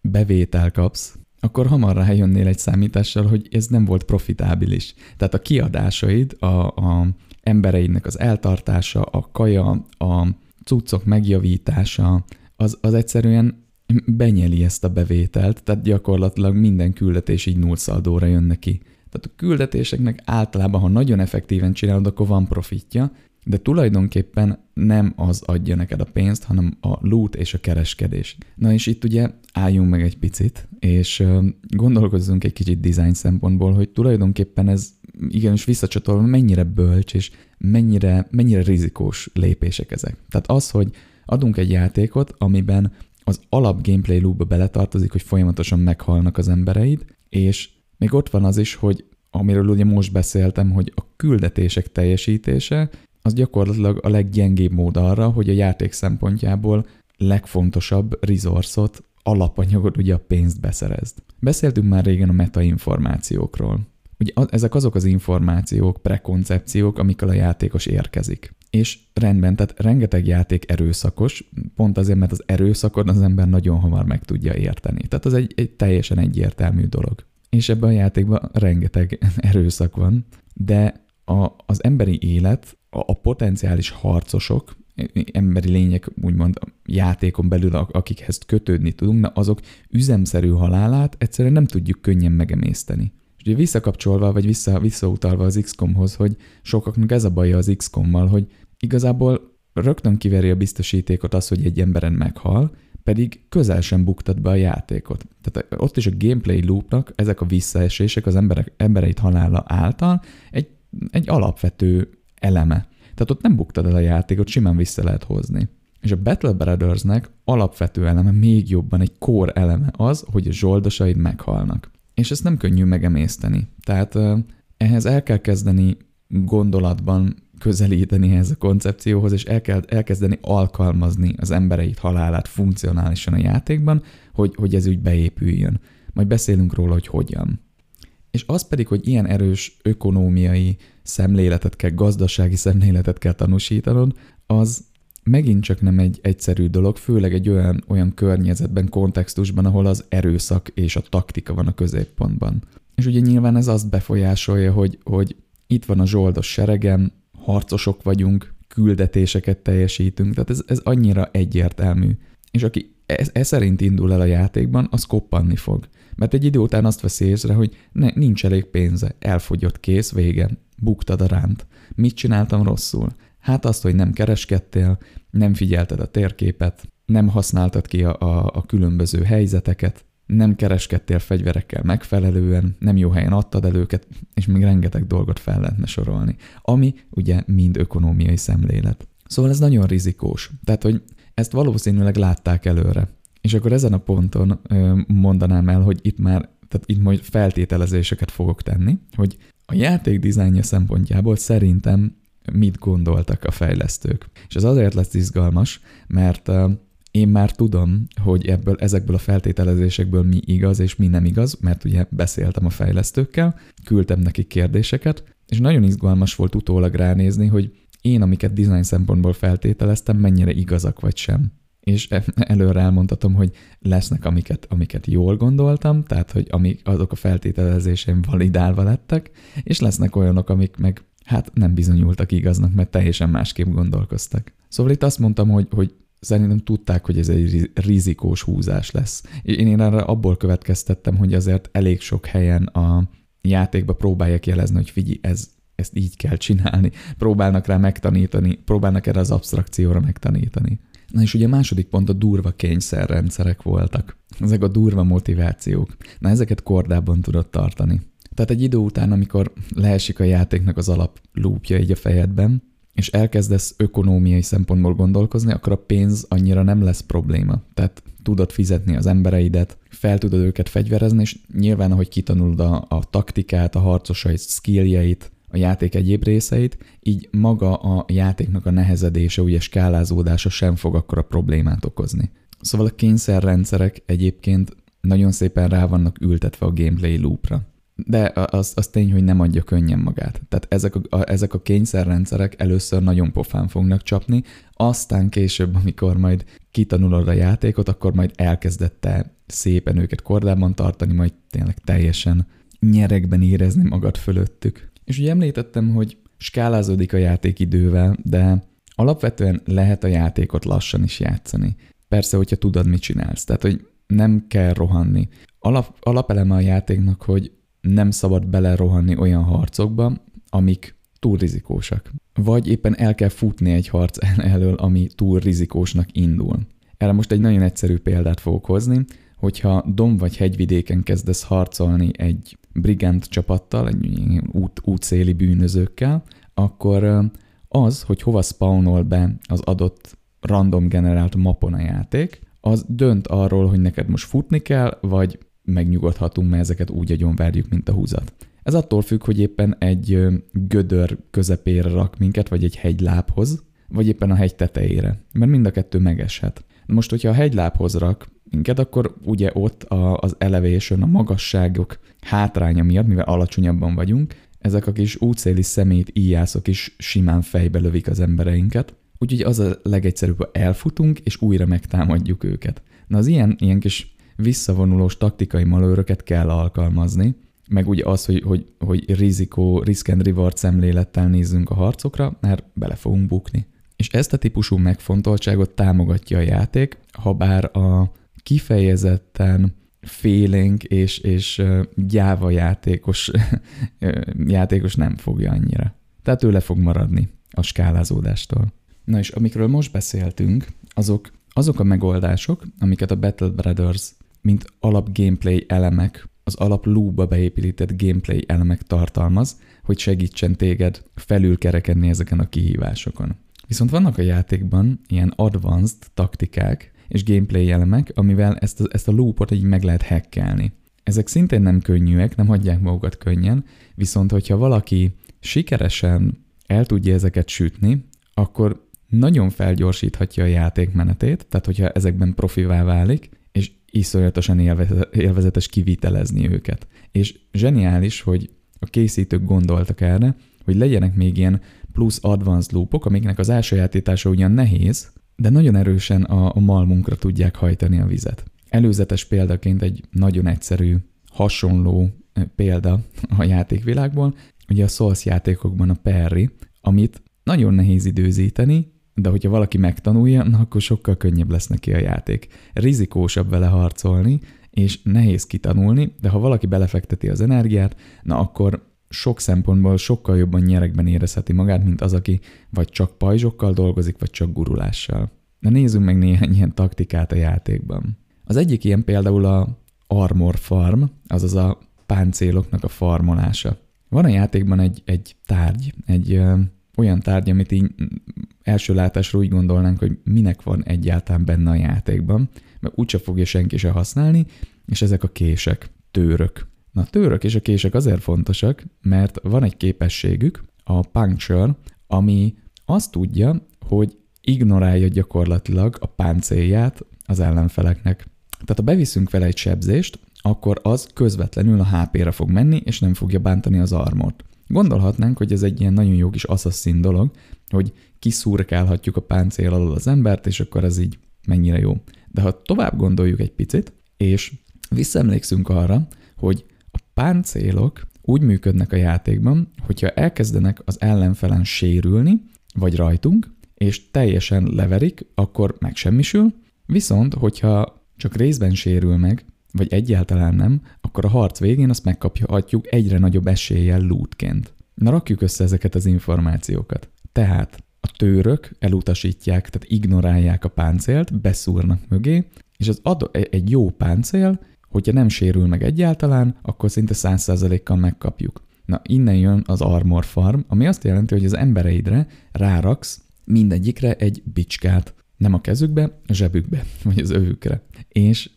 bevétel kapsz, akkor hamar rájönnél egy számítással, hogy ez nem volt profitábilis. Tehát a kiadásaid, a, a embereidnek az eltartása, a kaja, a cuccok megjavítása, az, az egyszerűen benyeli ezt a bevételt, tehát gyakorlatilag minden küldetés így nullszaldóra jön neki. Tehát a küldetéseknek általában, ha nagyon effektíven csinálod, akkor van profitja, de tulajdonképpen nem az adja neked a pénzt, hanem a loot és a kereskedés. Na és itt ugye álljunk meg egy picit, és gondolkozzunk egy kicsit design szempontból, hogy tulajdonképpen ez igenis visszacsatolva mennyire bölcs és mennyire, mennyire rizikós lépések ezek. Tehát az, hogy adunk egy játékot, amiben az alap gameplay loopba beletartozik, hogy folyamatosan meghalnak az embereid, és még ott van az is, hogy amiről ugye most beszéltem, hogy a küldetések teljesítése az gyakorlatilag a leggyengébb mód arra, hogy a játék szempontjából legfontosabb resource-ot, alapanyagot, ugye a pénzt beszerezd. Beszéltünk már régen a metainformációkról. Ugye ezek azok az információk, prekoncepciók, amikkel a játékos érkezik. És rendben, tehát rengeteg játék erőszakos, pont azért, mert az erőszakot az ember nagyon hamar meg tudja érteni. Tehát az egy, egy teljesen egyértelmű dolog. És ebben a játékban rengeteg erőszak van, de a, az emberi élet, a, a potenciális harcosok, emberi lények, úgymond játékon belül, akikhez kötődni tudunk, na azok üzemszerű halálát egyszerűen nem tudjuk könnyen megemészteni. És ugye visszakapcsolva, vagy vissza, visszautalva az XCOM-hoz, hogy sokaknak ez a baja az XCOM-mal, hogy igazából rögtön kiveri a biztosítékot az, hogy egy emberen meghal, pedig közel sem buktad be a játékot. Tehát ott is a gameplay loopnak ezek a visszaesések az emberek, embereit halála által egy, egy alapvető eleme. Tehát ott nem buktad el a játékot, simán vissza lehet hozni. És a Battle Brothersnek alapvető eleme, még jobban egy core eleme az, hogy a zsoldosaid meghalnak. És ezt nem könnyű megemészteni. Tehát ehhez el kell kezdeni gondolatban közelíteni ehhez a koncepcióhoz, és el kell elkezdeni alkalmazni az embereit halálát funkcionálisan a játékban, hogy, hogy ez úgy beépüljön. Majd beszélünk róla, hogy hogyan. És az pedig, hogy ilyen erős ökonómiai szemléletet kell, gazdasági szemléletet kell tanúsítanod, az megint csak nem egy egyszerű dolog, főleg egy olyan, olyan környezetben, kontextusban, ahol az erőszak és a taktika van a középpontban. És ugye nyilván ez azt befolyásolja, hogy, hogy itt van a zsoldos seregem, harcosok vagyunk, küldetéseket teljesítünk, tehát ez, ez annyira egyértelmű. És aki ez, ez szerint indul el a játékban, az koppanni fog. Mert egy idő után azt veszi észre, hogy ne, nincs elég pénze, elfogyott, kész, vége, buktad a ránt. Mit csináltam rosszul? Hát azt, hogy nem kereskedtél, nem figyelted a térképet, nem használtad ki a, a, a különböző helyzeteket, nem kereskedtél fegyverekkel megfelelően, nem jó helyen adtad el őket, és még rengeteg dolgot fel lehetne sorolni, ami ugye mind ökonómiai szemlélet. Szóval ez nagyon rizikós. Tehát, hogy ezt valószínűleg látták előre. És akkor ezen a ponton ö, mondanám el, hogy itt már, tehát itt majd feltételezéseket fogok tenni, hogy a játék dizájnja szempontjából szerintem mit gondoltak a fejlesztők. És ez azért lesz izgalmas, mert én már tudom, hogy ebből, ezekből a feltételezésekből mi igaz és mi nem igaz, mert ugye beszéltem a fejlesztőkkel, küldtem nekik kérdéseket, és nagyon izgalmas volt utólag ránézni, hogy én, amiket design szempontból feltételeztem, mennyire igazak vagy sem. És e, előre elmondhatom, hogy lesznek, amiket, amiket jól gondoltam, tehát, hogy amik, azok a feltételezéseim validálva lettek, és lesznek olyanok, amik meg hát nem bizonyultak igaznak, mert teljesen másképp gondolkoztak. Szóval itt azt mondtam, hogy, hogy szerintem tudták, hogy ez egy rizikós húzás lesz. Én, én erre abból következtettem, hogy azért elég sok helyen a játékba próbálják jelezni, hogy figyelj, ez, ezt így kell csinálni. Próbálnak rá megtanítani, próbálnak erre az abstrakcióra megtanítani. Na és ugye a második pont a durva kényszerrendszerek voltak. Ezek a durva motivációk. Na ezeket kordában tudod tartani. Tehát egy idő után, amikor leesik a játéknak az alap lúpja így a fejedben, és elkezdesz ökonómiai szempontból gondolkozni, akkor a pénz annyira nem lesz probléma. Tehát tudod fizetni az embereidet, fel tudod őket fegyverezni, és nyilván, ahogy kitanulod a, a taktikát, a harcosait, skilljeit, a játék egyéb részeit, így maga a játéknak a nehezedése, ugye skálázódása sem fog akkor a problémát okozni. Szóval a kényszerrendszerek egyébként nagyon szépen rá vannak ültetve a gameplay loopra. De az, az tény, hogy nem adja könnyen magát. Tehát ezek a, a, ezek a kényszerrendszerek először nagyon pofán fognak csapni, aztán később, amikor majd kitanulod a játékot, akkor majd elkezdette szépen őket kordában tartani, majd tényleg teljesen nyerekben érezni magad fölöttük. És ugye említettem, hogy skálázódik a játék idővel, de alapvetően lehet a játékot lassan is játszani. Persze, hogyha tudod, mit csinálsz. Tehát, hogy nem kell rohanni. Alap, alapeleme a játéknak, hogy nem szabad belerohanni olyan harcokba, amik túl rizikósak. Vagy éppen el kell futni egy harc elől, ami túl rizikósnak indul. Erre most egy nagyon egyszerű példát fogok hozni, hogyha dom vagy hegyvidéken kezdesz harcolni egy brigand csapattal, egy út, útszéli bűnözőkkel, akkor az, hogy hova spawnol be az adott random generált mapon a játék, az dönt arról, hogy neked most futni kell, vagy megnyugodhatunk, mert ezeket úgy agyonverjük, mint a húzat. Ez attól függ, hogy éppen egy gödör közepére rak minket, vagy egy hegylábhoz, vagy éppen a hegy tetejére, mert mind a kettő megeshet. Most, hogyha a hegylábhoz rak minket, akkor ugye ott a, az elevation, a magasságok hátránya miatt, mivel alacsonyabban vagyunk, ezek a kis útszéli szemét íjászok is simán fejbe lövik az embereinket, úgyhogy az a legegyszerűbb, ha elfutunk, és újra megtámadjuk őket. Na az ilyen, ilyen kis visszavonulós taktikai malőröket kell alkalmazni, meg ugye az, hogy, hogy, hogy rizikó, risk and reward szemlélettel nézzünk a harcokra, mert bele fogunk bukni. És ezt a típusú megfontoltságot támogatja a játék, ha bár a kifejezetten félénk és, és gyáva játékos, játékos nem fogja annyira. Tehát ő le fog maradni a skálázódástól. Na és amikről most beszéltünk, azok azok a megoldások, amiket a Battle Brothers mint alap gameplay elemek, az alap loopba beépített gameplay elemek tartalmaz, hogy segítsen téged felülkerekedni ezeken a kihívásokon. Viszont vannak a játékban ilyen advanced taktikák és gameplay elemek, amivel ezt a, ezt a loopot így meg lehet hackelni. Ezek szintén nem könnyűek, nem hagyják magukat könnyen, viszont hogyha valaki sikeresen el tudja ezeket sütni, akkor nagyon felgyorsíthatja a játék menetét, tehát hogyha ezekben profivá válik, és iszonyatosan élvezetes kivitelezni őket. És zseniális, hogy a készítők gondoltak erre, hogy legyenek még ilyen plusz advanced loopok, amiknek az elsajátítása ugyan nehéz, de nagyon erősen a, a malmunkra tudják hajtani a vizet. Előzetes példaként egy nagyon egyszerű, hasonló eh, példa a játékvilágból, ugye a Souls játékokban a Perry, amit nagyon nehéz időzíteni, de hogyha valaki megtanulja, na akkor sokkal könnyebb lesz neki a játék. Rizikósabb vele harcolni, és nehéz kitanulni, de ha valaki belefekteti az energiát, na akkor sok szempontból sokkal jobban nyerekben érezheti magát, mint az, aki vagy csak pajzsokkal dolgozik, vagy csak gurulással. Na nézzünk meg néhány ilyen taktikát a játékban. Az egyik ilyen például a Armor Farm, azaz a páncéloknak a farmolása. Van a játékban egy, egy tárgy, egy ö, olyan tárgy, amit így első látásra úgy gondolnánk, hogy minek van egyáltalán benne a játékban, mert úgyse fogja senki se használni, és ezek a kések, tőrök. Na, tőrök és a kések azért fontosak, mert van egy képességük, a puncture, ami azt tudja, hogy ignorálja gyakorlatilag a páncélját az ellenfeleknek. Tehát ha beviszünk vele egy sebzést, akkor az közvetlenül a HP-re fog menni, és nem fogja bántani az armort. Gondolhatnánk, hogy ez egy ilyen nagyon jó kis assassin dolog, hogy kiszúrkálhatjuk a páncél alól az embert, és akkor ez így mennyire jó. De ha tovább gondoljuk egy picit, és visszaemlékszünk arra, hogy páncélok úgy működnek a játékban, hogyha elkezdenek az ellenfelen sérülni, vagy rajtunk, és teljesen leverik, akkor megsemmisül, viszont hogyha csak részben sérül meg, vagy egyáltalán nem, akkor a harc végén azt megkaphatjuk egyre nagyobb eséllyel lootként. Na rakjuk össze ezeket az információkat. Tehát a tőrök elutasítják, tehát ignorálják a páncélt, beszúrnak mögé, és az ad egy jó páncél, hogyha nem sérül meg egyáltalán, akkor szinte 100%-kal megkapjuk. Na, innen jön az Armor Farm, ami azt jelenti, hogy az embereidre ráraksz mindegyikre egy bicskát. Nem a kezükbe, a zsebükbe, vagy az övükre. És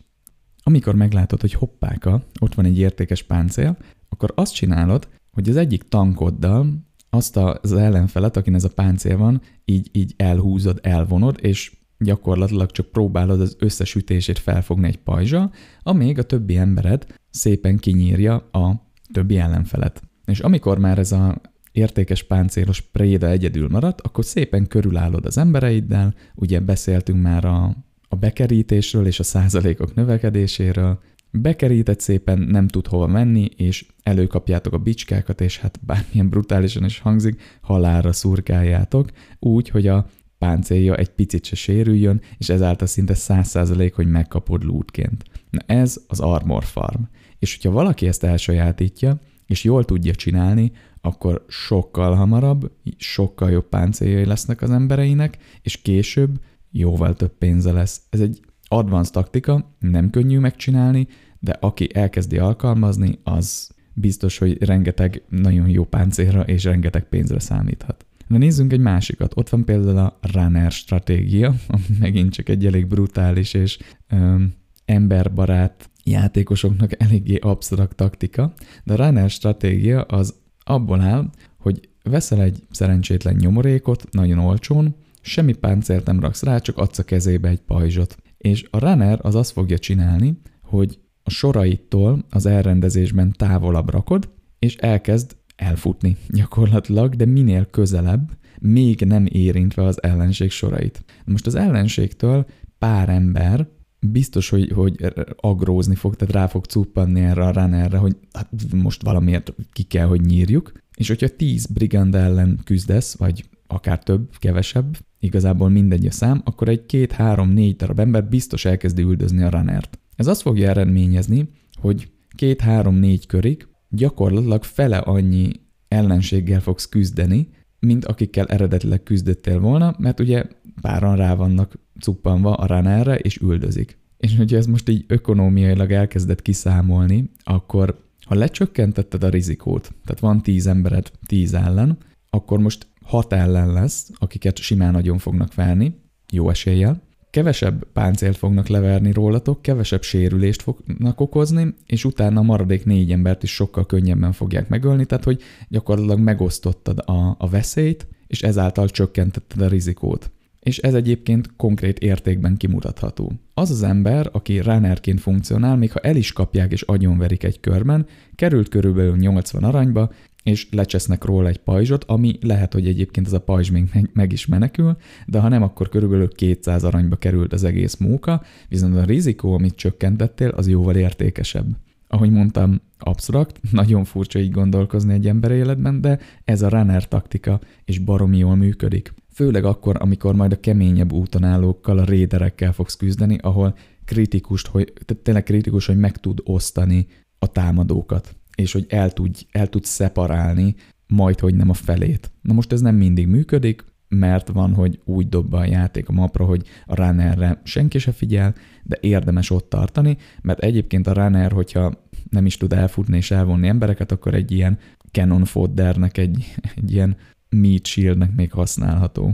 amikor meglátod, hogy hoppáka, ott van egy értékes páncél, akkor azt csinálod, hogy az egyik tankoddal azt az ellenfelet, akin ez a páncél van, így, így elhúzod, elvonod, és gyakorlatilag csak próbálod az összes ütését felfogni egy pajzsa, amíg a többi embered szépen kinyírja a többi ellenfelet. És amikor már ez a értékes páncélos préda egyedül maradt, akkor szépen körülállod az embereiddel, ugye beszéltünk már a, a bekerítésről és a százalékok növekedéséről, bekerített szépen, nem tud hova menni, és előkapjátok a bicskákat, és hát bármilyen brutálisan is hangzik, halálra szurkáljátok, úgy, hogy a páncélja egy picit se sérüljön, és ezáltal szinte száz százalék, hogy megkapod lootként. Na ez az Armor Farm. És hogyha valaki ezt elsajátítja, és jól tudja csinálni, akkor sokkal hamarabb, sokkal jobb páncéljai lesznek az embereinek, és később jóval több pénze lesz. Ez egy advanced taktika, nem könnyű megcsinálni, de aki elkezdi alkalmazni, az biztos, hogy rengeteg nagyon jó páncélra és rengeteg pénzre számíthat. De nézzünk egy másikat. Ott van például a runner stratégia, ami megint csak egy elég brutális és öm, emberbarát játékosoknak eléggé absztrakt taktika, de a runner stratégia az abból áll, hogy veszel egy szerencsétlen nyomorékot nagyon olcsón, semmi páncélt nem raksz rá, csak adsz a kezébe egy pajzsot. És a runner az azt fogja csinálni, hogy a soraitól az elrendezésben távolabb rakod, és elkezd elfutni gyakorlatilag, de minél közelebb, még nem érintve az ellenség sorait. Most az ellenségtől pár ember biztos, hogy, hogy agrózni fog, tehát rá fog cuppanni erre a runnerre, hogy hát most valamiért ki kell, hogy nyírjuk, és hogyha 10 brigand ellen küzdesz, vagy akár több, kevesebb, igazából mindegy a szám, akkor egy két, három, négy darab ember biztos elkezdi üldözni a runnert. Ez azt fogja eredményezni, hogy két, három, négy körig gyakorlatilag fele annyi ellenséggel fogsz küzdeni, mint akikkel eredetileg küzdöttél volna, mert ugye páran rá vannak cuppanva a runnerre, és üldözik. És hogyha ez most így ökonómiailag elkezdett kiszámolni, akkor ha lecsökkentetted a rizikót, tehát van tíz embered tíz ellen, akkor most hat ellen lesz, akiket simán nagyon fognak verni, jó eséllyel, kevesebb páncélt fognak leverni rólatok, kevesebb sérülést fognak okozni, és utána a maradék négy embert is sokkal könnyebben fogják megölni, tehát hogy gyakorlatilag megosztottad a, a veszélyt, és ezáltal csökkentetted a rizikót. És ez egyébként konkrét értékben kimutatható. Az az ember, aki runnerként funkcionál, még ha el is kapják és agyonverik egy körben, került körülbelül 80 aranyba, és lecsesznek róla egy pajzsot, ami lehet, hogy egyébként ez a pajzs még meg, is menekül, de ha nem, akkor körülbelül 200 aranyba került az egész móka, viszont a rizikó, amit csökkentettél, az jóval értékesebb. Ahogy mondtam, absztrakt, nagyon furcsa így gondolkozni egy ember életben, de ez a runner taktika, és baromi jól működik. Főleg akkor, amikor majd a keményebb úton állókkal, a réderekkel fogsz küzdeni, ahol kritikus, hogy, tehát tényleg kritikus, hogy meg tud osztani a támadókat, és hogy el, tud, el tud szeparálni majd, hogy nem a felét. Na most ez nem mindig működik, mert van, hogy úgy dob a játék a mapra, hogy a runnerre senki se figyel, de érdemes ott tartani, mert egyébként a runner, hogyha nem is tud elfutni és elvonni embereket, akkor egy ilyen cannon foddernek, egy, egy ilyen meat shieldnek még használható.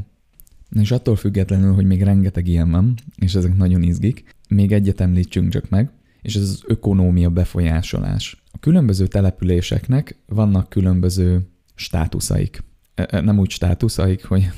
És attól függetlenül, hogy még rengeteg ilyen van, és ezek nagyon izgik, még egyet említsünk csak meg, és ez az ökonómia befolyásolás. Különböző településeknek vannak különböző státuszaik. E, e, nem úgy státuszaik, hogy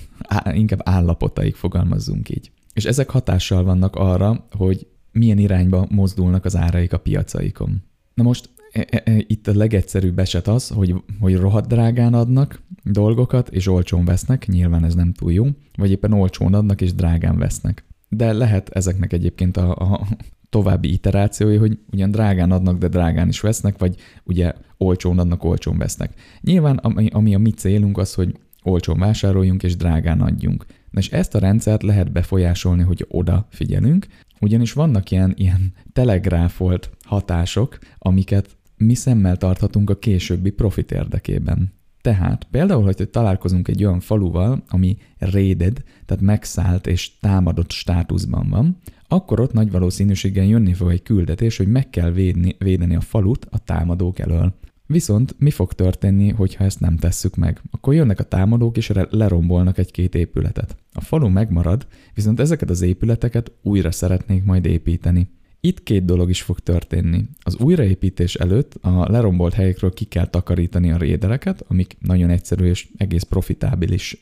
inkább állapotaik fogalmazzunk így. És ezek hatással vannak arra, hogy milyen irányba mozdulnak az áraik a piacaikon. Na most e, itt a legegyszerűbb eset az, hogy, hogy rohadt drágán adnak dolgokat, és olcsón vesznek, nyilván ez nem túl jó, vagy éppen olcsón adnak, és drágán vesznek. De lehet ezeknek egyébként a, a további iterációi, hogy ugyan drágán adnak, de drágán is vesznek, vagy ugye olcsón adnak, olcsón vesznek. Nyilván ami, ami a mi célunk az, hogy olcsón vásároljunk és drágán adjunk. Na és ezt a rendszert lehet befolyásolni, hogy oda figyelünk, ugyanis vannak ilyen, ilyen telegráfolt hatások, amiket mi szemmel tarthatunk a későbbi profit érdekében. Tehát például, hogy találkozunk egy olyan faluval, ami raided, tehát megszállt és támadott státuszban van, akkor ott nagy valószínűséggel jönni fog egy küldetés, hogy meg kell védni, védeni a falut a támadók elől. Viszont mi fog történni, hogyha ezt nem tesszük meg? Akkor jönnek a támadók és lerombolnak egy-két épületet. A falu megmarad, viszont ezeket az épületeket újra szeretnék majd építeni. Itt két dolog is fog történni. Az újraépítés előtt a lerombolt helyekről ki kell takarítani a rédereket, amik nagyon egyszerű és egész profitábilis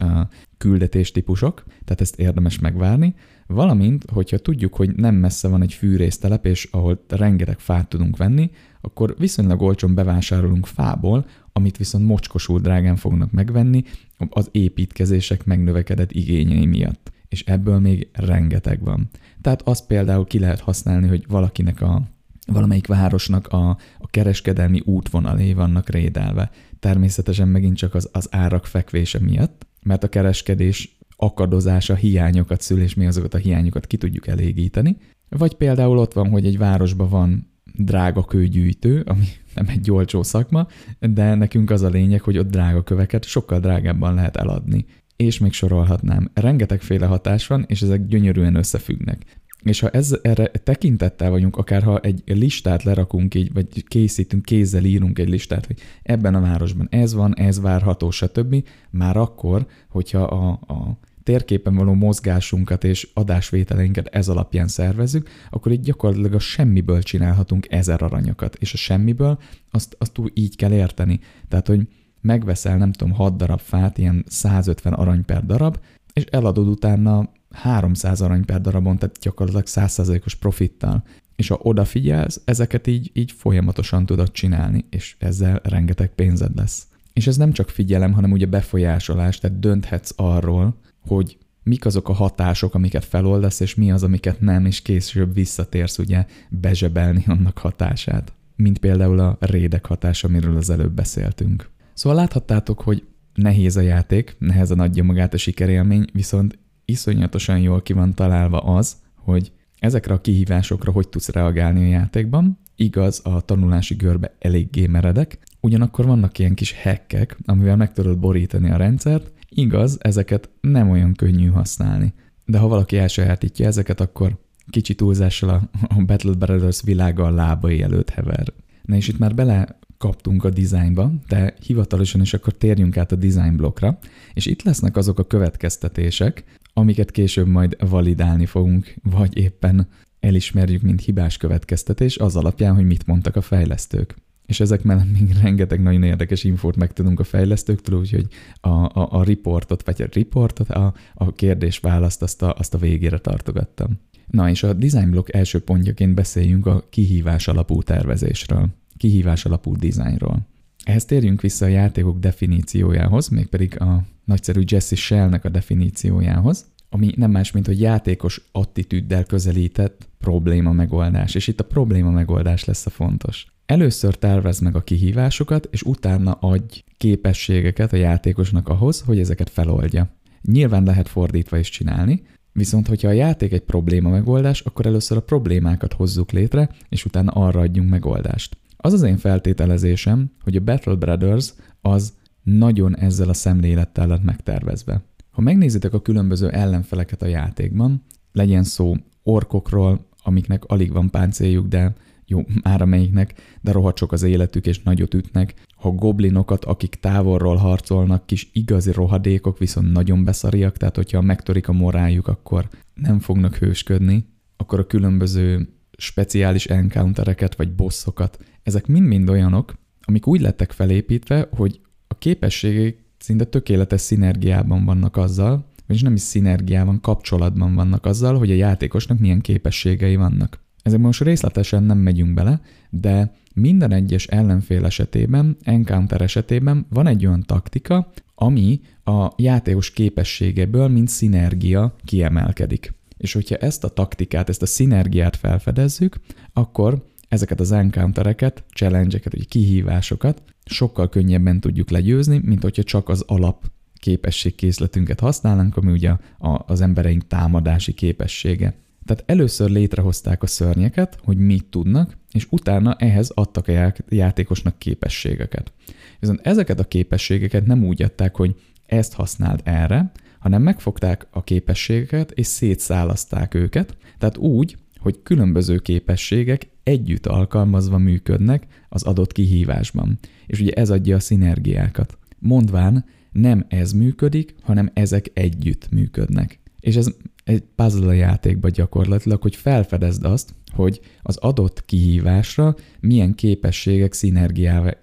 küldetéstípusok, tehát ezt érdemes megvárni, valamint, hogyha tudjuk, hogy nem messze van egy fűrésztelep, és ahol rengeteg fát tudunk venni, akkor viszonylag olcsón bevásárolunk fából, amit viszont mocskosul drágán fognak megvenni az építkezések megnövekedett igényei miatt. És ebből még rengeteg van. Tehát azt például ki lehet használni, hogy valakinek a valamelyik városnak a, a kereskedelmi útvonalé vannak rédelve. Természetesen megint csak az, az árak fekvése miatt, mert a kereskedés akadozása hiányokat szül, és mi azokat a hiányokat ki tudjuk elégíteni. Vagy például ott van, hogy egy városban van drága kőgyűjtő, ami nem egy olcsó szakma, de nekünk az a lényeg, hogy ott drága köveket sokkal drágábban lehet eladni. És még sorolhatnám. Rengetegféle hatás van, és ezek gyönyörűen összefüggnek. És ha ez, erre tekintettel vagyunk, akár ha egy listát lerakunk így, vagy készítünk, kézzel írunk egy listát, hogy ebben a városban ez van, ez várható, stb., már akkor, hogyha a, a térképen való mozgásunkat és adásvételeinket ez alapján szervezzük, akkor itt gyakorlatilag a semmiből csinálhatunk ezer aranyokat, és a semmiből azt, azt úgy így kell érteni. Tehát, hogy megveszel, nem tudom, 6 darab fát, ilyen 150 arany per darab, és eladod utána 300 arany per darabon, tehát gyakorlatilag 100%-os profittal. És ha odafigyelsz, ezeket így, így folyamatosan tudod csinálni, és ezzel rengeteg pénzed lesz. És ez nem csak figyelem, hanem ugye befolyásolás, tehát dönthetsz arról, hogy mik azok a hatások, amiket feloldasz, és mi az, amiket nem, és később visszatérsz ugye bezsebelni annak hatását. Mint például a rédek hatása, amiről az előbb beszéltünk. Szóval láthattátok, hogy nehéz a játék, nehezen adja magát a sikerélmény, viszont iszonyatosan jól ki van találva az, hogy ezekre a kihívásokra hogy tudsz reagálni a játékban. Igaz, a tanulási görbe eléggé meredek, ugyanakkor vannak ilyen kis hackek, amivel meg tudod borítani a rendszert, Igaz, ezeket nem olyan könnyű használni. De ha valaki elsajátítja ezeket, akkor kicsi túlzással a, a Battle Brothers világa a lábai előtt hever. Na és itt már bele kaptunk a dizájnba, de hivatalosan is akkor térjünk át a design blokkra, és itt lesznek azok a következtetések, amiket később majd validálni fogunk, vagy éppen elismerjük, mint hibás következtetés az alapján, hogy mit mondtak a fejlesztők és ezek mellett még rengeteg nagyon érdekes infót megtudunk a fejlesztőktől, úgyhogy a, a, a riportot, vagy a riportot, a, a kérdés-választ azt a, azt a végére tartogattam. Na és a design block első pontjaként beszéljünk a kihívás alapú tervezésről, kihívás alapú dizájnról. Ehhez térjünk vissza a játékok definíciójához, mégpedig a nagyszerű Jesse Shellnek a definíciójához, ami nem más, mint hogy játékos attitűddel közelített probléma megoldás, és itt a probléma megoldás lesz a fontos. Először tervez meg a kihívásokat, és utána adj képességeket a játékosnak ahhoz, hogy ezeket feloldja. Nyilván lehet fordítva is csinálni, viszont hogyha a játék egy probléma megoldás, akkor először a problémákat hozzuk létre, és utána arra adjunk megoldást. Az az én feltételezésem, hogy a Battle Brothers az nagyon ezzel a szemlélettel lett megtervezve. Ha megnézitek a különböző ellenfeleket a játékban, legyen szó orkokról, amiknek alig van páncéljuk, de jó, már amelyiknek, de rohadt sok az életük, és nagyot ütnek. Ha goblinokat, akik távolról harcolnak, kis igazi rohadékok, viszont nagyon beszariak, tehát hogyha megtörik a moráljuk, akkor nem fognak hősködni, akkor a különböző speciális encountereket vagy bosszokat, ezek mind-mind olyanok, amik úgy lettek felépítve, hogy a képességek szinte tökéletes szinergiában vannak azzal, vagyis nem is szinergiában, kapcsolatban vannak azzal, hogy a játékosnak milyen képességei vannak. Ezek most részletesen nem megyünk bele, de minden egyes ellenfél esetében, encounter esetében van egy olyan taktika, ami a játékos képességeből, mint szinergia kiemelkedik. És hogyha ezt a taktikát, ezt a szinergiát felfedezzük, akkor ezeket az encountereket, challenge-eket, vagy kihívásokat sokkal könnyebben tudjuk legyőzni, mint hogyha csak az alap képességkészletünket használnánk, ami ugye a, az embereink támadási képessége. Tehát először létrehozták a szörnyeket, hogy mit tudnak, és utána ehhez adtak a játékosnak képességeket. Viszont ezeket a képességeket nem úgy adták, hogy ezt használd erre, hanem megfogták a képességeket és szétszálaszták őket, tehát úgy, hogy különböző képességek együtt alkalmazva működnek az adott kihívásban. És ugye ez adja a szinergiákat. Mondván nem ez működik, hanem ezek együtt működnek. És ez egy puzzle játékban gyakorlatilag, hogy felfedezd azt, hogy az adott kihívásra milyen képességek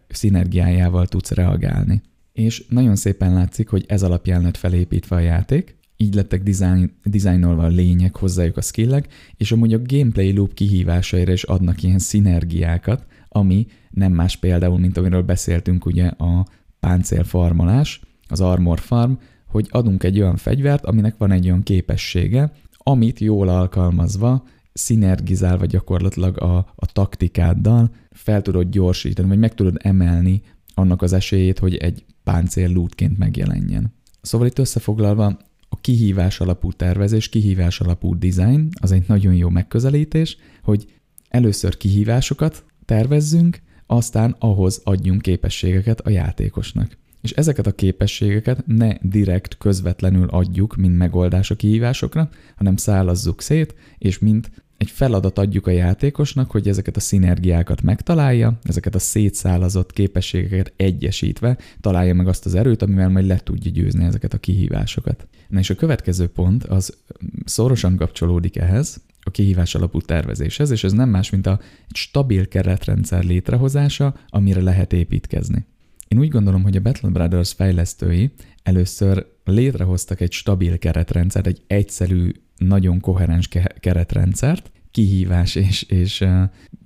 szinergiájával tudsz reagálni. És nagyon szépen látszik, hogy ez alapján lett felépítve a játék, így lettek design, dizájnolva a lények, hozzájuk a skillek, és amúgy a gameplay loop kihívásaira is adnak ilyen szinergiákat, ami nem más például, mint amiről beszéltünk ugye a páncélfarmolás, az armor farm, hogy adunk egy olyan fegyvert, aminek van egy olyan képessége, amit jól alkalmazva, szinergizálva gyakorlatilag a, a taktikáddal fel tudod gyorsítani, vagy meg tudod emelni annak az esélyét, hogy egy páncél lootként megjelenjen. Szóval itt összefoglalva, a kihívás alapú tervezés, kihívás alapú design az egy nagyon jó megközelítés, hogy először kihívásokat tervezzünk, aztán ahhoz adjunk képességeket a játékosnak. És ezeket a képességeket ne direkt, közvetlenül adjuk, mint megoldás a kihívásokra, hanem szállazzuk szét, és mint egy feladat adjuk a játékosnak, hogy ezeket a szinergiákat megtalálja, ezeket a szétszálazott képességeket egyesítve találja meg azt az erőt, amivel majd le tudja győzni ezeket a kihívásokat. Na és a következő pont az szorosan kapcsolódik ehhez, a kihívás alapú tervezéshez, és ez nem más, mint a stabil keretrendszer létrehozása, amire lehet építkezni. Én úgy gondolom, hogy a Battle Brothers fejlesztői először létrehoztak egy stabil keretrendszert, egy egyszerű, nagyon koherens keretrendszert, kihívás és, és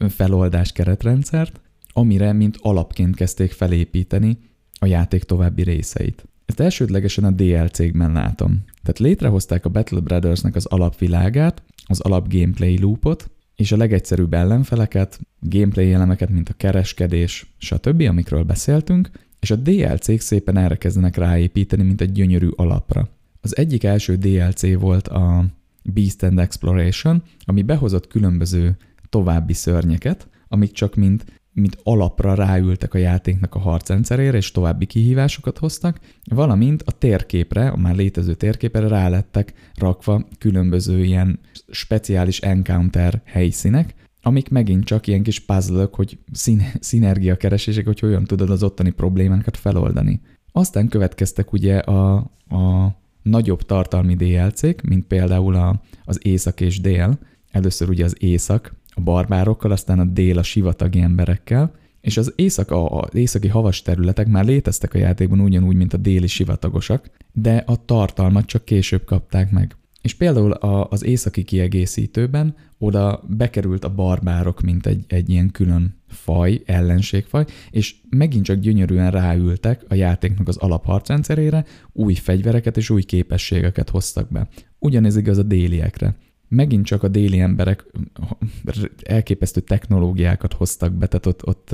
feloldás keretrendszert, amire mint alapként kezdték felépíteni a játék további részeit. Ezt elsődlegesen a DLC-kben látom. Tehát létrehozták a Battle Brothersnek az alapvilágát, az alap gameplay loopot, és a legegyszerűbb ellenfeleket, gameplay elemeket, mint a kereskedés, stb., amikről beszéltünk, és a DLC-k szépen erre kezdenek ráépíteni, mint egy gyönyörű alapra. Az egyik első DLC volt a Beast and Exploration, ami behozott különböző további szörnyeket, amik csak mint mint alapra ráültek a játéknak a harcrendszerére, és további kihívásokat hoztak, valamint a térképre, a már létező térképre rá lettek rakva különböző ilyen speciális encounter helyszínek, amik megint csak ilyen kis puzzle hogy szín- szinergiakeresések, hogy hogyan tudod az ottani problémákat feloldani. Aztán következtek ugye a, a nagyobb tartalmi DLC-k, mint például a, az észak és dél. Először ugye az észak, a barbárokkal, aztán a dél a sivatagi emberekkel, és az, éjszaka, az északi havas területek már léteztek a játékban ugyanúgy, mint a déli sivatagosak, de a tartalmat csak később kapták meg. És például a, az északi kiegészítőben oda bekerült a barbárok, mint egy, egy ilyen külön faj, ellenségfaj, és megint csak gyönyörűen ráültek a játéknak az alapharcrendszerére, új fegyvereket és új képességeket hoztak be. Ugyanez igaz a déliekre megint csak a déli emberek elképesztő technológiákat hoztak be, tehát ott, ott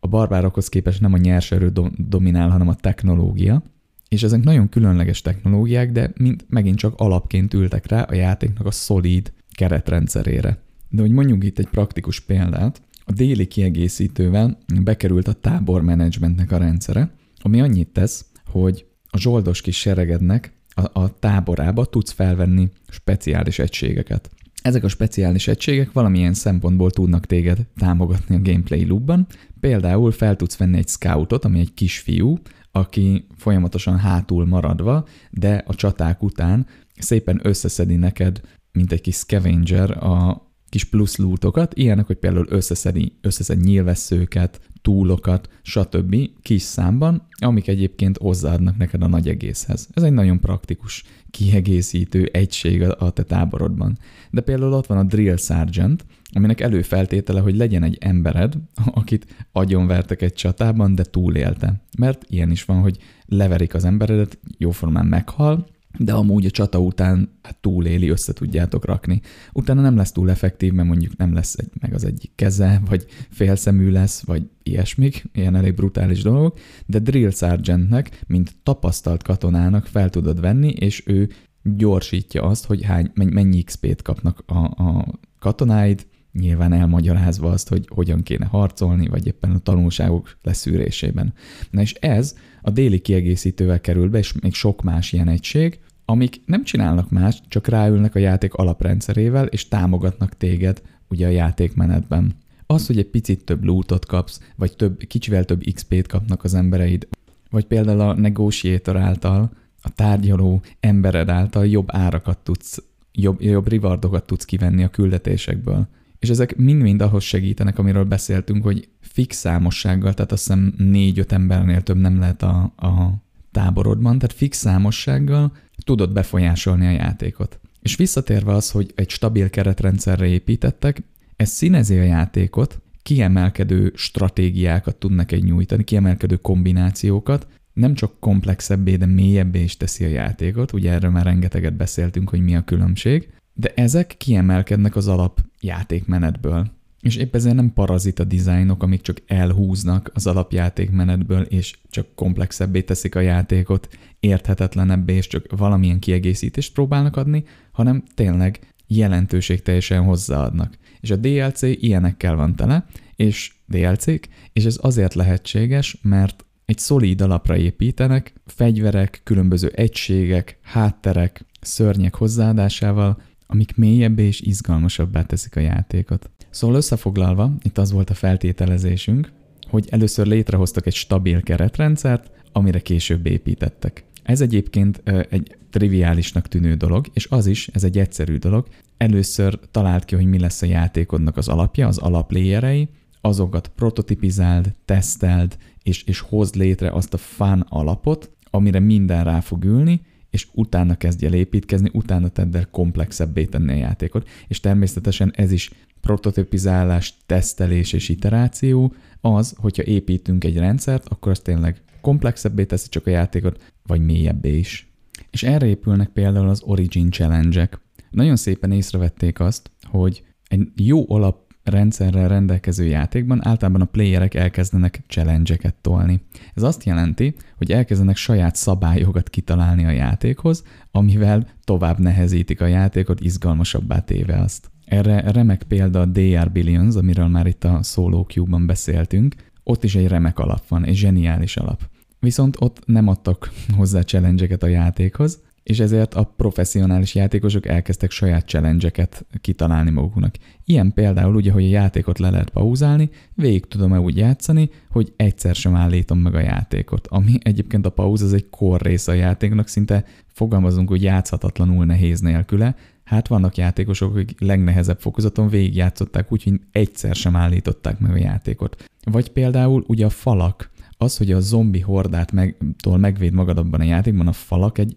a barbárokhoz képest nem a nyerserő dominál, hanem a technológia, és ezek nagyon különleges technológiák, de mint megint csak alapként ültek rá a játéknak a szolíd keretrendszerére. De hogy mondjuk itt egy praktikus példát, a déli kiegészítővel bekerült a tábor menedzsmentnek a rendszere, ami annyit tesz, hogy a zsoldos kis seregednek a, a táborába tudsz felvenni speciális egységeket. Ezek a speciális egységek valamilyen szempontból tudnak téged támogatni a gameplay loopban. Például fel tudsz venni egy scoutot, ami egy kisfiú, aki folyamatosan hátul maradva, de a csaták után szépen összeszedi neked, mint egy kis scavenger a kis plusz lootokat, ilyenek, hogy például összeszedi, összeszed nyilvesszőket, túlokat, stb. kis számban, amik egyébként hozzáadnak neked a nagy egészhez. Ez egy nagyon praktikus, kiegészítő egység a te táborodban. De például ott van a Drill Sergeant, aminek előfeltétele, hogy legyen egy embered, akit agyonvertek egy csatában, de túlélte. Mert ilyen is van, hogy leverik az emberedet, jóformán meghal, de amúgy a csata után hát túléli, össze tudjátok rakni. Utána nem lesz túl effektív, mert mondjuk nem lesz egy, meg az egyik keze, vagy félszemű lesz, vagy ilyesmik, ilyen elég brutális dolgok, de Drill Sergeantnek, mint tapasztalt katonának fel tudod venni, és ő gyorsítja azt, hogy hány, mennyi XP-t kapnak a, a katonáid, nyilván elmagyarázva azt, hogy hogyan kéne harcolni, vagy éppen a tanulságok leszűrésében. Na és ez a déli kiegészítővel kerül be, és még sok más ilyen egység, amik nem csinálnak más, csak ráülnek a játék alaprendszerével, és támogatnak téged ugye a játékmenetben. Az, hogy egy picit több lootot kapsz, vagy több, kicsivel több XP-t kapnak az embereid, vagy például a negotiator által, a tárgyaló embered által jobb árakat tudsz, jobb, jobb rewardokat tudsz kivenni a küldetésekből. És ezek mind-mind ahhoz segítenek, amiről beszéltünk, hogy fix számossággal, tehát azt hiszem négy-öt embernél több nem lehet a, a táborodban, tehát fix számossággal tudod befolyásolni a játékot. És visszatérve az, hogy egy stabil keretrendszerre építettek, ez színezi a játékot, kiemelkedő stratégiákat tud neked nyújtani, kiemelkedő kombinációkat, nem csak komplexebbé, de mélyebbé is teszi a játékot, ugye erről már rengeteget beszéltünk, hogy mi a különbség, de ezek kiemelkednek az alap játékmenetből. És épp ezért nem parazita dizájnok, amik csak elhúznak az alapjátékmenetből, és csak komplexebbé teszik a játékot, érthetetlenebbé, és csak valamilyen kiegészítést próbálnak adni, hanem tényleg jelentőség teljesen hozzáadnak. És a DLC ilyenekkel van tele, és DLC-k, és ez azért lehetséges, mert egy szolíd alapra építenek, fegyverek, különböző egységek, hátterek, szörnyek hozzáadásával, amik mélyebbé és izgalmasabbá teszik a játékot. Szóval összefoglalva, itt az volt a feltételezésünk, hogy először létrehoztak egy stabil keretrendszert, amire később építettek. Ez egyébként egy triviálisnak tűnő dolog, és az is, ez egy egyszerű dolog. Először talált ki, hogy mi lesz a játékodnak az alapja, az alapléjerei, azokat prototipizáld, teszteld, és, és hozd létre azt a fán alapot, amire minden rá fog ülni, és utána kezdj el építkezni, utána tedd el komplexebbé tenni a játékot, és természetesen ez is prototipizálás, tesztelés és iteráció, az, hogyha építünk egy rendszert, akkor az tényleg komplexebbé teszi csak a játékot, vagy mélyebbé is. És erre épülnek például az Origin Challenge-ek. Nagyon szépen észrevették azt, hogy egy jó alap rendszerrel rendelkező játékban általában a playerek elkezdenek challenge tolni. Ez azt jelenti, hogy elkezdenek saját szabályokat kitalálni a játékhoz, amivel tovább nehezítik a játékot, izgalmasabbá téve azt. Erre remek példa a DR Billions, amiről már itt a Solo Cube-ban beszéltünk. Ott is egy remek alap van, egy zseniális alap. Viszont ott nem adtak hozzá challenge a játékhoz, és ezért a professzionális játékosok elkezdtek saját challenge kitalálni maguknak. Ilyen például ugye, hogy a játékot le lehet pauzálni, végig tudom-e úgy játszani, hogy egyszer sem állítom meg a játékot. Ami egyébként a pauz az egy kor része a játéknak, szinte fogalmazunk, hogy játszhatatlanul nehéz nélküle. Hát vannak játékosok, akik legnehezebb fokozaton végigjátszották úgy, hogy egyszer sem állították meg a játékot. Vagy például ugye a falak, az, hogy a zombi hordát meg, megvéd magad abban a játékban, a falak egy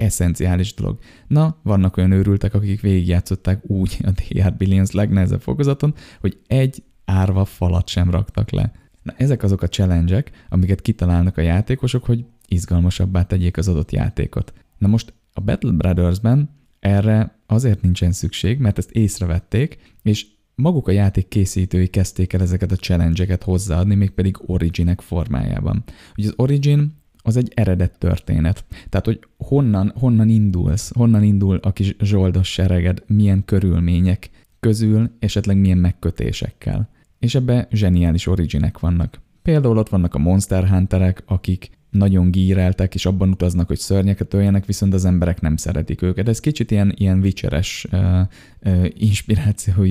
eszenciális dolog. Na, vannak olyan őrültek, akik végigjátszották úgy a DR Billions legnehezebb fokozaton, hogy egy árva falat sem raktak le. Na, ezek azok a challenge amiket kitalálnak a játékosok, hogy izgalmasabbá tegyék az adott játékot. Na most a Battle Brothers-ben erre azért nincsen szükség, mert ezt észrevették, és maguk a játék készítői kezdték el ezeket a challenge-eket hozzáadni, mégpedig Originek formájában. Ugye az Origin az egy eredet történet. Tehát, hogy honnan, honnan indulsz, honnan indul a kis zsoldos sereged, milyen körülmények közül, esetleg milyen megkötésekkel. És ebbe zseniális originek vannak. Például ott vannak a Monster Hunterek, akik nagyon gíreltek, és abban utaznak, hogy szörnyeket öljenek, viszont az emberek nem szeretik őket. Ez kicsit ilyen, ilyen vicseres uh,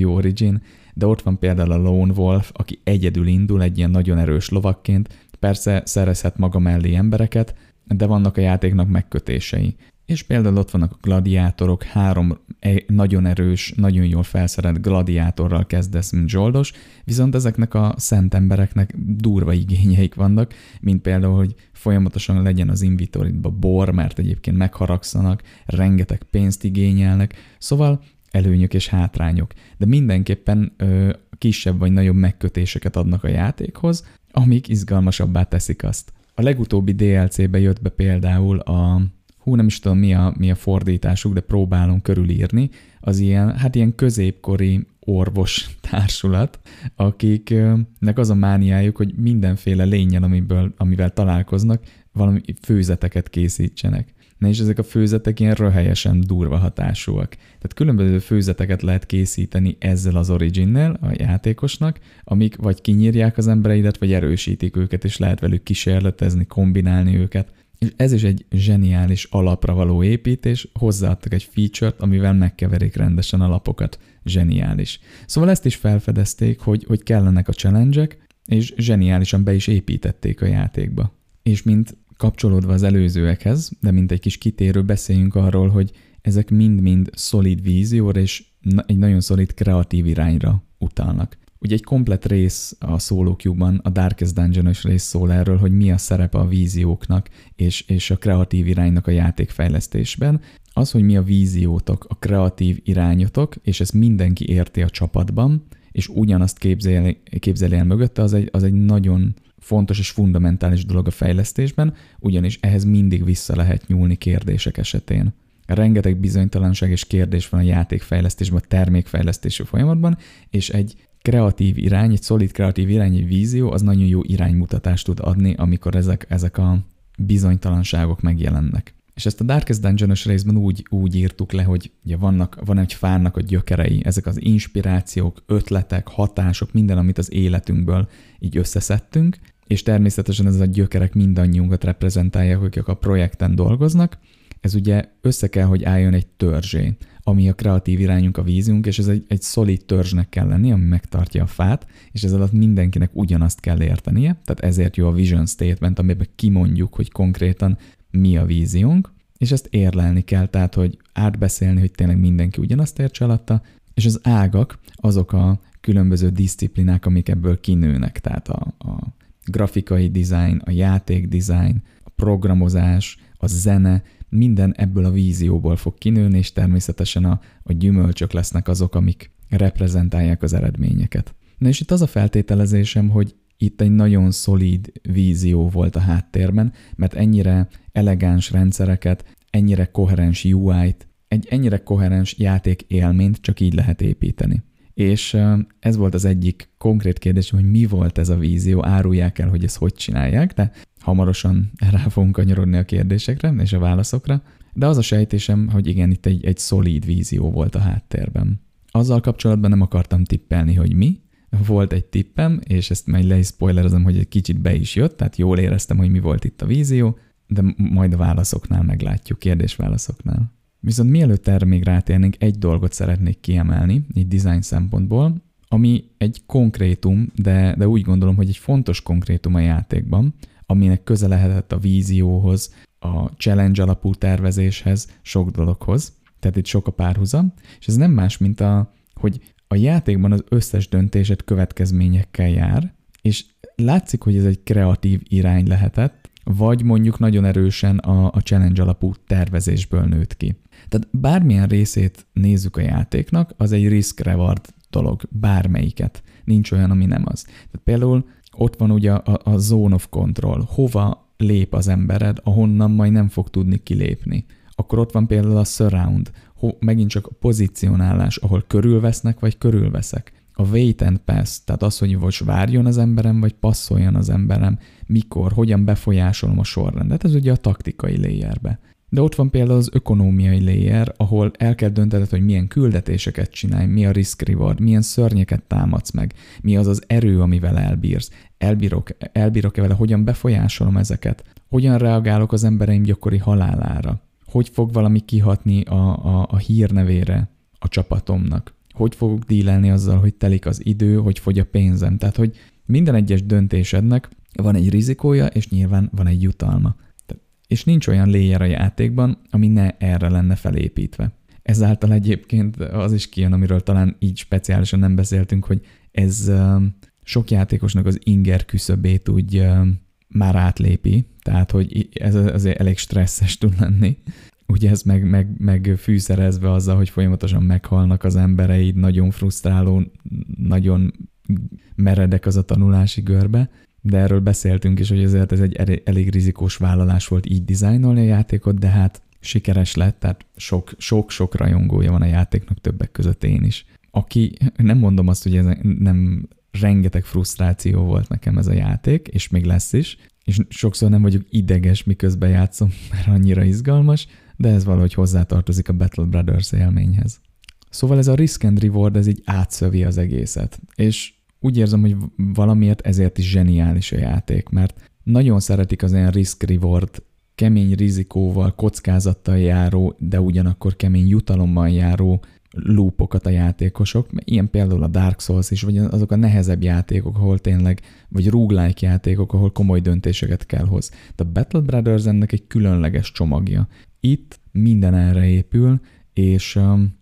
origin, de ott van például a Lone Wolf, aki egyedül indul egy ilyen nagyon erős lovakként, persze szerezhet maga mellé embereket, de vannak a játéknak megkötései. És például ott vannak a gladiátorok, három e- nagyon erős, nagyon jól felszerelt gladiátorral kezdesz, mint zsoldos, viszont ezeknek a szent embereknek durva igényeik vannak, mint például, hogy folyamatosan legyen az invitoritba bor, mert egyébként megharagszanak, rengeteg pénzt igényelnek, szóval előnyök és hátrányok, de mindenképpen ö, kisebb vagy nagyobb megkötéseket adnak a játékhoz, amik izgalmasabbá teszik azt. A legutóbbi DLC-be jött be például a hú, nem is tudom mi a, mi a fordításuk, de próbálom körülírni, az ilyen, hát ilyen középkori orvos társulat, akiknek az a mániájuk, hogy mindenféle lényel, amiből, amivel találkoznak, valami főzeteket készítsenek. Na és ezek a főzetek ilyen röhelyesen durva hatásúak. Tehát különböző főzeteket lehet készíteni ezzel az originnel a játékosnak, amik vagy kinyírják az embereidet, vagy erősítik őket, és lehet velük kísérletezni, kombinálni őket. És ez is egy zseniális alapra való építés, hozzáadtak egy feature-t, amivel megkeverik rendesen a lapokat. Zseniális. Szóval ezt is felfedezték, hogy, hogy kellenek a challenge és zseniálisan be is építették a játékba. És mint kapcsolódva az előzőekhez, de mint egy kis kitérő beszéljünk arról, hogy ezek mind-mind szolid vízióra és egy nagyon szolid kreatív irányra utalnak. Ugye egy komplet rész a Solo Cube-ban, a Darkest dungeon rész szól erről, hogy mi a szerepe a vízióknak és, és a kreatív iránynak a játékfejlesztésben. Az, hogy mi a víziótok, a kreatív irányotok, és ezt mindenki érti a csapatban, és ugyanazt képzeli, képzeli el mögötte, az egy, az egy nagyon fontos és fundamentális dolog a fejlesztésben, ugyanis ehhez mindig vissza lehet nyúlni kérdések esetén. Rengeteg bizonytalanság és kérdés van a játékfejlesztésben, a termékfejlesztési folyamatban, és egy kreatív irány, egy szolid kreatív irány, egy vízió, az nagyon jó iránymutatást tud adni, amikor ezek, ezek a bizonytalanságok megjelennek. És ezt a Darkest dungeon részben úgy, úgy írtuk le, hogy ugye vannak, van egy fának a gyökerei, ezek az inspirációk, ötletek, hatások, minden, amit az életünkből így összeszedtünk, és természetesen ez a gyökerek mindannyiunkat reprezentálják, akik a projekten dolgoznak, ez ugye össze kell, hogy álljon egy törzsé, ami a kreatív irányunk, a vízünk, és ez egy, egy szolid törzsnek kell lenni, ami megtartja a fát, és ez alatt mindenkinek ugyanazt kell értenie, tehát ezért jó a vision statement, amiben kimondjuk, hogy konkrétan mi a víziónk, és ezt érlelni kell, tehát hogy átbeszélni, hogy tényleg mindenki ugyanazt értse alatta, és az ágak azok a különböző disziplinák, amik ebből kinőnek, tehát a, a grafikai design, a játék design, a programozás, a zene, minden ebből a vízióból fog kinőni, és természetesen a, a gyümölcsök lesznek azok, amik reprezentálják az eredményeket. Na és itt az a feltételezésem, hogy itt egy nagyon szolíd vízió volt a háttérben, mert ennyire elegáns rendszereket, ennyire koherens UI-t, egy ennyire koherens játék élményt csak így lehet építeni. És ez volt az egyik konkrét kérdés, hogy mi volt ez a vízió, árulják el, hogy ezt hogy csinálják, de hamarosan rá fogunk kanyarodni a kérdésekre és a válaszokra. De az a sejtésem, hogy igen, itt egy, egy szolíd vízió volt a háttérben. Azzal kapcsolatban nem akartam tippelni, hogy mi, volt egy tippem, és ezt majd le is spoilerezem, hogy egy kicsit be is jött, tehát jól éreztem, hogy mi volt itt a vízió, de majd a válaszoknál meglátjuk, kérdés-válaszoknál. Viszont mielőtt erre még rátérnénk, egy dolgot szeretnék kiemelni, így design szempontból, ami egy konkrétum, de, de úgy gondolom, hogy egy fontos konkrétum a játékban, aminek köze lehetett a vízióhoz, a challenge alapú tervezéshez, sok dologhoz. Tehát itt sok a párhuzam, és ez nem más, mint a, hogy a játékban az összes döntésed következményekkel jár, és látszik, hogy ez egy kreatív irány lehetett, vagy mondjuk nagyon erősen a, a challenge alapú tervezésből nőtt ki. Tehát bármilyen részét nézzük a játéknak, az egy risk-reward dolog, bármelyiket. Nincs olyan, ami nem az. Tehát például ott van ugye a, a zone of control, hova lép az embered, ahonnan majd nem fog tudni kilépni. Akkor ott van például a surround, megint csak a pozícionálás, ahol körülvesznek, vagy körülveszek. a wait and pass, tehát az, hogy most várjon az emberem, vagy passzoljon az emberem, mikor, hogyan befolyásolom a sorrendet, ez ugye a taktikai layerbe. De ott van például az ökonómiai layer, ahol el kell döntened, hogy milyen küldetéseket csinálj, mi a risk reward, milyen szörnyeket támadsz meg, mi az az erő, amivel elbírsz, elbírok, elbírok-e vele, hogyan befolyásolom ezeket, hogyan reagálok az embereim gyakori halálára, hogy fog valami kihatni a, a, a hírnevére a csapatomnak, hogy fogok dílelni azzal, hogy telik az idő, hogy fogy a pénzem. Tehát, hogy minden egyes döntésednek van egy rizikója, és nyilván van egy jutalma. És nincs olyan layer a játékban, ami ne erre lenne felépítve. Ezáltal egyébként az is kijön, amiről talán így speciálisan nem beszéltünk, hogy ez sok játékosnak az inger küszöbét úgy már átlépi, tehát hogy ez azért elég stresszes tud lenni. Ugye ez meg, meg, meg fűszerezve azzal, hogy folyamatosan meghalnak az embereid, nagyon frusztráló, nagyon meredek az a tanulási görbe, de erről beszéltünk is, hogy ezért ez egy elég rizikós vállalás volt így dizájnolni a játékot, de hát sikeres lett, tehát sok-sok rajongója van a játéknak többek között én is. Aki, nem mondom azt, hogy ez nem rengeteg frusztráció volt nekem ez a játék, és még lesz is, és sokszor nem vagyok ideges, miközben játszom, mert annyira izgalmas, de ez valahogy hozzátartozik a Battle Brothers élményhez. Szóval ez a risk and reward, ez így átszövi az egészet, és úgy érzem, hogy valamiért ezért is zseniális a játék, mert nagyon szeretik az ilyen risk-reward, kemény rizikóval, kockázattal járó, de ugyanakkor kemény jutalommal járó loopokat a játékosok, ilyen például a Dark Souls is, vagy azok a nehezebb játékok, ahol tényleg, vagy roguelike játékok, ahol komoly döntéseket kell hoz. De a Battle Brothers ennek egy különleges csomagja. Itt minden erre épül, és um,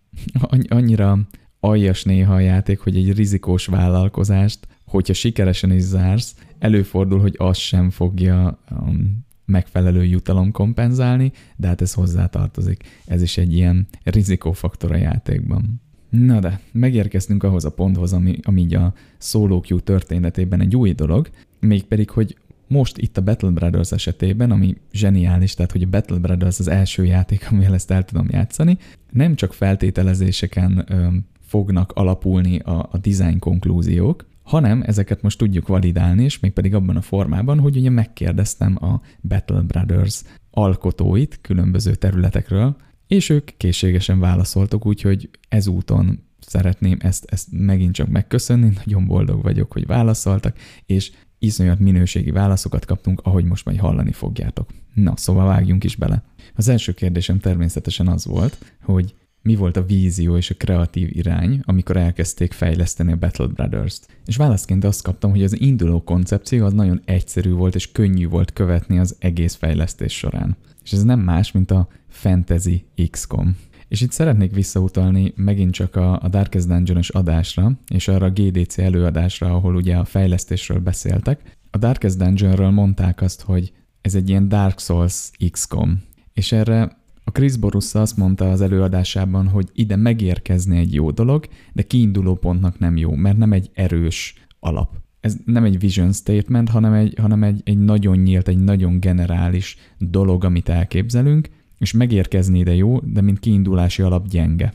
annyira aljas néha a játék, hogy egy rizikós vállalkozást, hogyha sikeresen is zársz, előfordul, hogy az sem fogja um, megfelelő jutalom kompenzálni, de hát ez hozzátartozik. Ez is egy ilyen rizikófaktor a játékban. Na de, megérkeztünk ahhoz a ponthoz, ami, ami így a solo queue történetében egy új dolog, mégpedig, hogy most itt a Battle Brothers esetében, ami zseniális, tehát hogy a Battle Brothers az első játék, amivel ezt el tudom játszani, nem csak feltételezéseken ö, fognak alapulni a, a design konklúziók, hanem ezeket most tudjuk validálni, és mégpedig abban a formában, hogy ugye megkérdeztem a Battle Brothers alkotóit különböző területekről, és ők készségesen válaszoltak, úgyhogy ezúton szeretném ezt, ezt megint csak megköszönni, nagyon boldog vagyok, hogy válaszoltak, és iszonyat minőségi válaszokat kaptunk, ahogy most majd hallani fogjátok. Na, szóval vágjunk is bele. Az első kérdésem természetesen az volt, hogy mi volt a vízió és a kreatív irány, amikor elkezdték fejleszteni a Battle Brothers-t. És válaszként azt kaptam, hogy az induló koncepció az nagyon egyszerű volt és könnyű volt követni az egész fejlesztés során. És ez nem más, mint a Fantasy XCOM. És itt szeretnék visszautalni megint csak a, a Darkest Dungeon-os adásra, és arra a GDC előadásra, ahol ugye a fejlesztésről beszéltek. A Darkest Dungeonről mondták azt, hogy ez egy ilyen Dark Souls XCOM. És erre a Chris Borussa azt mondta az előadásában, hogy ide megérkezni egy jó dolog, de kiinduló pontnak nem jó, mert nem egy erős alap. Ez nem egy vision statement, hanem egy, hanem egy, egy nagyon nyílt, egy nagyon generális dolog, amit elképzelünk, és megérkezni ide jó, de mint kiindulási alap gyenge.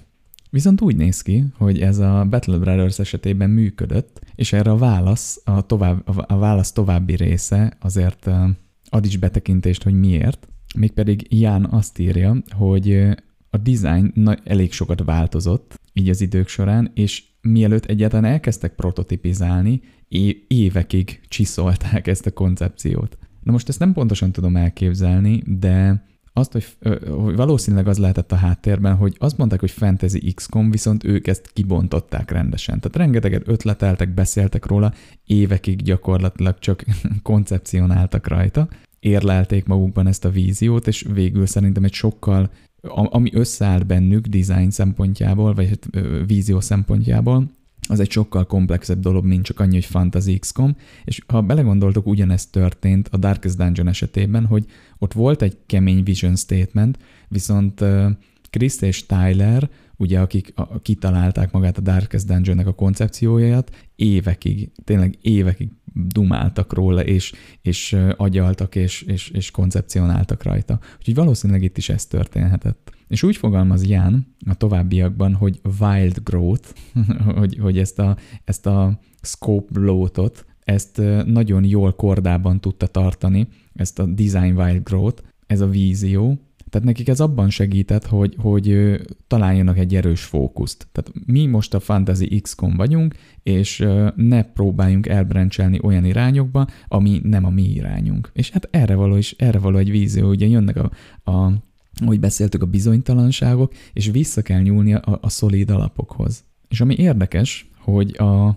Viszont úgy néz ki, hogy ez a Battle Brothers esetében működött, és erre a válasz, a, tovább, a válasz további része azért ad is betekintést, hogy miért. Mégpedig Ján azt írja, hogy a design elég sokat változott így az idők során, és mielőtt egyáltalán elkezdtek prototipizálni, évekig csiszolták ezt a koncepciót. Na most ezt nem pontosan tudom elképzelni, de azt, hogy, hogy valószínűleg az lehetett a háttérben, hogy azt mondták, hogy Fantasy XCOM, viszont ők ezt kibontották rendesen. Tehát rengeteget ötleteltek, beszéltek róla, évekig gyakorlatilag csak koncepcionáltak rajta, érlelték magukban ezt a víziót, és végül szerintem egy sokkal, ami összeállt bennük design szempontjából, vagy hát vízió szempontjából, az egy sokkal komplexebb dolog, mint csak annyi, hogy Fantasy XCOM, és ha belegondoltok, ugyanezt történt a Darkest Dungeon esetében, hogy ott volt egy kemény vision statement, viszont Chris és Tyler, ugye akik kitalálták magát a Darkest Dungeon-nek a koncepcióját, évekig, tényleg évekig dumáltak róla, és, és agyaltak, és, és, és koncepcionáltak rajta. Úgyhogy valószínűleg itt is ez történhetett. És úgy fogalmaz Ján a továbbiakban, hogy wild growth, hogy, hogy ezt a, ezt a scope bloatot, ezt nagyon jól kordában tudta tartani, ezt a design wild growth, ez a vízió, tehát nekik ez abban segített, hogy, hogy találjanak egy erős fókuszt. Tehát mi most a Fantasy X-kon vagyunk, és ne próbáljunk elbrencselni olyan irányokba, ami nem a mi irányunk. És hát erre való is, erre való egy vízió, ugye jönnek a, a ahogy beszéltük, a bizonytalanságok, és vissza kell nyúlni a, a szolid alapokhoz. És ami érdekes, hogy a, a,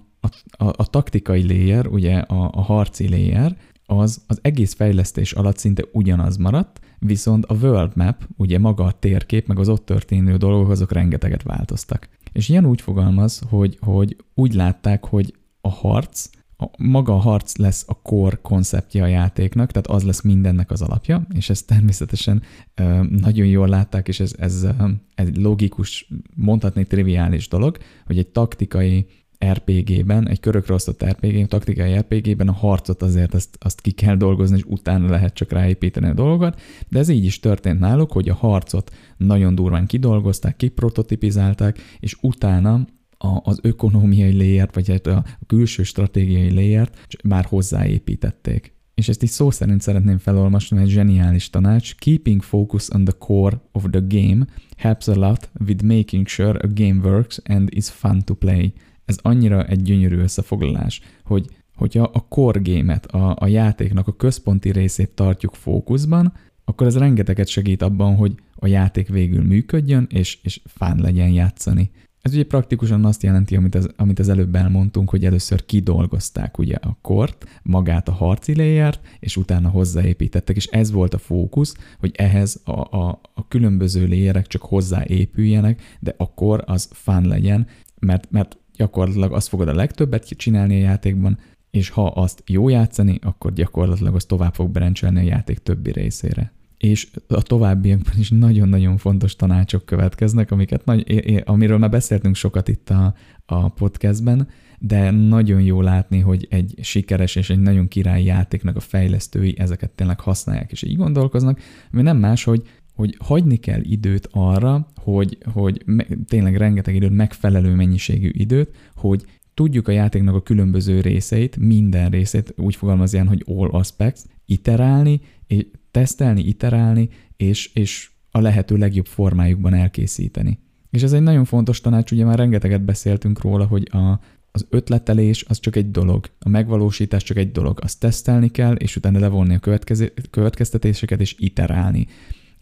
a, a taktikai layer, ugye a, a harci layer, az az egész fejlesztés alatt szinte ugyanaz maradt, viszont a world map, ugye maga a térkép, meg az ott történő dolgok, azok rengeteget változtak. És ilyen úgy fogalmaz, hogy, hogy úgy látták, hogy a harc, a, maga a harc lesz a core konceptje a játéknak, tehát az lesz mindennek az alapja, és ezt természetesen ö, nagyon jól látták, és ez, ez egy logikus, mondhatni triviális dolog, hogy egy taktikai RPG-ben, egy körökre osztott RPG, taktikai RPG-ben a harcot azért azt, azt ki kell dolgozni, és utána lehet csak ráépíteni a dolgokat, de ez így is történt náluk, hogy a harcot nagyon durván kidolgozták, kiprototipizálták, és utána a, az ökonómiai léjert, vagy hát a, külső stratégiai léjert már hozzáépítették. És ezt is szó szerint szeretném felolvasni, egy zseniális tanács. Keeping focus on the core of the game helps a lot with making sure a game works and is fun to play ez annyira egy gyönyörű összefoglalás, hogy hogyha a core game-et, a, a játéknak a központi részét tartjuk fókuszban, akkor ez rengeteget segít abban, hogy a játék végül működjön, és, és fán legyen játszani. Ez ugye praktikusan azt jelenti, amit az, amit az előbb elmondtunk, hogy először kidolgozták ugye a kort, magát a harci layert, és utána hozzáépítettek, és ez volt a fókusz, hogy ehhez a, a, a különböző layerek csak hozzáépüljenek, de akkor az fán legyen, mert, mert gyakorlatilag azt fogod a legtöbbet csinálni a játékban, és ha azt jó játszani, akkor gyakorlatilag az tovább fog berencselni a játék többi részére. És a továbbiakban is nagyon-nagyon fontos tanácsok következnek, amiket nagy, amiről már beszéltünk sokat itt a, a podcastben, de nagyon jó látni, hogy egy sikeres és egy nagyon király játéknak a fejlesztői ezeket tényleg használják, és így gondolkoznak, ami nem más, hogy hogy hagyni kell időt arra, hogy, hogy me, tényleg rengeteg időt, megfelelő mennyiségű időt, hogy tudjuk a játéknak a különböző részeit, minden részét, úgy fogalmazján, hogy all aspects, iterálni, és tesztelni, iterálni, és, és a lehető legjobb formájukban elkészíteni. És ez egy nagyon fontos tanács, ugye már rengeteget beszéltünk róla, hogy a, az ötletelés az csak egy dolog, a megvalósítás csak egy dolog, azt tesztelni kell, és utána levonni a következtetéseket, és iterálni.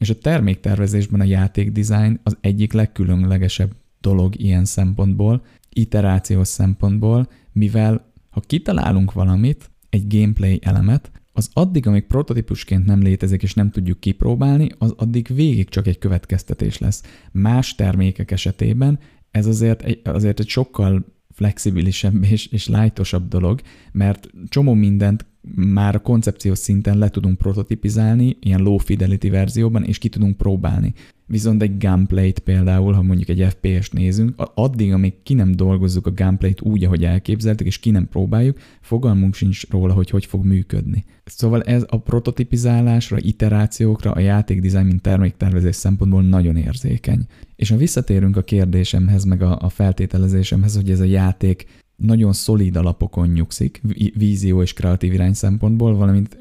És a terméktervezésben a játékdesign az egyik legkülönlegesebb dolog ilyen szempontból, iterációs szempontból, mivel ha kitalálunk valamit, egy gameplay elemet, az addig, amíg prototípusként nem létezik és nem tudjuk kipróbálni, az addig végig csak egy következtetés lesz. Más termékek esetében ez azért egy, azért egy sokkal flexibilisebb és, és lájtosabb dolog, mert csomó mindent már a koncepciós szinten le tudunk prototipizálni, ilyen low fidelity verzióban, és ki tudunk próbálni. Viszont egy gameplay-t például, ha mondjuk egy FPS-t nézünk, addig, amíg ki nem dolgozzuk a gameplay-t úgy, ahogy elképzeltük, és ki nem próbáljuk, fogalmunk sincs róla, hogy hogy fog működni. Szóval ez a prototipizálásra, iterációkra, a játékdizájn, mint terméktervezés szempontból nagyon érzékeny. És ha visszatérünk a kérdésemhez, meg a, a feltételezésemhez, hogy ez a játék nagyon szolid alapokon nyugszik, vízió és kreatív irány szempontból, valamint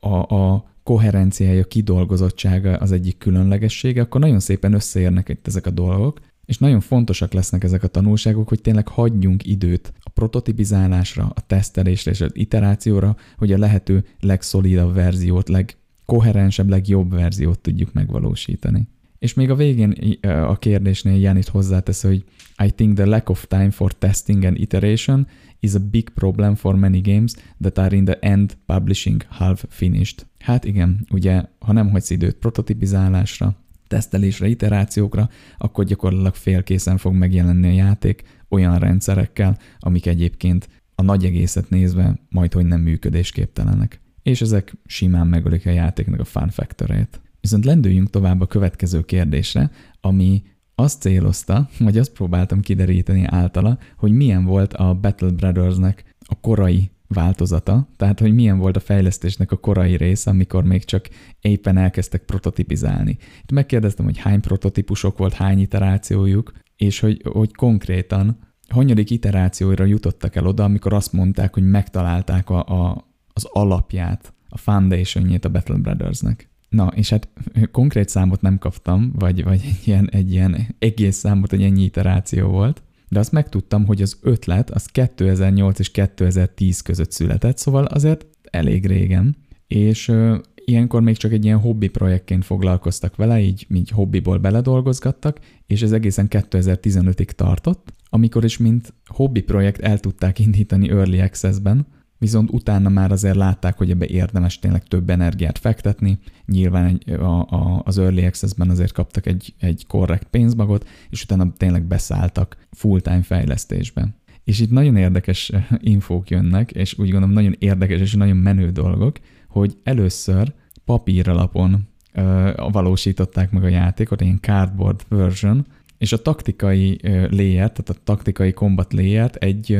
a, a koherenciája, kidolgozottsága az egyik különlegessége, akkor nagyon szépen összeérnek itt ezek a dolgok, és nagyon fontosak lesznek ezek a tanulságok, hogy tényleg hagyjunk időt a prototipizálásra, a tesztelésre és az iterációra, hogy a lehető legszolidabb verziót, legkoherensebb, legjobb verziót tudjuk megvalósítani. És még a végén a kérdésnél Janit hozzátesz, hogy I think the lack of time for testing and iteration is a big problem for many games that are in the end publishing half finished. Hát igen, ugye, ha nem hagysz időt prototipizálásra, tesztelésre, iterációkra, akkor gyakorlatilag félkészen fog megjelenni a játék olyan rendszerekkel, amik egyébként a nagy egészet nézve majd, hogy nem működésképtelenek. És ezek simán megölik a játéknak a fun factor-ét. Viszont lendüljünk tovább a következő kérdésre, ami azt célozta, vagy azt próbáltam kideríteni általa, hogy milyen volt a Battle Brothersnek a korai változata, tehát hogy milyen volt a fejlesztésnek a korai része, amikor még csak éppen elkezdtek prototipizálni. Itt megkérdeztem, hogy hány prototípusok volt, hány iterációjuk, és hogy, hogy konkrétan hanyadik iterációra jutottak el oda, amikor azt mondták, hogy megtalálták a, a, az alapját, a foundationjét a Battle Brothersnek. Na, és hát konkrét számot nem kaptam, vagy, vagy egy, ilyen, egy ilyen egész számot, hogy ennyi iteráció volt, de azt megtudtam, hogy az ötlet az 2008 és 2010 között született, szóval azért elég régen, és ö, ilyenkor még csak egy ilyen hobbi projektként foglalkoztak vele, így, így hobbiból beledolgozgattak, és ez egészen 2015-ig tartott, amikor is mint hobbi projekt el tudták indítani Early Access-ben, viszont utána már azért látták, hogy ebbe érdemes tényleg több energiát fektetni. Nyilván egy, a, a, az Early Access-ben azért kaptak egy, egy korrekt pénzmagot, és utána tényleg beszálltak full-time fejlesztésbe. És itt nagyon érdekes infók jönnek, és úgy gondolom nagyon érdekes és nagyon menő dolgok, hogy először papíralapon ö, valósították meg a játékot, ilyen cardboard version, és a taktikai layer, tehát a taktikai combat layer egy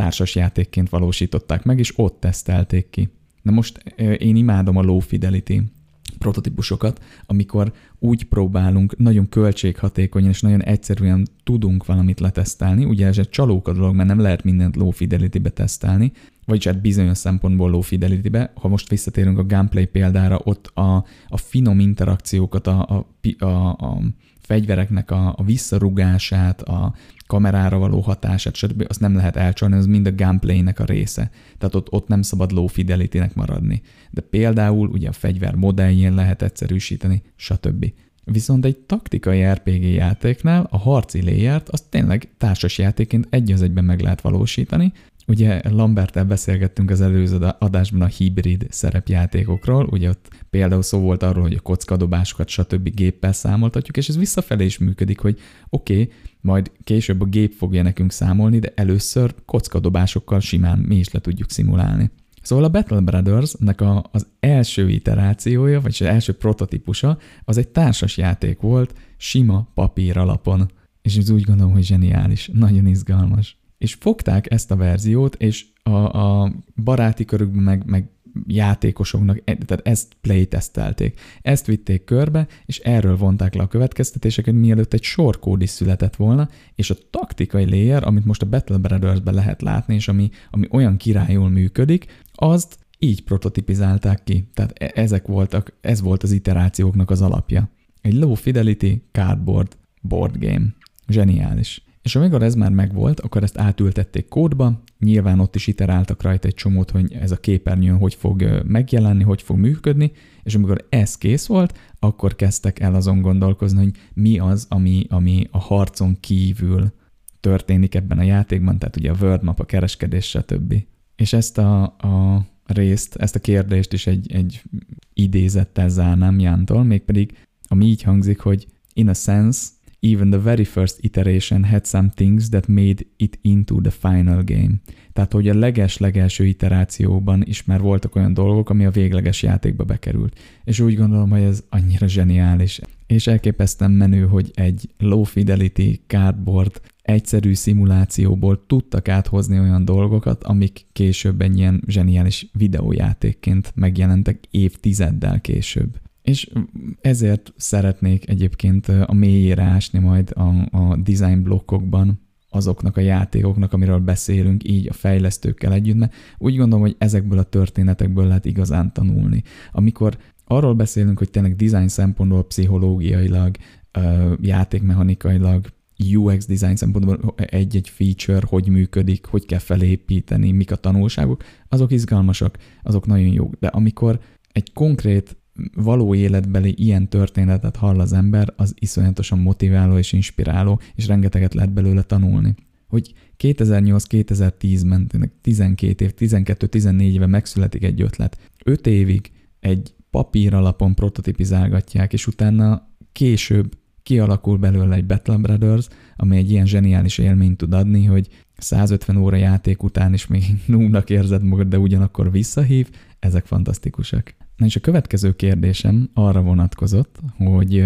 társas játékként valósították meg, és ott tesztelték ki. Na most én imádom a low fidelity prototípusokat, amikor úgy próbálunk nagyon költséghatékonyan és nagyon egyszerűen tudunk valamit letesztelni. Ugye ez egy csalóka dolog, mert nem lehet mindent low fidelity-be tesztelni, vagyis hát bizonyos szempontból low fidelity-be. Ha most visszatérünk a gameplay példára, ott a, a finom interakciókat, a, a, a, a fegyvereknek a, a visszarugását, a kamerára való hatását, stb. azt nem lehet elcsalni, az mind a gameplaynek a része. Tehát ott, ott nem szabad low fidelity-nek maradni. De például ugye a fegyver modelljén lehet egyszerűsíteni, stb. Viszont egy taktikai RPG játéknál a harci léját azt tényleg társas játékként egy az egyben meg lehet valósítani, Ugye Lambertel beszélgettünk az előző adásban a hibrid szerepjátékokról, ugye ott például szó volt arról, hogy a kockadobásokat stb. géppel számoltatjuk, és ez visszafelé is működik, hogy oké, okay, majd később a gép fogja nekünk számolni, de először kockadobásokkal simán mi is le tudjuk szimulálni. Szóval a Battle Brothers-nek a, az első iterációja, vagy az első prototípusa, az egy társas játék volt, sima papír alapon. És ez úgy gondolom, hogy zseniális, nagyon izgalmas. És fogták ezt a verziót, és a, a baráti körükben meg, meg játékosoknak, e, tehát ezt playtestelték. Ezt vitték körbe, és erről vonták le a következtetéseket, mielőtt egy sor kód is született volna, és a taktikai layer, amit most a Battle Brothers-ben lehet látni, és ami, ami olyan királyul működik, azt így prototipizálták ki. Tehát e, ezek voltak, ez volt az iterációknak az alapja. Egy low fidelity cardboard board game. Zseniális. És amikor ez már megvolt, akkor ezt átültették kódba, nyilván ott is iteráltak rajta egy csomót, hogy ez a képernyőn hogy fog megjelenni, hogy fog működni, és amikor ez kész volt, akkor kezdtek el azon gondolkozni, hogy mi az, ami, ami a harcon kívül történik ebben a játékban, tehát ugye a world map, a kereskedés, stb. És ezt a, a részt, ezt a kérdést is egy, egy idézettel zárnám Jántól, mégpedig ami így hangzik, hogy in a sense, even the very first iteration had some things that made it into the final game. Tehát, hogy a leges-legelső iterációban is már voltak olyan dolgok, ami a végleges játékba bekerült. És úgy gondolom, hogy ez annyira zseniális. És elképesztően menő, hogy egy low fidelity cardboard egyszerű szimulációból tudtak áthozni olyan dolgokat, amik később egy ilyen zseniális videójátékként megjelentek évtizeddel később. És ezért szeretnék egyébként a mélyére ásni majd a, a design blokkokban azoknak a játékoknak, amiről beszélünk, így a fejlesztőkkel együtt, mert úgy gondolom, hogy ezekből a történetekből lehet igazán tanulni. Amikor arról beszélünk, hogy tényleg design szempontból, pszichológiailag, játékmechanikailag, UX design szempontból egy-egy feature, hogy működik, hogy kell felépíteni, mik a tanulságok, azok izgalmasak, azok nagyon jók. De amikor egy konkrét való életbeli ilyen történetet hall az ember, az iszonyatosan motiváló és inspiráló, és rengeteget lehet belőle tanulni. Hogy 2008-2010-ben, 12 év, 12-14 éve megszületik egy ötlet. 5 évig egy papír alapon prototipizálgatják, és utána később kialakul belőle egy Battle Brothers, ami egy ilyen zseniális élményt tud adni, hogy 150 óra játék után is még núnak érzed magad, de ugyanakkor visszahív, ezek fantasztikusak. Na és a következő kérdésem arra vonatkozott, hogy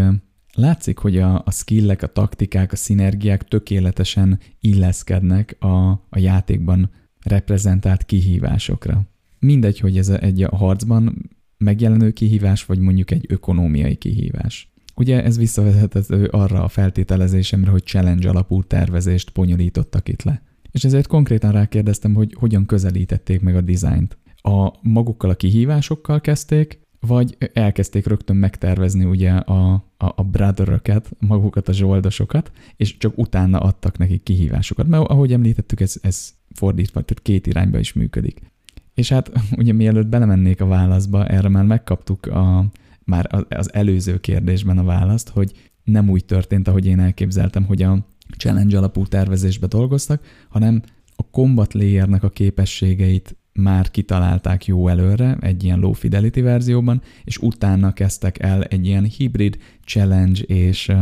látszik, hogy a, a skillek, a taktikák, a szinergiák tökéletesen illeszkednek a, a játékban reprezentált kihívásokra. Mindegy, hogy ez egy a harcban megjelenő kihívás, vagy mondjuk egy ökonómiai kihívás. Ugye ez visszavezethető arra a feltételezésemre, hogy challenge alapú tervezést bonyolítottak itt le. És ezért konkrétan rákérdeztem, hogy hogyan közelítették meg a dizájnt. A magukkal a kihívásokkal kezdték, vagy elkezdték rögtön megtervezni ugye a, a, a brotheröket, magukat a zsoldosokat, és csak utána adtak nekik kihívásokat. Mert ahogy említettük, ez, ez fordítva, tehát két irányba is működik. És hát ugye mielőtt belemennék a válaszba, erre már megkaptuk a, már az előző kérdésben a választ, hogy nem úgy történt, ahogy én elképzeltem, hogy a challenge alapú tervezésbe dolgoztak, hanem a combat layernek a képességeit már kitalálták jó előre egy ilyen low fidelity verzióban, és utána kezdtek el egy ilyen hibrid challenge és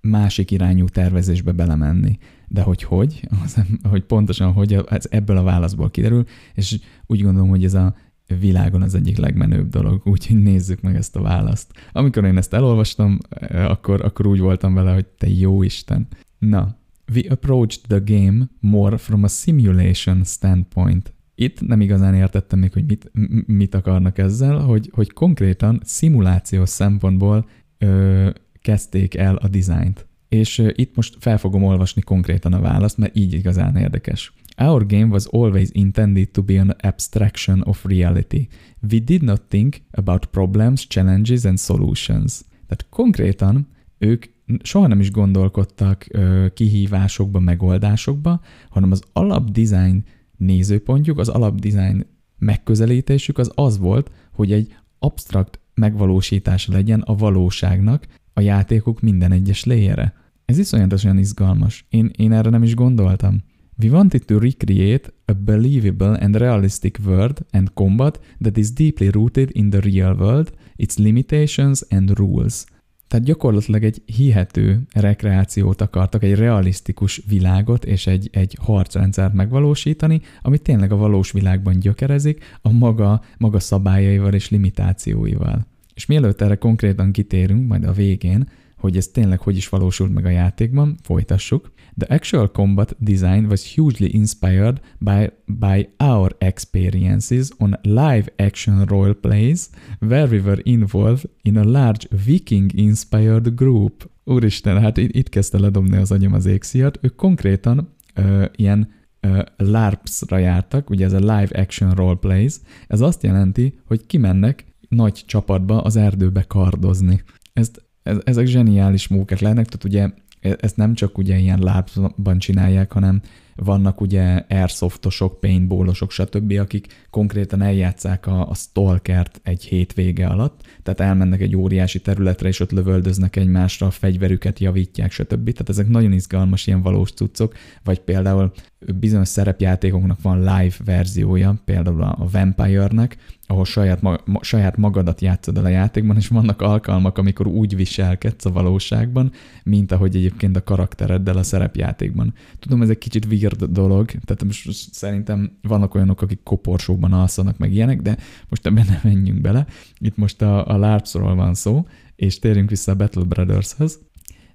másik irányú tervezésbe belemenni. De hogy hogy, az, hogy pontosan hogy, ez ebből a válaszból kiderül, és úgy gondolom, hogy ez a világon az egyik legmenőbb dolog, úgyhogy nézzük meg ezt a választ. Amikor én ezt elolvastam, akkor, akkor úgy voltam vele, hogy te jó Isten. Na, we approached the game more from a simulation standpoint. Itt nem igazán értettem még, hogy mit, mit akarnak ezzel, hogy, hogy konkrétan szimulációs szempontból ö, kezdték el a dizájnt. És ö, itt most fel fogom olvasni konkrétan a választ, mert így igazán érdekes. Our game was always intended to be an abstraction of reality. We did not think about problems, challenges and solutions. Tehát konkrétan ők soha nem is gondolkodtak ö, kihívásokba, megoldásokba, hanem az alapdesign nézőpontjuk, az alapdesign megközelítésük az az volt, hogy egy absztrakt megvalósítás legyen a valóságnak a játékok minden egyes léjére. Ez iszonyatosan izgalmas. Én, én erre nem is gondoltam. We wanted to recreate a believable and realistic world and combat that is deeply rooted in the real world, its limitations and rules – tehát gyakorlatilag egy hihető rekreációt akartak, egy realisztikus világot és egy, egy harcrendszert megvalósítani, ami tényleg a valós világban gyökerezik, a maga, maga szabályaival és limitációival. És mielőtt erre konkrétan kitérünk, majd a végén, hogy ez tényleg hogy is valósult meg a játékban, folytassuk. The actual combat design was hugely inspired by, by our experiences on live action role plays where we were involved in a large Viking-inspired group. Úristen, hát itt, itt kezdte ledobni az agyam az égszíjat. Ők konkrétan ö, ilyen uh, LARPs-ra jártak, ugye ez a Live Action Role Plays, ez azt jelenti, hogy kimennek nagy csapatba az erdőbe kardozni. Ezt ez, ezek zseniális mókák lennek, tehát ugye ezt nem csak ugye ilyen lábban csinálják, hanem vannak ugye airsoftosok, paintballosok, stb., akik konkrétan eljátszák a, a stalkert egy hétvége alatt, tehát elmennek egy óriási területre, és ott lövöldöznek egymásra, a fegyverüket javítják, stb. Tehát ezek nagyon izgalmas ilyen valós cuccok, vagy például bizonyos szerepjátékoknak van live verziója, például a Vampire-nek, ahol saját, ma, saját magadat játszod el a játékban, és vannak alkalmak, amikor úgy viselkedsz a valóságban, mint ahogy egyébként a karaktereddel a szerepjátékban. Tudom, ez egy kicsit weird dolog, tehát most szerintem vannak olyanok, akik koporsóban alszanak meg ilyenek, de most ebben nem menjünk bele. Itt most a, a LARPS-ról van szó, és térjünk vissza a Battle Brothers-hez.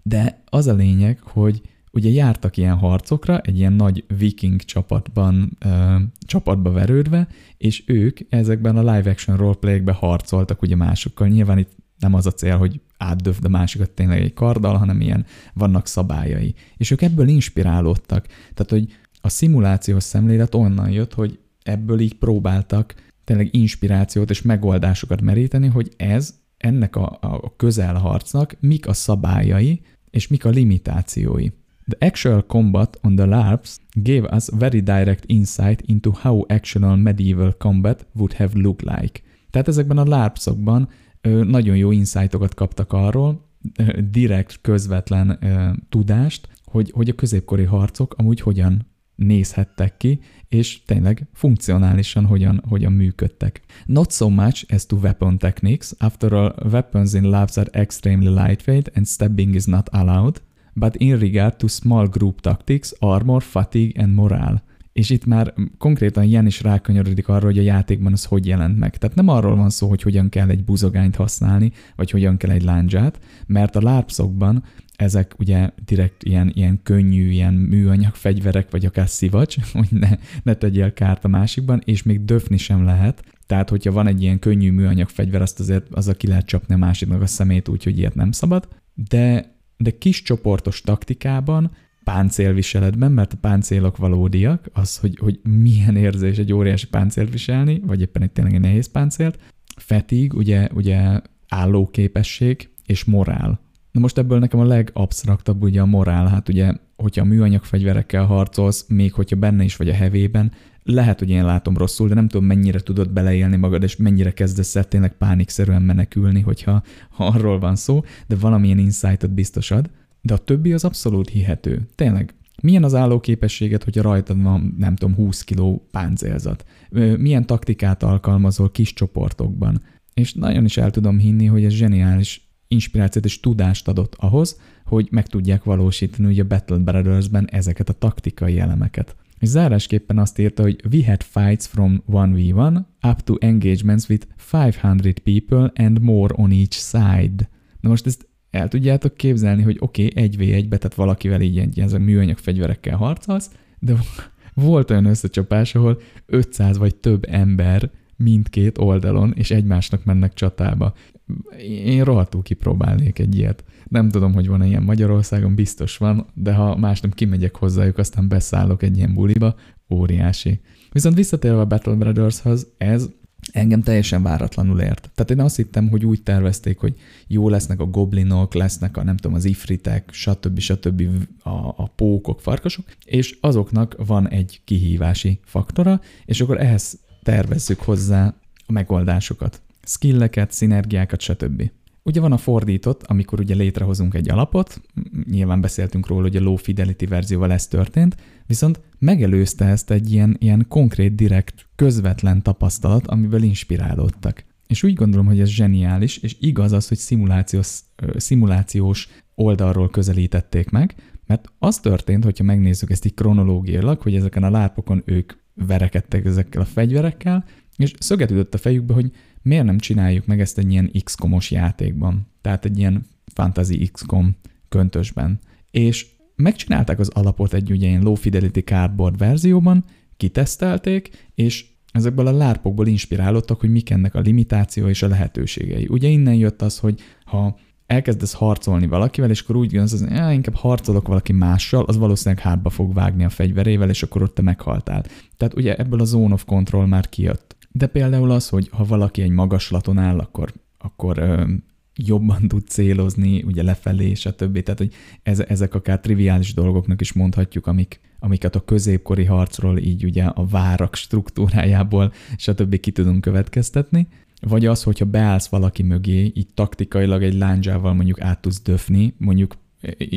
De az a lényeg, hogy ugye jártak ilyen harcokra, egy ilyen nagy viking csapatban, ö, csapatba verődve, és ők ezekben a live action roleplayekbe harcoltak ugye másokkal. Nyilván itt nem az a cél, hogy átdöfd a másikat tényleg egy karddal, hanem ilyen vannak szabályai. És ők ebből inspirálódtak. Tehát, hogy a szimulációs szemlélet onnan jött, hogy ebből így próbáltak tényleg inspirációt és megoldásokat meríteni, hogy ez ennek a, a közelharcnak mik a szabályai, és mik a limitációi. The actual combat on the LARPs gave us very direct insight into how actual medieval combat would have looked like. Tehát ezekben a LARPsokban nagyon jó insightokat kaptak arról, direkt, közvetlen tudást, hogy, hogy a középkori harcok amúgy hogyan nézhettek ki, és tényleg funkcionálisan hogyan, hogyan működtek. Not so much as to weapon techniques, after all weapons in labs are extremely lightweight and stabbing is not allowed, but in regard to small group tactics, armor, fatigue and morale. És itt már konkrétan Jen is rákanyarodik arra, hogy a játékban az hogy jelent meg. Tehát nem arról van szó, hogy hogyan kell egy buzogányt használni, vagy hogyan kell egy láncsát, mert a lárpszokban ezek ugye direkt ilyen, ilyen könnyű, ilyen műanyag fegyverek, vagy akár szivacs, hogy ne, ne tegyél kárt a másikban, és még döfni sem lehet. Tehát, hogyha van egy ilyen könnyű műanyag fegyver, azt azért az ki lehet csapni a másiknak a szemét, úgyhogy ilyet nem szabad. De, de kis csoportos taktikában páncélviseletben, mert a páncélok valódiak, az, hogy, hogy milyen érzés egy óriási páncélt viselni, vagy éppen egy tényleg egy nehéz páncélt. Fetig, ugye, ugye állóképesség és morál. Na most ebből nekem a legabsztraktabb ugye a morál, hát ugye, hogyha a műanyag fegyverekkel harcolsz, még hogyha benne is vagy a hevében, lehet, hogy én látom rosszul, de nem tudom, mennyire tudod beleélni magad, és mennyire kezdesz el tényleg pánikszerűen menekülni, hogyha ha arról van szó, de valamilyen insightot biztos ad de a többi az abszolút hihető. Tényleg, milyen az állóképességet, hogyha rajtad van, nem tudom, 20 kiló páncélzat? Milyen taktikát alkalmazol kis csoportokban? És nagyon is el tudom hinni, hogy ez zseniális inspirációt és tudást adott ahhoz, hogy meg tudják valósítani ugye a Battle Brothers-ben ezeket a taktikai elemeket. És zárásképpen azt írta, hogy we had fights from 1v1 up to engagements with 500 people and more on each side. Na most ezt el tudjátok képzelni, hogy oké, okay, egy v 1 be tehát valakivel így egy ilyen műanyag fegyverekkel harcolsz, de volt olyan összecsapás, ahol 500 vagy több ember mindkét oldalon, és egymásnak mennek csatába. Én rohadtul kipróbálnék egy ilyet. Nem tudom, hogy van-e ilyen Magyarországon, biztos van, de ha más nem kimegyek hozzájuk, aztán beszállok egy ilyen buliba, óriási. Viszont visszatérve a Battle Brothershoz, ez engem teljesen váratlanul ért. Tehát én azt hittem, hogy úgy tervezték, hogy jó lesznek a goblinok, lesznek a nem tudom, az ifritek, stb. stb. a, a pókok, farkasok, és azoknak van egy kihívási faktora, és akkor ehhez tervezzük hozzá a megoldásokat. Skilleket, szinergiákat, stb. Ugye van a fordított, amikor ugye létrehozunk egy alapot, nyilván beszéltünk róla, hogy a low fidelity verzióval ez történt, viszont megelőzte ezt egy ilyen, ilyen konkrét, direkt, közvetlen tapasztalat, amiből inspirálódtak. És úgy gondolom, hogy ez zseniális, és igaz az, hogy szimulációs, szimulációs oldalról közelítették meg, mert az történt, hogyha megnézzük ezt így kronológiailag, hogy ezeken a lápokon ők verekedtek ezekkel a fegyverekkel, és szöget ütött a fejükbe, hogy miért nem csináljuk meg ezt egy ilyen XCOM-os játékban, tehát egy ilyen fantasy XCOM köntösben. És megcsinálták az alapot egy ugye ilyen low fidelity cardboard verzióban, kitesztelték, és ezekből a lárpokból inspirálódtak, hogy mik ennek a limitáció és a lehetőségei. Ugye innen jött az, hogy ha elkezdesz harcolni valakivel, és akkor úgy gondolsz, hogy inkább harcolok valaki mással, az valószínűleg hátba fog vágni a fegyverével, és akkor ott te meghaltál. Tehát ugye ebből a zone of control már kijött. De például az, hogy ha valaki egy magaslaton áll, akkor, akkor ö, jobban tud célozni, ugye lefelé, stb. Tehát, hogy ez, ezek akár triviális dolgoknak is mondhatjuk, amik, amiket a középkori harcról így ugye a várak struktúrájából, stb. ki tudunk következtetni. Vagy az, hogyha beállsz valaki mögé, így taktikailag egy lándzsával mondjuk át tudsz döfni, mondjuk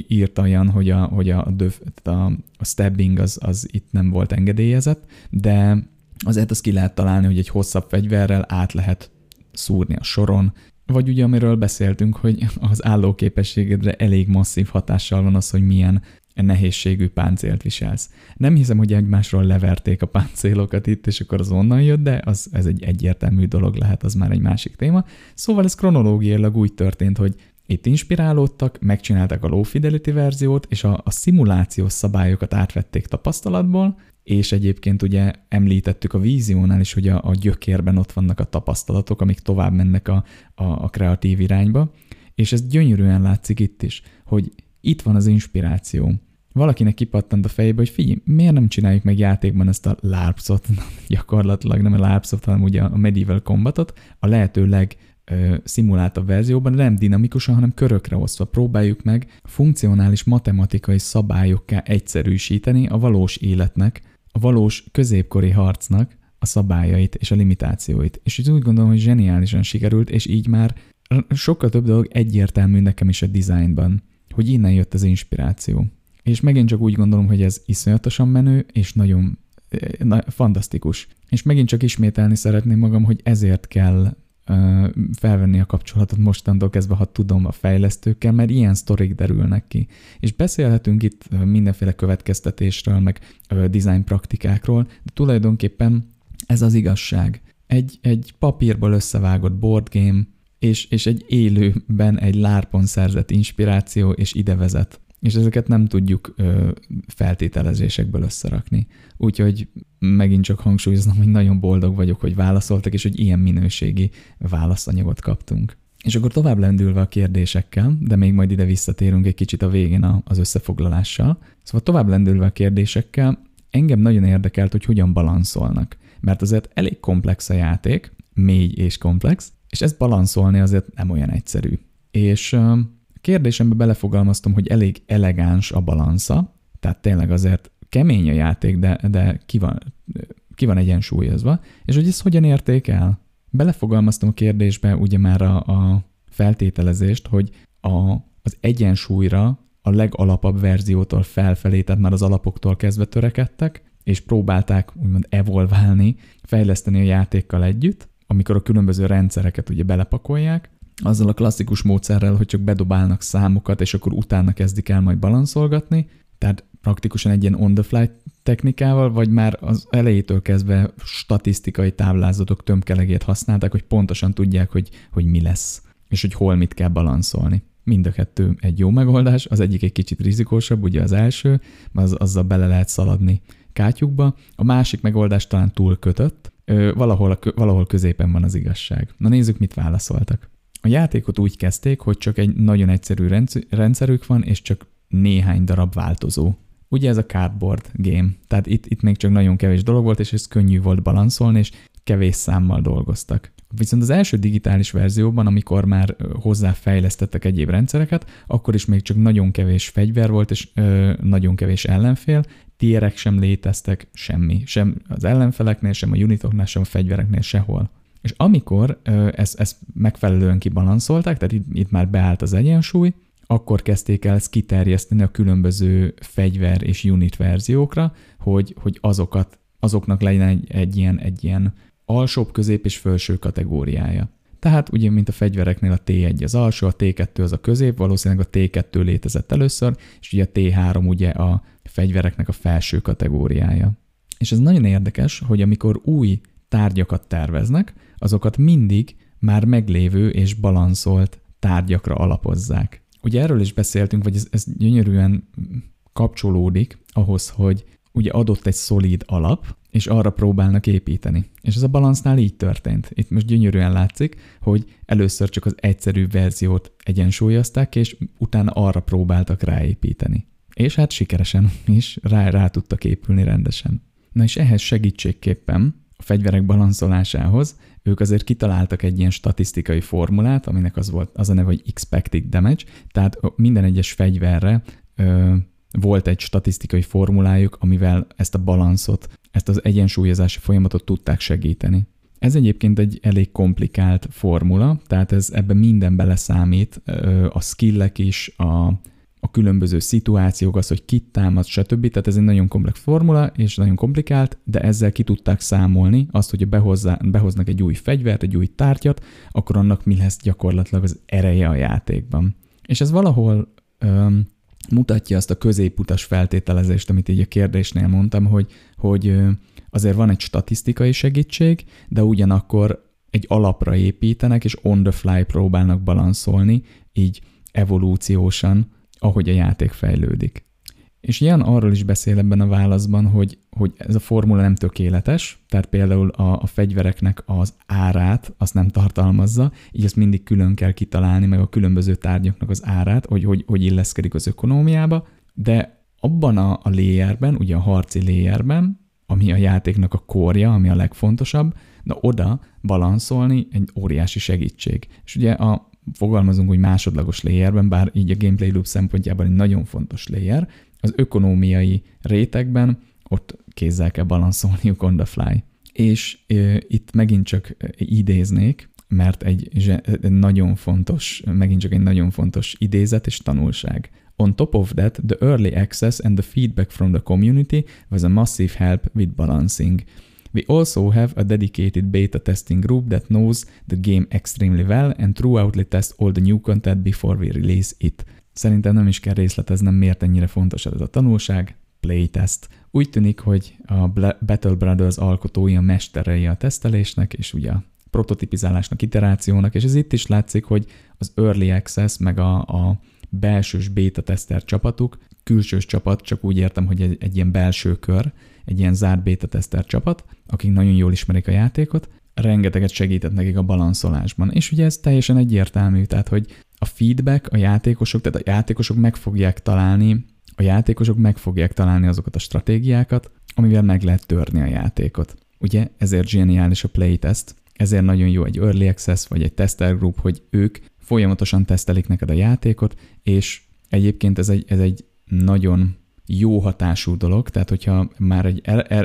írt olyan, hogy a, hogy a, döf, a, a stabbing az, az itt nem volt engedélyezett, de azért azt ki lehet találni, hogy egy hosszabb fegyverrel át lehet szúrni a soron, vagy ugye amiről beszéltünk, hogy az állóképességedre elég masszív hatással van az, hogy milyen nehézségű páncélt viselsz. Nem hiszem, hogy egymásról leverték a páncélokat itt, és akkor az onnan jött, de az, ez egy egyértelmű dolog lehet, az már egy másik téma. Szóval ez kronológiailag úgy történt, hogy itt inspirálódtak, megcsinálták a low fidelity verziót, és a, a szimulációs szabályokat átvették tapasztalatból, és egyébként ugye említettük a víziónál is, hogy a, a gyökérben ott vannak a tapasztalatok, amik tovább mennek a, a, a kreatív irányba, és ez gyönyörűen látszik itt is, hogy itt van az inspiráció. Valakinek kipattant a fejébe, hogy figyelj, miért nem csináljuk meg játékban ezt a lárpszot, gyakorlatilag nem a lárpszot, hanem ugye a medieval combatot, a lehető leg szimuláltabb verzióban nem dinamikusan, hanem körökre osztva próbáljuk meg funkcionális matematikai szabályokká egyszerűsíteni a valós életnek valós középkori harcnak a szabályait és a limitációit. És úgy gondolom, hogy zseniálisan sikerült, és így már sokkal több dolog egyértelmű nekem is a dizájnban, hogy innen jött az inspiráció. És megint csak úgy gondolom, hogy ez iszonyatosan menő, és nagyon na, fantasztikus. És megint csak ismételni szeretném magam, hogy ezért kell felvenni a kapcsolatot mostantól kezdve, ha tudom, a fejlesztőkkel, mert ilyen sztorik derülnek ki. És beszélhetünk itt mindenféle következtetésről, meg design praktikákról, de tulajdonképpen ez az igazság. Egy, egy papírból összevágott board game és, és egy élőben egy lárpon szerzett inspiráció, és ide vezet. És ezeket nem tudjuk ö, feltételezésekből összerakni. Úgyhogy megint csak hangsúlyoznom, hogy nagyon boldog vagyok, hogy válaszoltak, és hogy ilyen minőségi válaszanyagot kaptunk. És akkor tovább lendülve a kérdésekkel, de még majd ide visszatérünk egy kicsit a végén az összefoglalással. Szóval tovább lendülve a kérdésekkel, engem nagyon érdekelt, hogy hogyan balanszolnak. Mert azért elég komplex a játék, mély és komplex, és ezt balanszolni azért nem olyan egyszerű. És kérdésembe belefogalmaztam, hogy elég elegáns a balansza, tehát tényleg azért kemény a játék, de, de ki, van, ki van egyensúlyozva, és hogy ezt hogyan érték el? Belefogalmaztam a kérdésbe ugye már a, a feltételezést, hogy a, az egyensúlyra a legalapabb verziótól felfelé, tehát már az alapoktól kezdve törekedtek, és próbálták úgymond evolválni, fejleszteni a játékkal együtt, amikor a különböző rendszereket ugye belepakolják, azzal a klasszikus módszerrel, hogy csak bedobálnak számokat, és akkor utána kezdik el majd balanszolgatni, tehát praktikusan egy ilyen on-the-fly technikával, vagy már az elejétől kezdve statisztikai táblázatok tömkelegét használták, hogy pontosan tudják, hogy, hogy mi lesz, és hogy hol mit kell balanszolni. Mind a kettő egy jó megoldás, az egyik egy kicsit rizikósabb, ugye az első, az, azzal bele lehet szaladni kátyukba, a másik megoldás talán túl kötött, valahol, valahol középen van az igazság. Na nézzük, mit válaszoltak. A játékot úgy kezdték, hogy csak egy nagyon egyszerű rendszerük van, és csak néhány darab változó. Ugye ez a cardboard game, tehát itt, itt még csak nagyon kevés dolog volt, és ez könnyű volt balanszolni, és kevés számmal dolgoztak. Viszont az első digitális verzióban, amikor már hozzáfejlesztettek egyéb rendszereket, akkor is még csak nagyon kevés fegyver volt, és ö, nagyon kevés ellenfél, tierek sem léteztek, semmi, sem az ellenfeleknél, sem a unitoknál, sem a fegyvereknél, sehol. És amikor ezt, ezt megfelelően kibalanszolták, tehát itt, itt már beállt az egyensúly, akkor kezdték el ezt kiterjeszteni a különböző fegyver és unit verziókra, hogy, hogy azokat, azoknak legyen egy, egy, ilyen, egy ilyen alsóbb, közép és felső kategóriája. Tehát ugye, mint a fegyvereknél a T1 az alsó, a T2 az a közép, valószínűleg a T2 létezett először, és ugye a T3 ugye a fegyvereknek a felső kategóriája. És ez nagyon érdekes, hogy amikor új tárgyakat terveznek, azokat mindig már meglévő és balanszolt tárgyakra alapozzák. Ugye erről is beszéltünk, vagy ez, ez gyönyörűen kapcsolódik ahhoz, hogy ugye adott egy szolíd alap, és arra próbálnak építeni. És ez a balansznál így történt. Itt most gyönyörűen látszik, hogy először csak az egyszerű verziót egyensúlyozták, és utána arra próbáltak ráépíteni. És hát sikeresen is rá, rá tudtak épülni rendesen. Na és ehhez segítségképpen a fegyverek balanszolásához ők azért kitaláltak egy ilyen statisztikai formulát, aminek az volt az a neve, hogy expected damage, tehát minden egyes fegyverre ö, volt egy statisztikai formulájuk, amivel ezt a balanszot, ezt az egyensúlyozási folyamatot tudták segíteni. Ez egyébként egy elég komplikált formula, tehát ez ebbe minden beleszámít, a skillek is, a, a különböző szituációk, az, hogy kit támad, stb. Tehát ez egy nagyon komplex formula, és nagyon komplikált, de ezzel ki tudták számolni azt, hogy behozzá, behoznak egy új fegyvert, egy új tárgyat, akkor annak mi lesz gyakorlatilag az ereje a játékban. És ez valahol öm, mutatja azt a középutas feltételezést, amit így a kérdésnél mondtam, hogy, hogy azért van egy statisztikai segítség, de ugyanakkor egy alapra építenek, és on the fly próbálnak balanszolni, így evolúciósan, ahogy a játék fejlődik. És ilyen arról is beszél ebben a válaszban, hogy, hogy ez a formula nem tökéletes, tehát például a, a fegyvereknek az árát azt nem tartalmazza, így ezt mindig külön kell kitalálni, meg a különböző tárgyaknak az árát, hogy hogy, hogy illeszkedik az ökonómiába, de abban a, a layerben, ugye a harci layerben, ami a játéknak a kórja, ami a legfontosabb, de oda balanszolni egy óriási segítség. És ugye a fogalmazunk úgy másodlagos layerben, bár így a gameplay loop szempontjából egy nagyon fontos layer, az ökonómiai rétegben ott kézzel kell balanszolniuk on the fly. És e, itt megint csak idéznék, mert egy, egy nagyon fontos, megint csak egy nagyon fontos idézet és tanulság. On top of that, the early access and the feedback from the community was a massive help with balancing. We also have a dedicated beta testing group that knows the game extremely well and throughoutly test all the new content before we release it. Szerintem nem is kell részleteznem, miért ennyire fontos ez a tanulság. Playtest. Úgy tűnik, hogy a Battle Brothers alkotói a mesterei a tesztelésnek, és ugye a prototipizálásnak, iterációnak, és ez itt is látszik, hogy az Early Access, meg a, a belsős beta tester csapatuk, külsős csapat, csak úgy értem, hogy egy, egy ilyen belső kör, egy ilyen zárt beta tester csapat, akik nagyon jól ismerik a játékot, rengeteget segített nekik a balanszolásban. És ugye ez teljesen egyértelmű, tehát hogy a feedback, a játékosok, tehát a játékosok meg fogják találni, a játékosok meg fogják találni azokat a stratégiákat, amivel meg lehet törni a játékot. Ugye ezért zseniális a playtest, ezért nagyon jó egy early access vagy egy tester group, hogy ők folyamatosan tesztelik neked a játékot, és egyébként ez egy, ez egy nagyon jó hatású dolog, tehát hogyha már egy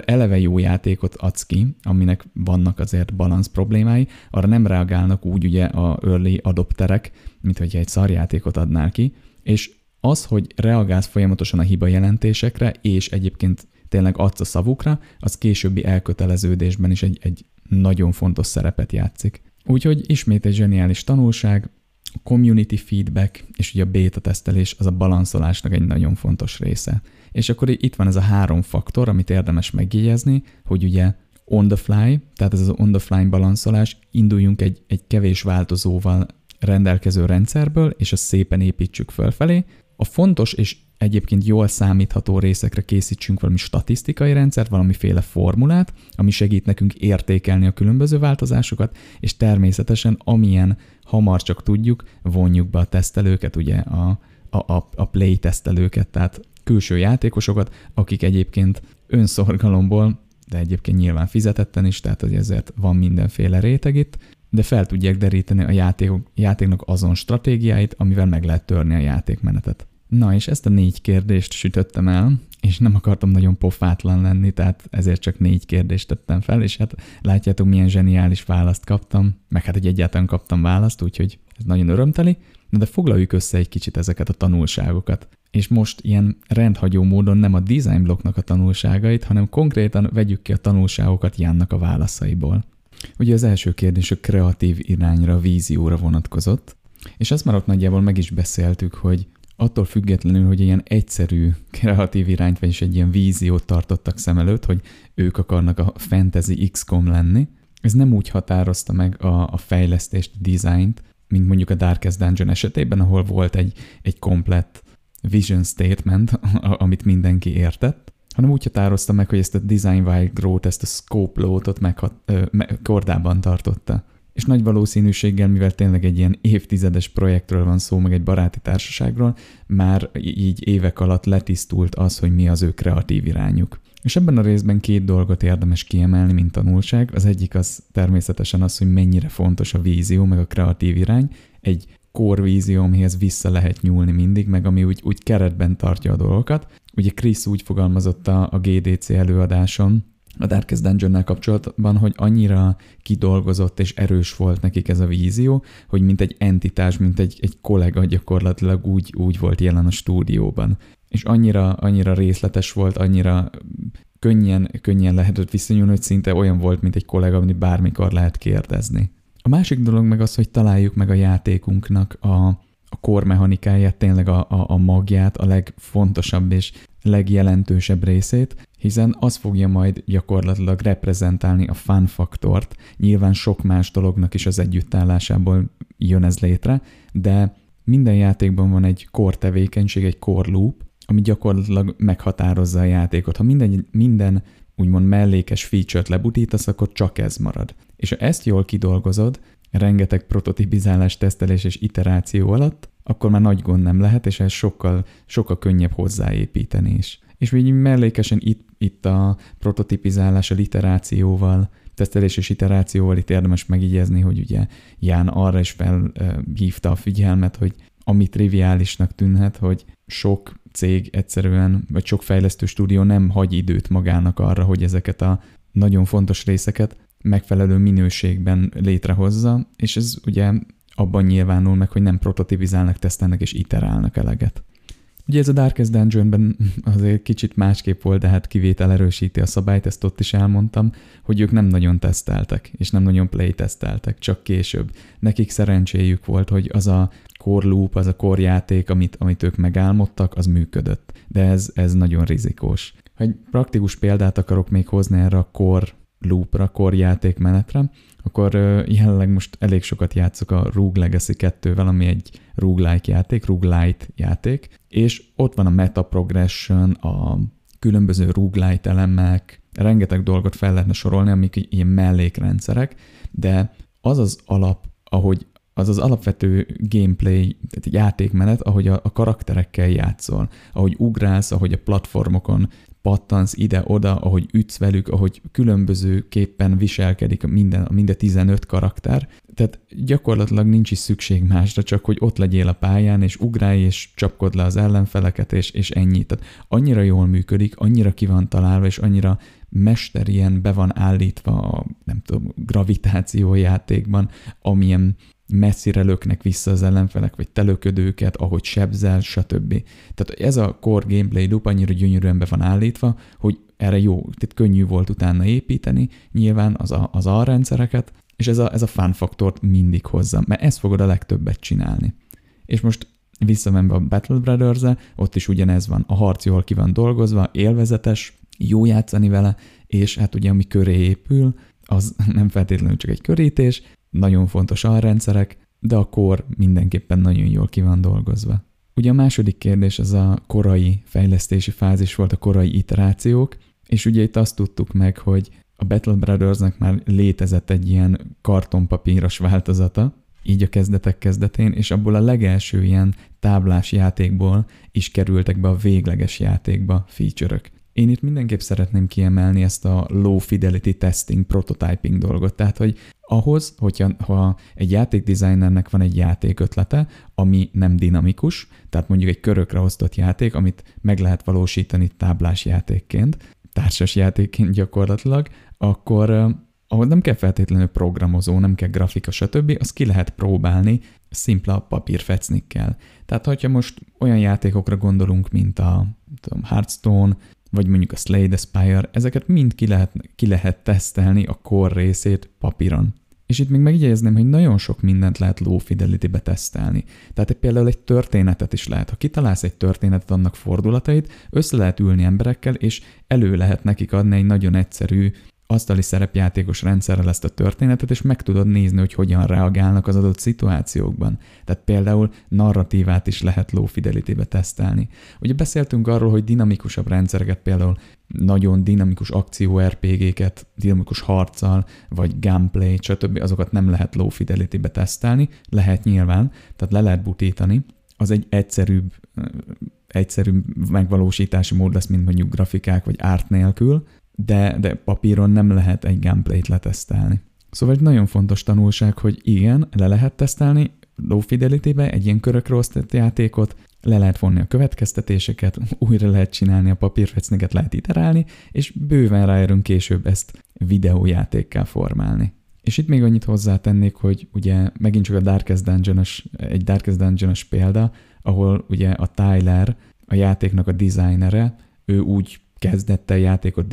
eleve jó játékot adsz ki, aminek vannak azért balansz problémái, arra nem reagálnak úgy ugye a early adopterek, mint hogyha egy szarjátékot adnál ki, és az, hogy reagálsz folyamatosan a hiba jelentésekre, és egyébként tényleg adsz a szavukra, az későbbi elköteleződésben is egy, egy nagyon fontos szerepet játszik. Úgyhogy ismét egy zseniális tanulság, a community feedback és ugye a beta tesztelés az a balanszolásnak egy nagyon fontos része. És akkor itt van ez a három faktor, amit érdemes megjegyezni, hogy ugye on the fly, tehát ez az on the fly balanszolás, induljunk egy, egy kevés változóval rendelkező rendszerből, és azt szépen építsük fölfelé. A fontos és egyébként jól számítható részekre készítsünk valami statisztikai rendszert, valamiféle formulát, ami segít nekünk értékelni a különböző változásokat, és természetesen amilyen hamar csak tudjuk, vonjuk be a tesztelőket, ugye a, a, a, a play tesztelőket, tehát külső játékosokat, akik egyébként önszorgalomból, de egyébként nyilván fizetetten is, tehát hogy ezért van mindenféle réteg itt, de fel tudják deríteni a játékok, játéknak azon stratégiáit, amivel meg lehet törni a játékmenetet. Na, és ezt a négy kérdést sütöttem el, és nem akartam nagyon pofátlan lenni, tehát ezért csak négy kérdést tettem fel, és hát látjátok, milyen zseniális választ kaptam, meg hát, hogy egyáltalán kaptam választ, úgyhogy ez nagyon örömteli, de foglaljuk össze egy kicsit ezeket a tanulságokat. És most ilyen rendhagyó módon nem a design blokknak a tanulságait, hanem konkrétan vegyük ki a tanulságokat Jánnak a válaszaiból. Ugye az első kérdés a kreatív irányra, vízióra vonatkozott, és azt már ott nagyjából meg is beszéltük, hogy attól függetlenül, hogy ilyen egyszerű kreatív irányt, vagyis egy ilyen víziót tartottak szem előtt, hogy ők akarnak a fantasy XCOM lenni, ez nem úgy határozta meg a, a fejlesztést, a dizájnt, mint mondjuk a Darkest Dungeon esetében, ahol volt egy, egy komplett vision statement, amit mindenki értett, hanem úgy határozta meg, hogy ezt a design while growth, ezt a scope loadot meghat, ö, me, kordában tartotta és nagy valószínűséggel, mivel tényleg egy ilyen évtizedes projektről van szó, meg egy baráti társaságról, már így évek alatt letisztult az, hogy mi az ő kreatív irányuk. És ebben a részben két dolgot érdemes kiemelni, mint tanulság. Az egyik az természetesen az, hogy mennyire fontos a vízió, meg a kreatív irány. Egy core vízió, amihez vissza lehet nyúlni mindig, meg ami úgy, úgy keretben tartja a dolgokat. Ugye Chris úgy fogalmazott a, a GDC előadáson, a Darkest dungeon kapcsolatban, hogy annyira kidolgozott és erős volt nekik ez a vízió, hogy mint egy entitás, mint egy, egy kollega gyakorlatilag úgy, úgy volt jelen a stúdióban. És annyira, annyira részletes volt, annyira könnyen, könnyen lehetett viszonyulni, hogy szinte olyan volt, mint egy kollega, amit bármikor lehet kérdezni. A másik dolog meg az, hogy találjuk meg a játékunknak a, a kormechanikáját, tényleg a, a, a magját, a legfontosabb és legjelentősebb részét, hiszen az fogja majd gyakorlatilag reprezentálni a fun faktort. Nyilván sok más dolognak is az együttállásából jön ez létre, de minden játékban van egy core tevékenység, egy core loop, ami gyakorlatilag meghatározza a játékot. Ha minden, minden úgymond mellékes feature-t lebutítasz, akkor csak ez marad. És ha ezt jól kidolgozod, rengeteg prototipizálás, tesztelés és iteráció alatt, akkor már nagy gond nem lehet, és ez sokkal, sokkal könnyebb hozzáépíteni is. És így mellékesen itt, itt a prototipizálás a literációval, tesztelés és iterációval itt érdemes megígézni, hogy ugye Ján arra is felhívta a figyelmet, hogy ami triviálisnak tűnhet, hogy sok cég egyszerűen, vagy sok fejlesztő stúdió nem hagy időt magának arra, hogy ezeket a nagyon fontos részeket megfelelő minőségben létrehozza, és ez ugye abban nyilvánul meg, hogy nem prototipizálnak, tesztelnek és iterálnak eleget. Ugye ez a Darkest Dungeonben azért kicsit másképp volt, de hát kivétel erősíti a szabályt, ezt ott is elmondtam, hogy ők nem nagyon teszteltek, és nem nagyon playteszteltek, csak később. Nekik szerencséjük volt, hogy az a core loop, az a core játék, amit, amit ők megálmodtak, az működött. De ez, ez nagyon rizikós. Ha egy praktikus példát akarok még hozni erre a core loopra, core játékmenetre, akkor jelenleg most elég sokat játszok a Rogue Legacy 2-vel, ami egy roguelike játék, roguelite játék, és ott van a meta progression, a különböző roguelite elemek, rengeteg dolgot fel lehetne sorolni, amik ilyen mellékrendszerek, de az az alap, ahogy az az alapvető gameplay, tehát játékmenet, ahogy a, a karakterekkel játszol, ahogy ugrálsz, ahogy a platformokon pattansz ide-oda, ahogy ütsz velük, ahogy különbözőképpen viselkedik minden, minden 15 karakter. Tehát gyakorlatilag nincs is szükség másra, csak hogy ott legyél a pályán, és ugrálj, és csapkod le az ellenfeleket, és, és ennyi. Tehát annyira jól működik, annyira ki van találva, és annyira mesterien be van állítva a, nem tudom, gravitáció játékban, amilyen messzire löknek vissza az ellenfelek, vagy telököd őket, ahogy sebzel, stb. Tehát ez a core gameplay loop annyira gyönyörűen be van állítva, hogy erre jó, tehát könnyű volt utána építeni, nyilván az, a, az alrendszereket, és ez a, ez a fun faktort mindig hozza, mert ezt fogod a legtöbbet csinálni. És most visszamenve a Battle brothers ott is ugyanez van, a harc jól ki van dolgozva, élvezetes, jó játszani vele, és hát ugye ami köré épül, az nem feltétlenül csak egy körítés, nagyon fontos alrendszerek, de a kor mindenképpen nagyon jól ki van dolgozva. Ugye a második kérdés az a korai fejlesztési fázis volt, a korai iterációk, és ugye itt azt tudtuk meg, hogy a Battle Brothersnek már létezett egy ilyen kartonpapíros változata, így a kezdetek kezdetén, és abból a legelső ilyen táblás játékból is kerültek be a végleges játékba feature-ök. Én itt mindenképp szeretném kiemelni ezt a low fidelity testing, prototyping dolgot, tehát hogy ahhoz, hogyha ha egy játékdesignernek van egy játékötlete, ami nem dinamikus, tehát mondjuk egy körökre osztott játék, amit meg lehet valósítani táblás játékként, társas játékként gyakorlatilag, akkor ahol nem kell feltétlenül programozó, nem kell grafika, stb., azt ki lehet próbálni szimpla papírfecnikkel. Tehát, hogyha most olyan játékokra gondolunk, mint a tudom, Hearthstone, vagy mondjuk a Slade Aspire, ezeket mind ki lehet, ki lehet tesztelni a core részét papíron. És itt még megjegyezném, hogy nagyon sok mindent lehet low fidelity-be tesztelni. Tehát például egy történetet is lehet. Ha kitalálsz egy történetet, annak fordulatait, össze lehet ülni emberekkel, és elő lehet nekik adni egy nagyon egyszerű asztali szerepjátékos rendszerrel ezt a történetet, és meg tudod nézni, hogy hogyan reagálnak az adott szituációkban. Tehát például narratívát is lehet low fidelity-be tesztelni. Ugye beszéltünk arról, hogy dinamikusabb rendszereket, például nagyon dinamikus akció RPG-ket, dinamikus harccal, vagy gameplay, stb. azokat nem lehet low fidelity-be tesztelni, lehet nyilván, tehát le lehet butítani, az egy egyszerűbb, egyszerűbb megvalósítási mód lesz, mint mondjuk grafikák vagy árt nélkül, de, de papíron nem lehet egy gameplayt letesztelni. Szóval egy nagyon fontos tanulság, hogy igen, le lehet tesztelni low fidelity-be egy ilyen körökre osztott játékot, le lehet vonni a következtetéseket, újra lehet csinálni a papírfecneket, lehet iterálni, és bőven ráérünk később ezt videójátékká formálni. És itt még annyit hozzátennék, hogy ugye megint csak a Darkest dungeon egy Darkest dungeon példa, ahol ugye a Tyler, a játéknak a designere, ő úgy kezdett el játékot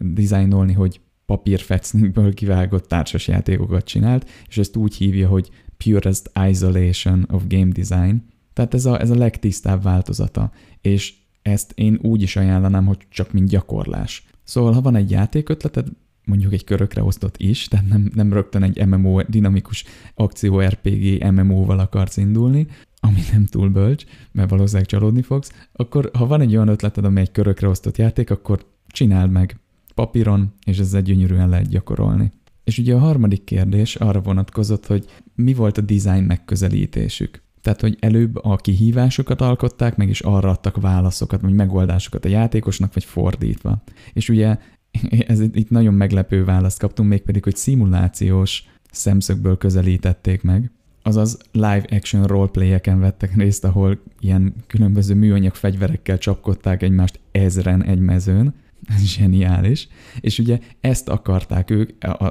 dizájnolni, hogy papírfecnikből kivágott társas játékokat csinált, és ezt úgy hívja, hogy Purest Isolation of Game Design. Tehát ez a, ez a legtisztább változata, és ezt én úgy is ajánlanám, hogy csak mint gyakorlás. Szóval, ha van egy játékötleted, mondjuk egy körökre osztott is, tehát nem, nem rögtön egy MMO, dinamikus akció RPG MMO-val akarsz indulni, ami nem túl bölcs, mert valószínűleg csalódni fogsz, akkor ha van egy olyan ötleted, ami egy körökre osztott játék, akkor csináld meg papíron, és ezzel gyönyörűen lehet gyakorolni. És ugye a harmadik kérdés arra vonatkozott, hogy mi volt a design megközelítésük. Tehát, hogy előbb a kihívásokat alkották, meg is arra adtak válaszokat, vagy megoldásokat a játékosnak, vagy fordítva. És ugye ez itt nagyon meglepő választ kaptunk, mégpedig, hogy szimulációs szemszögből közelítették meg, azaz live action roleplayeken vettek részt, ahol ilyen különböző műanyag fegyverekkel csapkodták egymást ezren egy mezőn, ez zseniális, és ugye ezt akarták ők,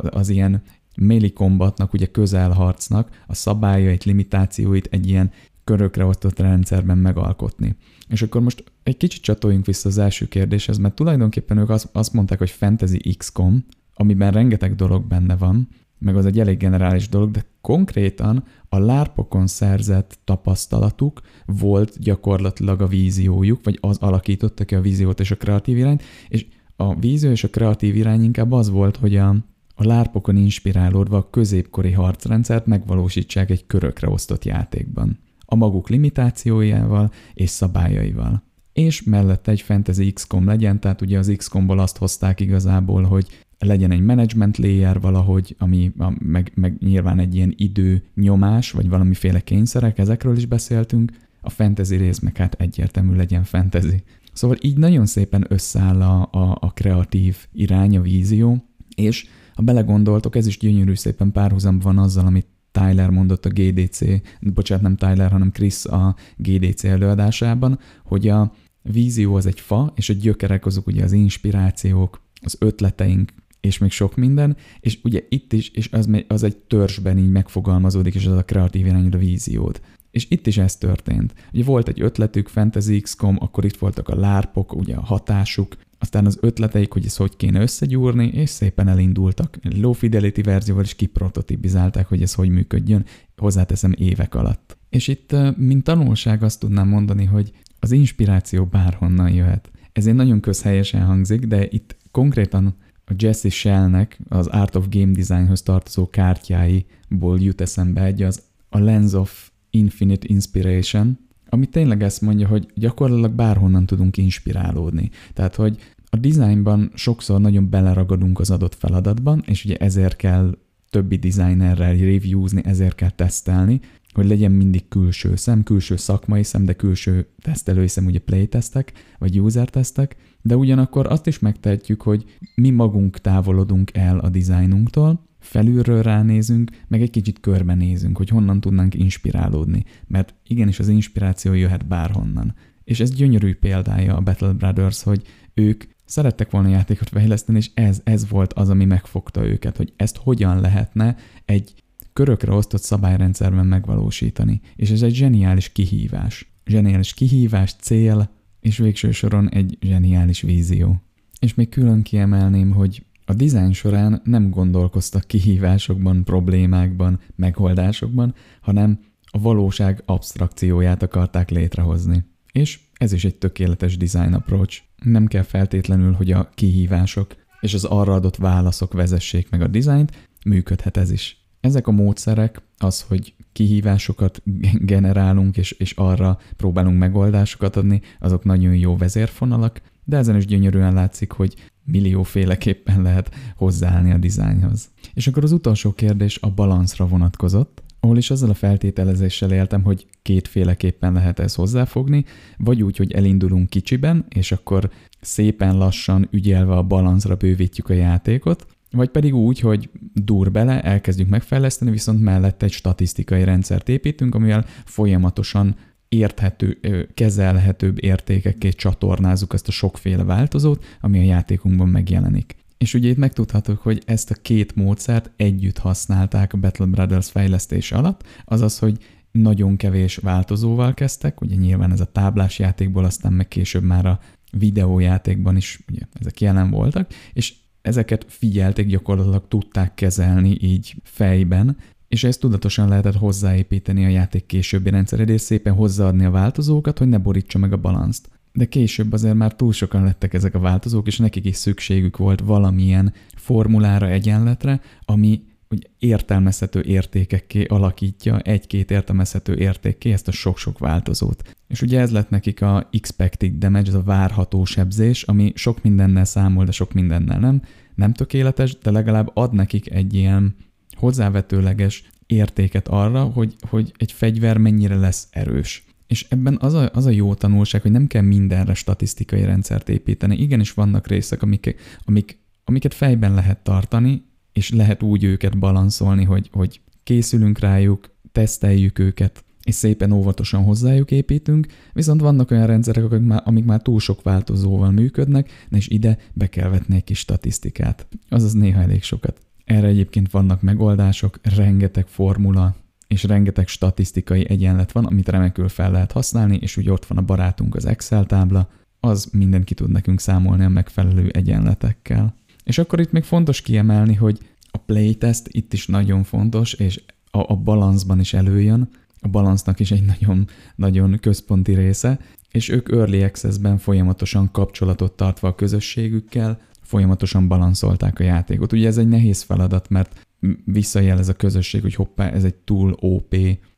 az ilyen melee combatnak, ugye közelharcnak a szabályait, limitációit egy ilyen körökre osztott rendszerben megalkotni. És akkor most egy kicsit csatoljunk vissza az első kérdéshez, mert tulajdonképpen ők azt mondták, hogy Fantasy XCOM, amiben rengeteg dolog benne van, meg az egy elég generális dolog, de konkrétan a lárpokon szerzett tapasztalatuk volt gyakorlatilag a víziójuk, vagy az alakította ki a víziót és a kreatív irányt, és A vízió és a kreatív irány inkább az volt, hogy a, a lárpokon inspirálódva a középkori harcrendszert megvalósítsák egy körökre osztott játékban. A maguk limitációjával és szabályaival. És mellette egy fantasy XCOM legyen, tehát ugye az XCOM-ból azt hozták igazából, hogy legyen egy management layer valahogy, ami meg, meg nyilván egy ilyen idő nyomás, vagy valamiféle kényszerek, ezekről is beszéltünk, a fantasy rész meg hát egyértelmű legyen fantasy. Szóval így nagyon szépen összeáll a, a, a kreatív irány, a vízió, és ha belegondoltok, ez is gyönyörű szépen párhuzam van azzal, amit Tyler mondott a GDC, bocsánat, nem Tyler, hanem Chris a GDC előadásában, hogy a vízió az egy fa, és a gyökerek azok ugye az inspirációk, az ötleteink, és még sok minden, és ugye itt is, és az, az egy törzsben így megfogalmazódik, és az a kreatív irányú a víziód. És itt is ez történt. Ugye volt egy ötletük, Fantasy XCOM, akkor itt voltak a lárpok, ugye a hatásuk, aztán az ötleteik, hogy ezt hogy kéne összegyúrni, és szépen elindultak. Low fidelity verzióval is kiprototipizálták, hogy ez hogy működjön, hozzáteszem évek alatt. És itt, mint tanulság azt tudnám mondani, hogy az inspiráció bárhonnan jöhet. Ez egy nagyon közhelyesen hangzik, de itt konkrétan a Jesse Shellnek az Art of Game Designhoz tartozó kártyáiból jut eszembe egy, az a Lens of Infinite Inspiration, ami tényleg ezt mondja, hogy gyakorlatilag bárhonnan tudunk inspirálódni. Tehát, hogy a designban sokszor nagyon beleragadunk az adott feladatban, és ugye ezért kell többi designerrel reviewzni, ezért kell tesztelni, hogy legyen mindig külső szem, külső szakmai szem, de külső tesztelői szem, ugye playtestek, vagy user tesztek, de ugyanakkor azt is megtehetjük, hogy mi magunk távolodunk el a dizájnunktól, felülről ránézünk, meg egy kicsit körbenézünk, hogy honnan tudnánk inspirálódni, mert igenis az inspiráció jöhet bárhonnan. És ez gyönyörű példája a Battle Brothers, hogy ők szerettek volna játékot fejleszteni, és ez, ez volt az, ami megfogta őket, hogy ezt hogyan lehetne egy körökre osztott szabályrendszerben megvalósítani. És ez egy zseniális kihívás. Zseniális kihívás, cél, és végső soron egy zseniális vízió. És még külön kiemelném, hogy a dizájn során nem gondolkoztak kihívásokban, problémákban, megoldásokban, hanem a valóság abstrakcióját akarták létrehozni. És ez is egy tökéletes design approach. Nem kell feltétlenül, hogy a kihívások és az arra adott válaszok vezessék meg a dizájnt, működhet ez is. Ezek a módszerek, az, hogy kihívásokat generálunk, és, és arra próbálunk megoldásokat adni, azok nagyon jó vezérfonalak, de ezen is gyönyörűen látszik, hogy millióféleképpen lehet hozzáállni a dizájnhoz. És akkor az utolsó kérdés a balanszra vonatkozott, ahol is azzal a feltételezéssel éltem, hogy kétféleképpen lehet ez hozzáfogni, vagy úgy, hogy elindulunk kicsiben, és akkor szépen lassan ügyelve a balanszra bővítjük a játékot, vagy pedig úgy, hogy dur bele, elkezdjük megfejleszteni, viszont mellette egy statisztikai rendszert építünk, amivel folyamatosan érthető, kezelhetőbb értékekké csatornázzuk ezt a sokféle változót, ami a játékunkban megjelenik. És ugye itt megtudhatok, hogy ezt a két módszert együtt használták a Battle Brothers fejlesztése alatt, azaz, hogy nagyon kevés változóval kezdtek, ugye nyilván ez a táblás játékból, aztán meg később már a videójátékban is ugye, ezek jelen voltak, és ezeket figyelték, gyakorlatilag tudták kezelni így fejben, és ezt tudatosan lehetett hozzáépíteni a játék későbbi rendszerére, és szépen hozzáadni a változókat, hogy ne borítsa meg a balanszt. De később azért már túl sokan lettek ezek a változók, és nekik is szükségük volt valamilyen formulára, egyenletre, ami hogy értelmezhető értékekké alakítja egy-két értelmezhető értékké ezt a sok-sok változót. És ugye ez lett nekik a expected damage, ez a várható sebzés, ami sok mindennel számol, de sok mindennel nem. Nem tökéletes, de legalább ad nekik egy ilyen hozzávetőleges értéket arra, hogy, hogy egy fegyver mennyire lesz erős. És ebben az a, az a jó tanulság, hogy nem kell mindenre statisztikai rendszert építeni. Igenis vannak részek, amik, amik, amiket fejben lehet tartani, és lehet úgy őket balanszolni, hogy, hogy készülünk rájuk, teszteljük őket, és szépen óvatosan hozzájuk építünk, viszont vannak olyan rendszerek, amik már, amik már túl sok változóval működnek, és ide be kell vetni egy kis statisztikát. Azaz néha elég sokat. Erre egyébként vannak megoldások, rengeteg formula, és rengeteg statisztikai egyenlet van, amit remekül fel lehet használni, és úgy ott van a barátunk az Excel tábla, az mindenki tud nekünk számolni a megfelelő egyenletekkel. És akkor itt még fontos kiemelni, hogy a playtest itt is nagyon fontos, és a, a balanszban is előjön. a balansznak is egy nagyon, nagyon központi része, és ők Early Access-ben folyamatosan kapcsolatot tartva a közösségükkel, folyamatosan balanszolták a játékot. Ugye ez egy nehéz feladat, mert visszajelez a közösség, hogy hoppá, ez egy túl OP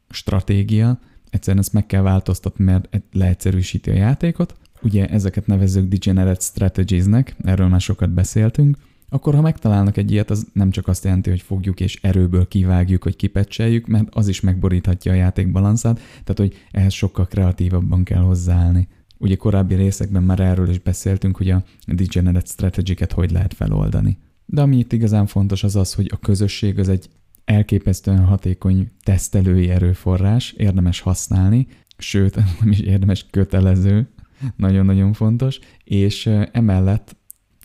stratégia, egyszerűen ezt meg kell változtatni, mert leegyszerűsíti a játékot. Ugye ezeket nevezzük Degenerate Strategies-nek, erről már sokat beszéltünk, akkor ha megtalálnak egy ilyet, az nem csak azt jelenti, hogy fogjuk és erőből kivágjuk, hogy kipecseljük, mert az is megboríthatja a játék balanszát, tehát hogy ehhez sokkal kreatívabban kell hozzáállni. Ugye korábbi részekben már erről is beszéltünk, hogy a Degenerate Strategy-ket hogy lehet feloldani. De ami itt igazán fontos az az, hogy a közösség az egy elképesztően hatékony tesztelői erőforrás, érdemes használni, sőt, nem is érdemes kötelező, nagyon-nagyon fontos, és emellett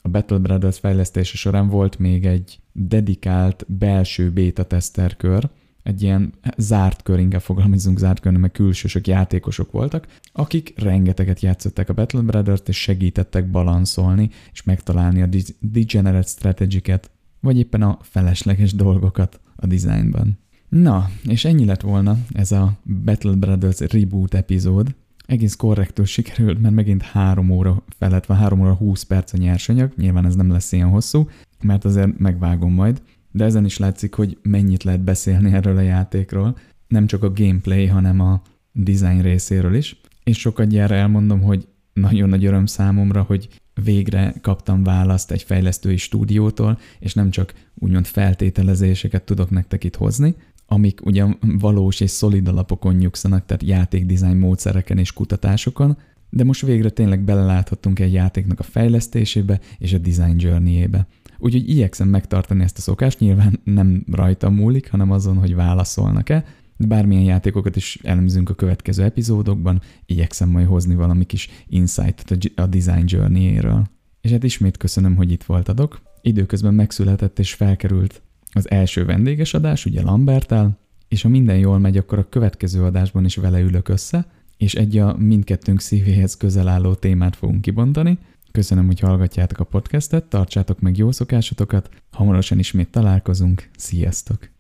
a Battle Brothers fejlesztése során volt még egy dedikált belső beta tester kör, egy ilyen zárt kör, inkább fogalmazunk zárt kör, mert külsősök, játékosok voltak, akik rengeteget játszották a Battle Brothers-t, és segítettek balanszolni, és megtalálni a degenerate strategy vagy éppen a felesleges dolgokat a designban. Na, és ennyi lett volna ez a Battle Brothers reboot epizód. Egész korrektül sikerült, mert megint 3 óra felett van, 3 óra 20 perc a nyersanyag, nyilván ez nem lesz ilyen hosszú, mert azért megvágom majd, de ezen is látszik, hogy mennyit lehet beszélni erről a játékról, nem csak a gameplay, hanem a design részéről is, és sokat gyára elmondom, hogy nagyon nagy öröm számomra, hogy végre kaptam választ egy fejlesztői stúdiótól, és nem csak úgymond feltételezéseket tudok nektek itt hozni, amik ugye valós és szolid alapokon nyugszanak, tehát játékdizájn módszereken és kutatásokon, de most végre tényleg beleláthattunk egy játéknak a fejlesztésébe és a design journey-ébe. Úgyhogy igyekszem megtartani ezt a szokást, nyilván nem rajta múlik, hanem azon, hogy válaszolnak-e, de bármilyen játékokat is elemzünk a következő epizódokban, igyekszem majd hozni valami kis insight a design journey-éről. És hát ismét köszönöm, hogy itt voltatok. Időközben megszületett és felkerült az első vendéges adás, ugye Lambertel, és ha minden jól megy, akkor a következő adásban is vele ülök össze, és egy a mindkettőnk szívéhez közel álló témát fogunk kibontani. Köszönöm, hogy hallgatjátok a podcastet, tartsátok meg jó szokásotokat, hamarosan ismét találkozunk, sziasztok!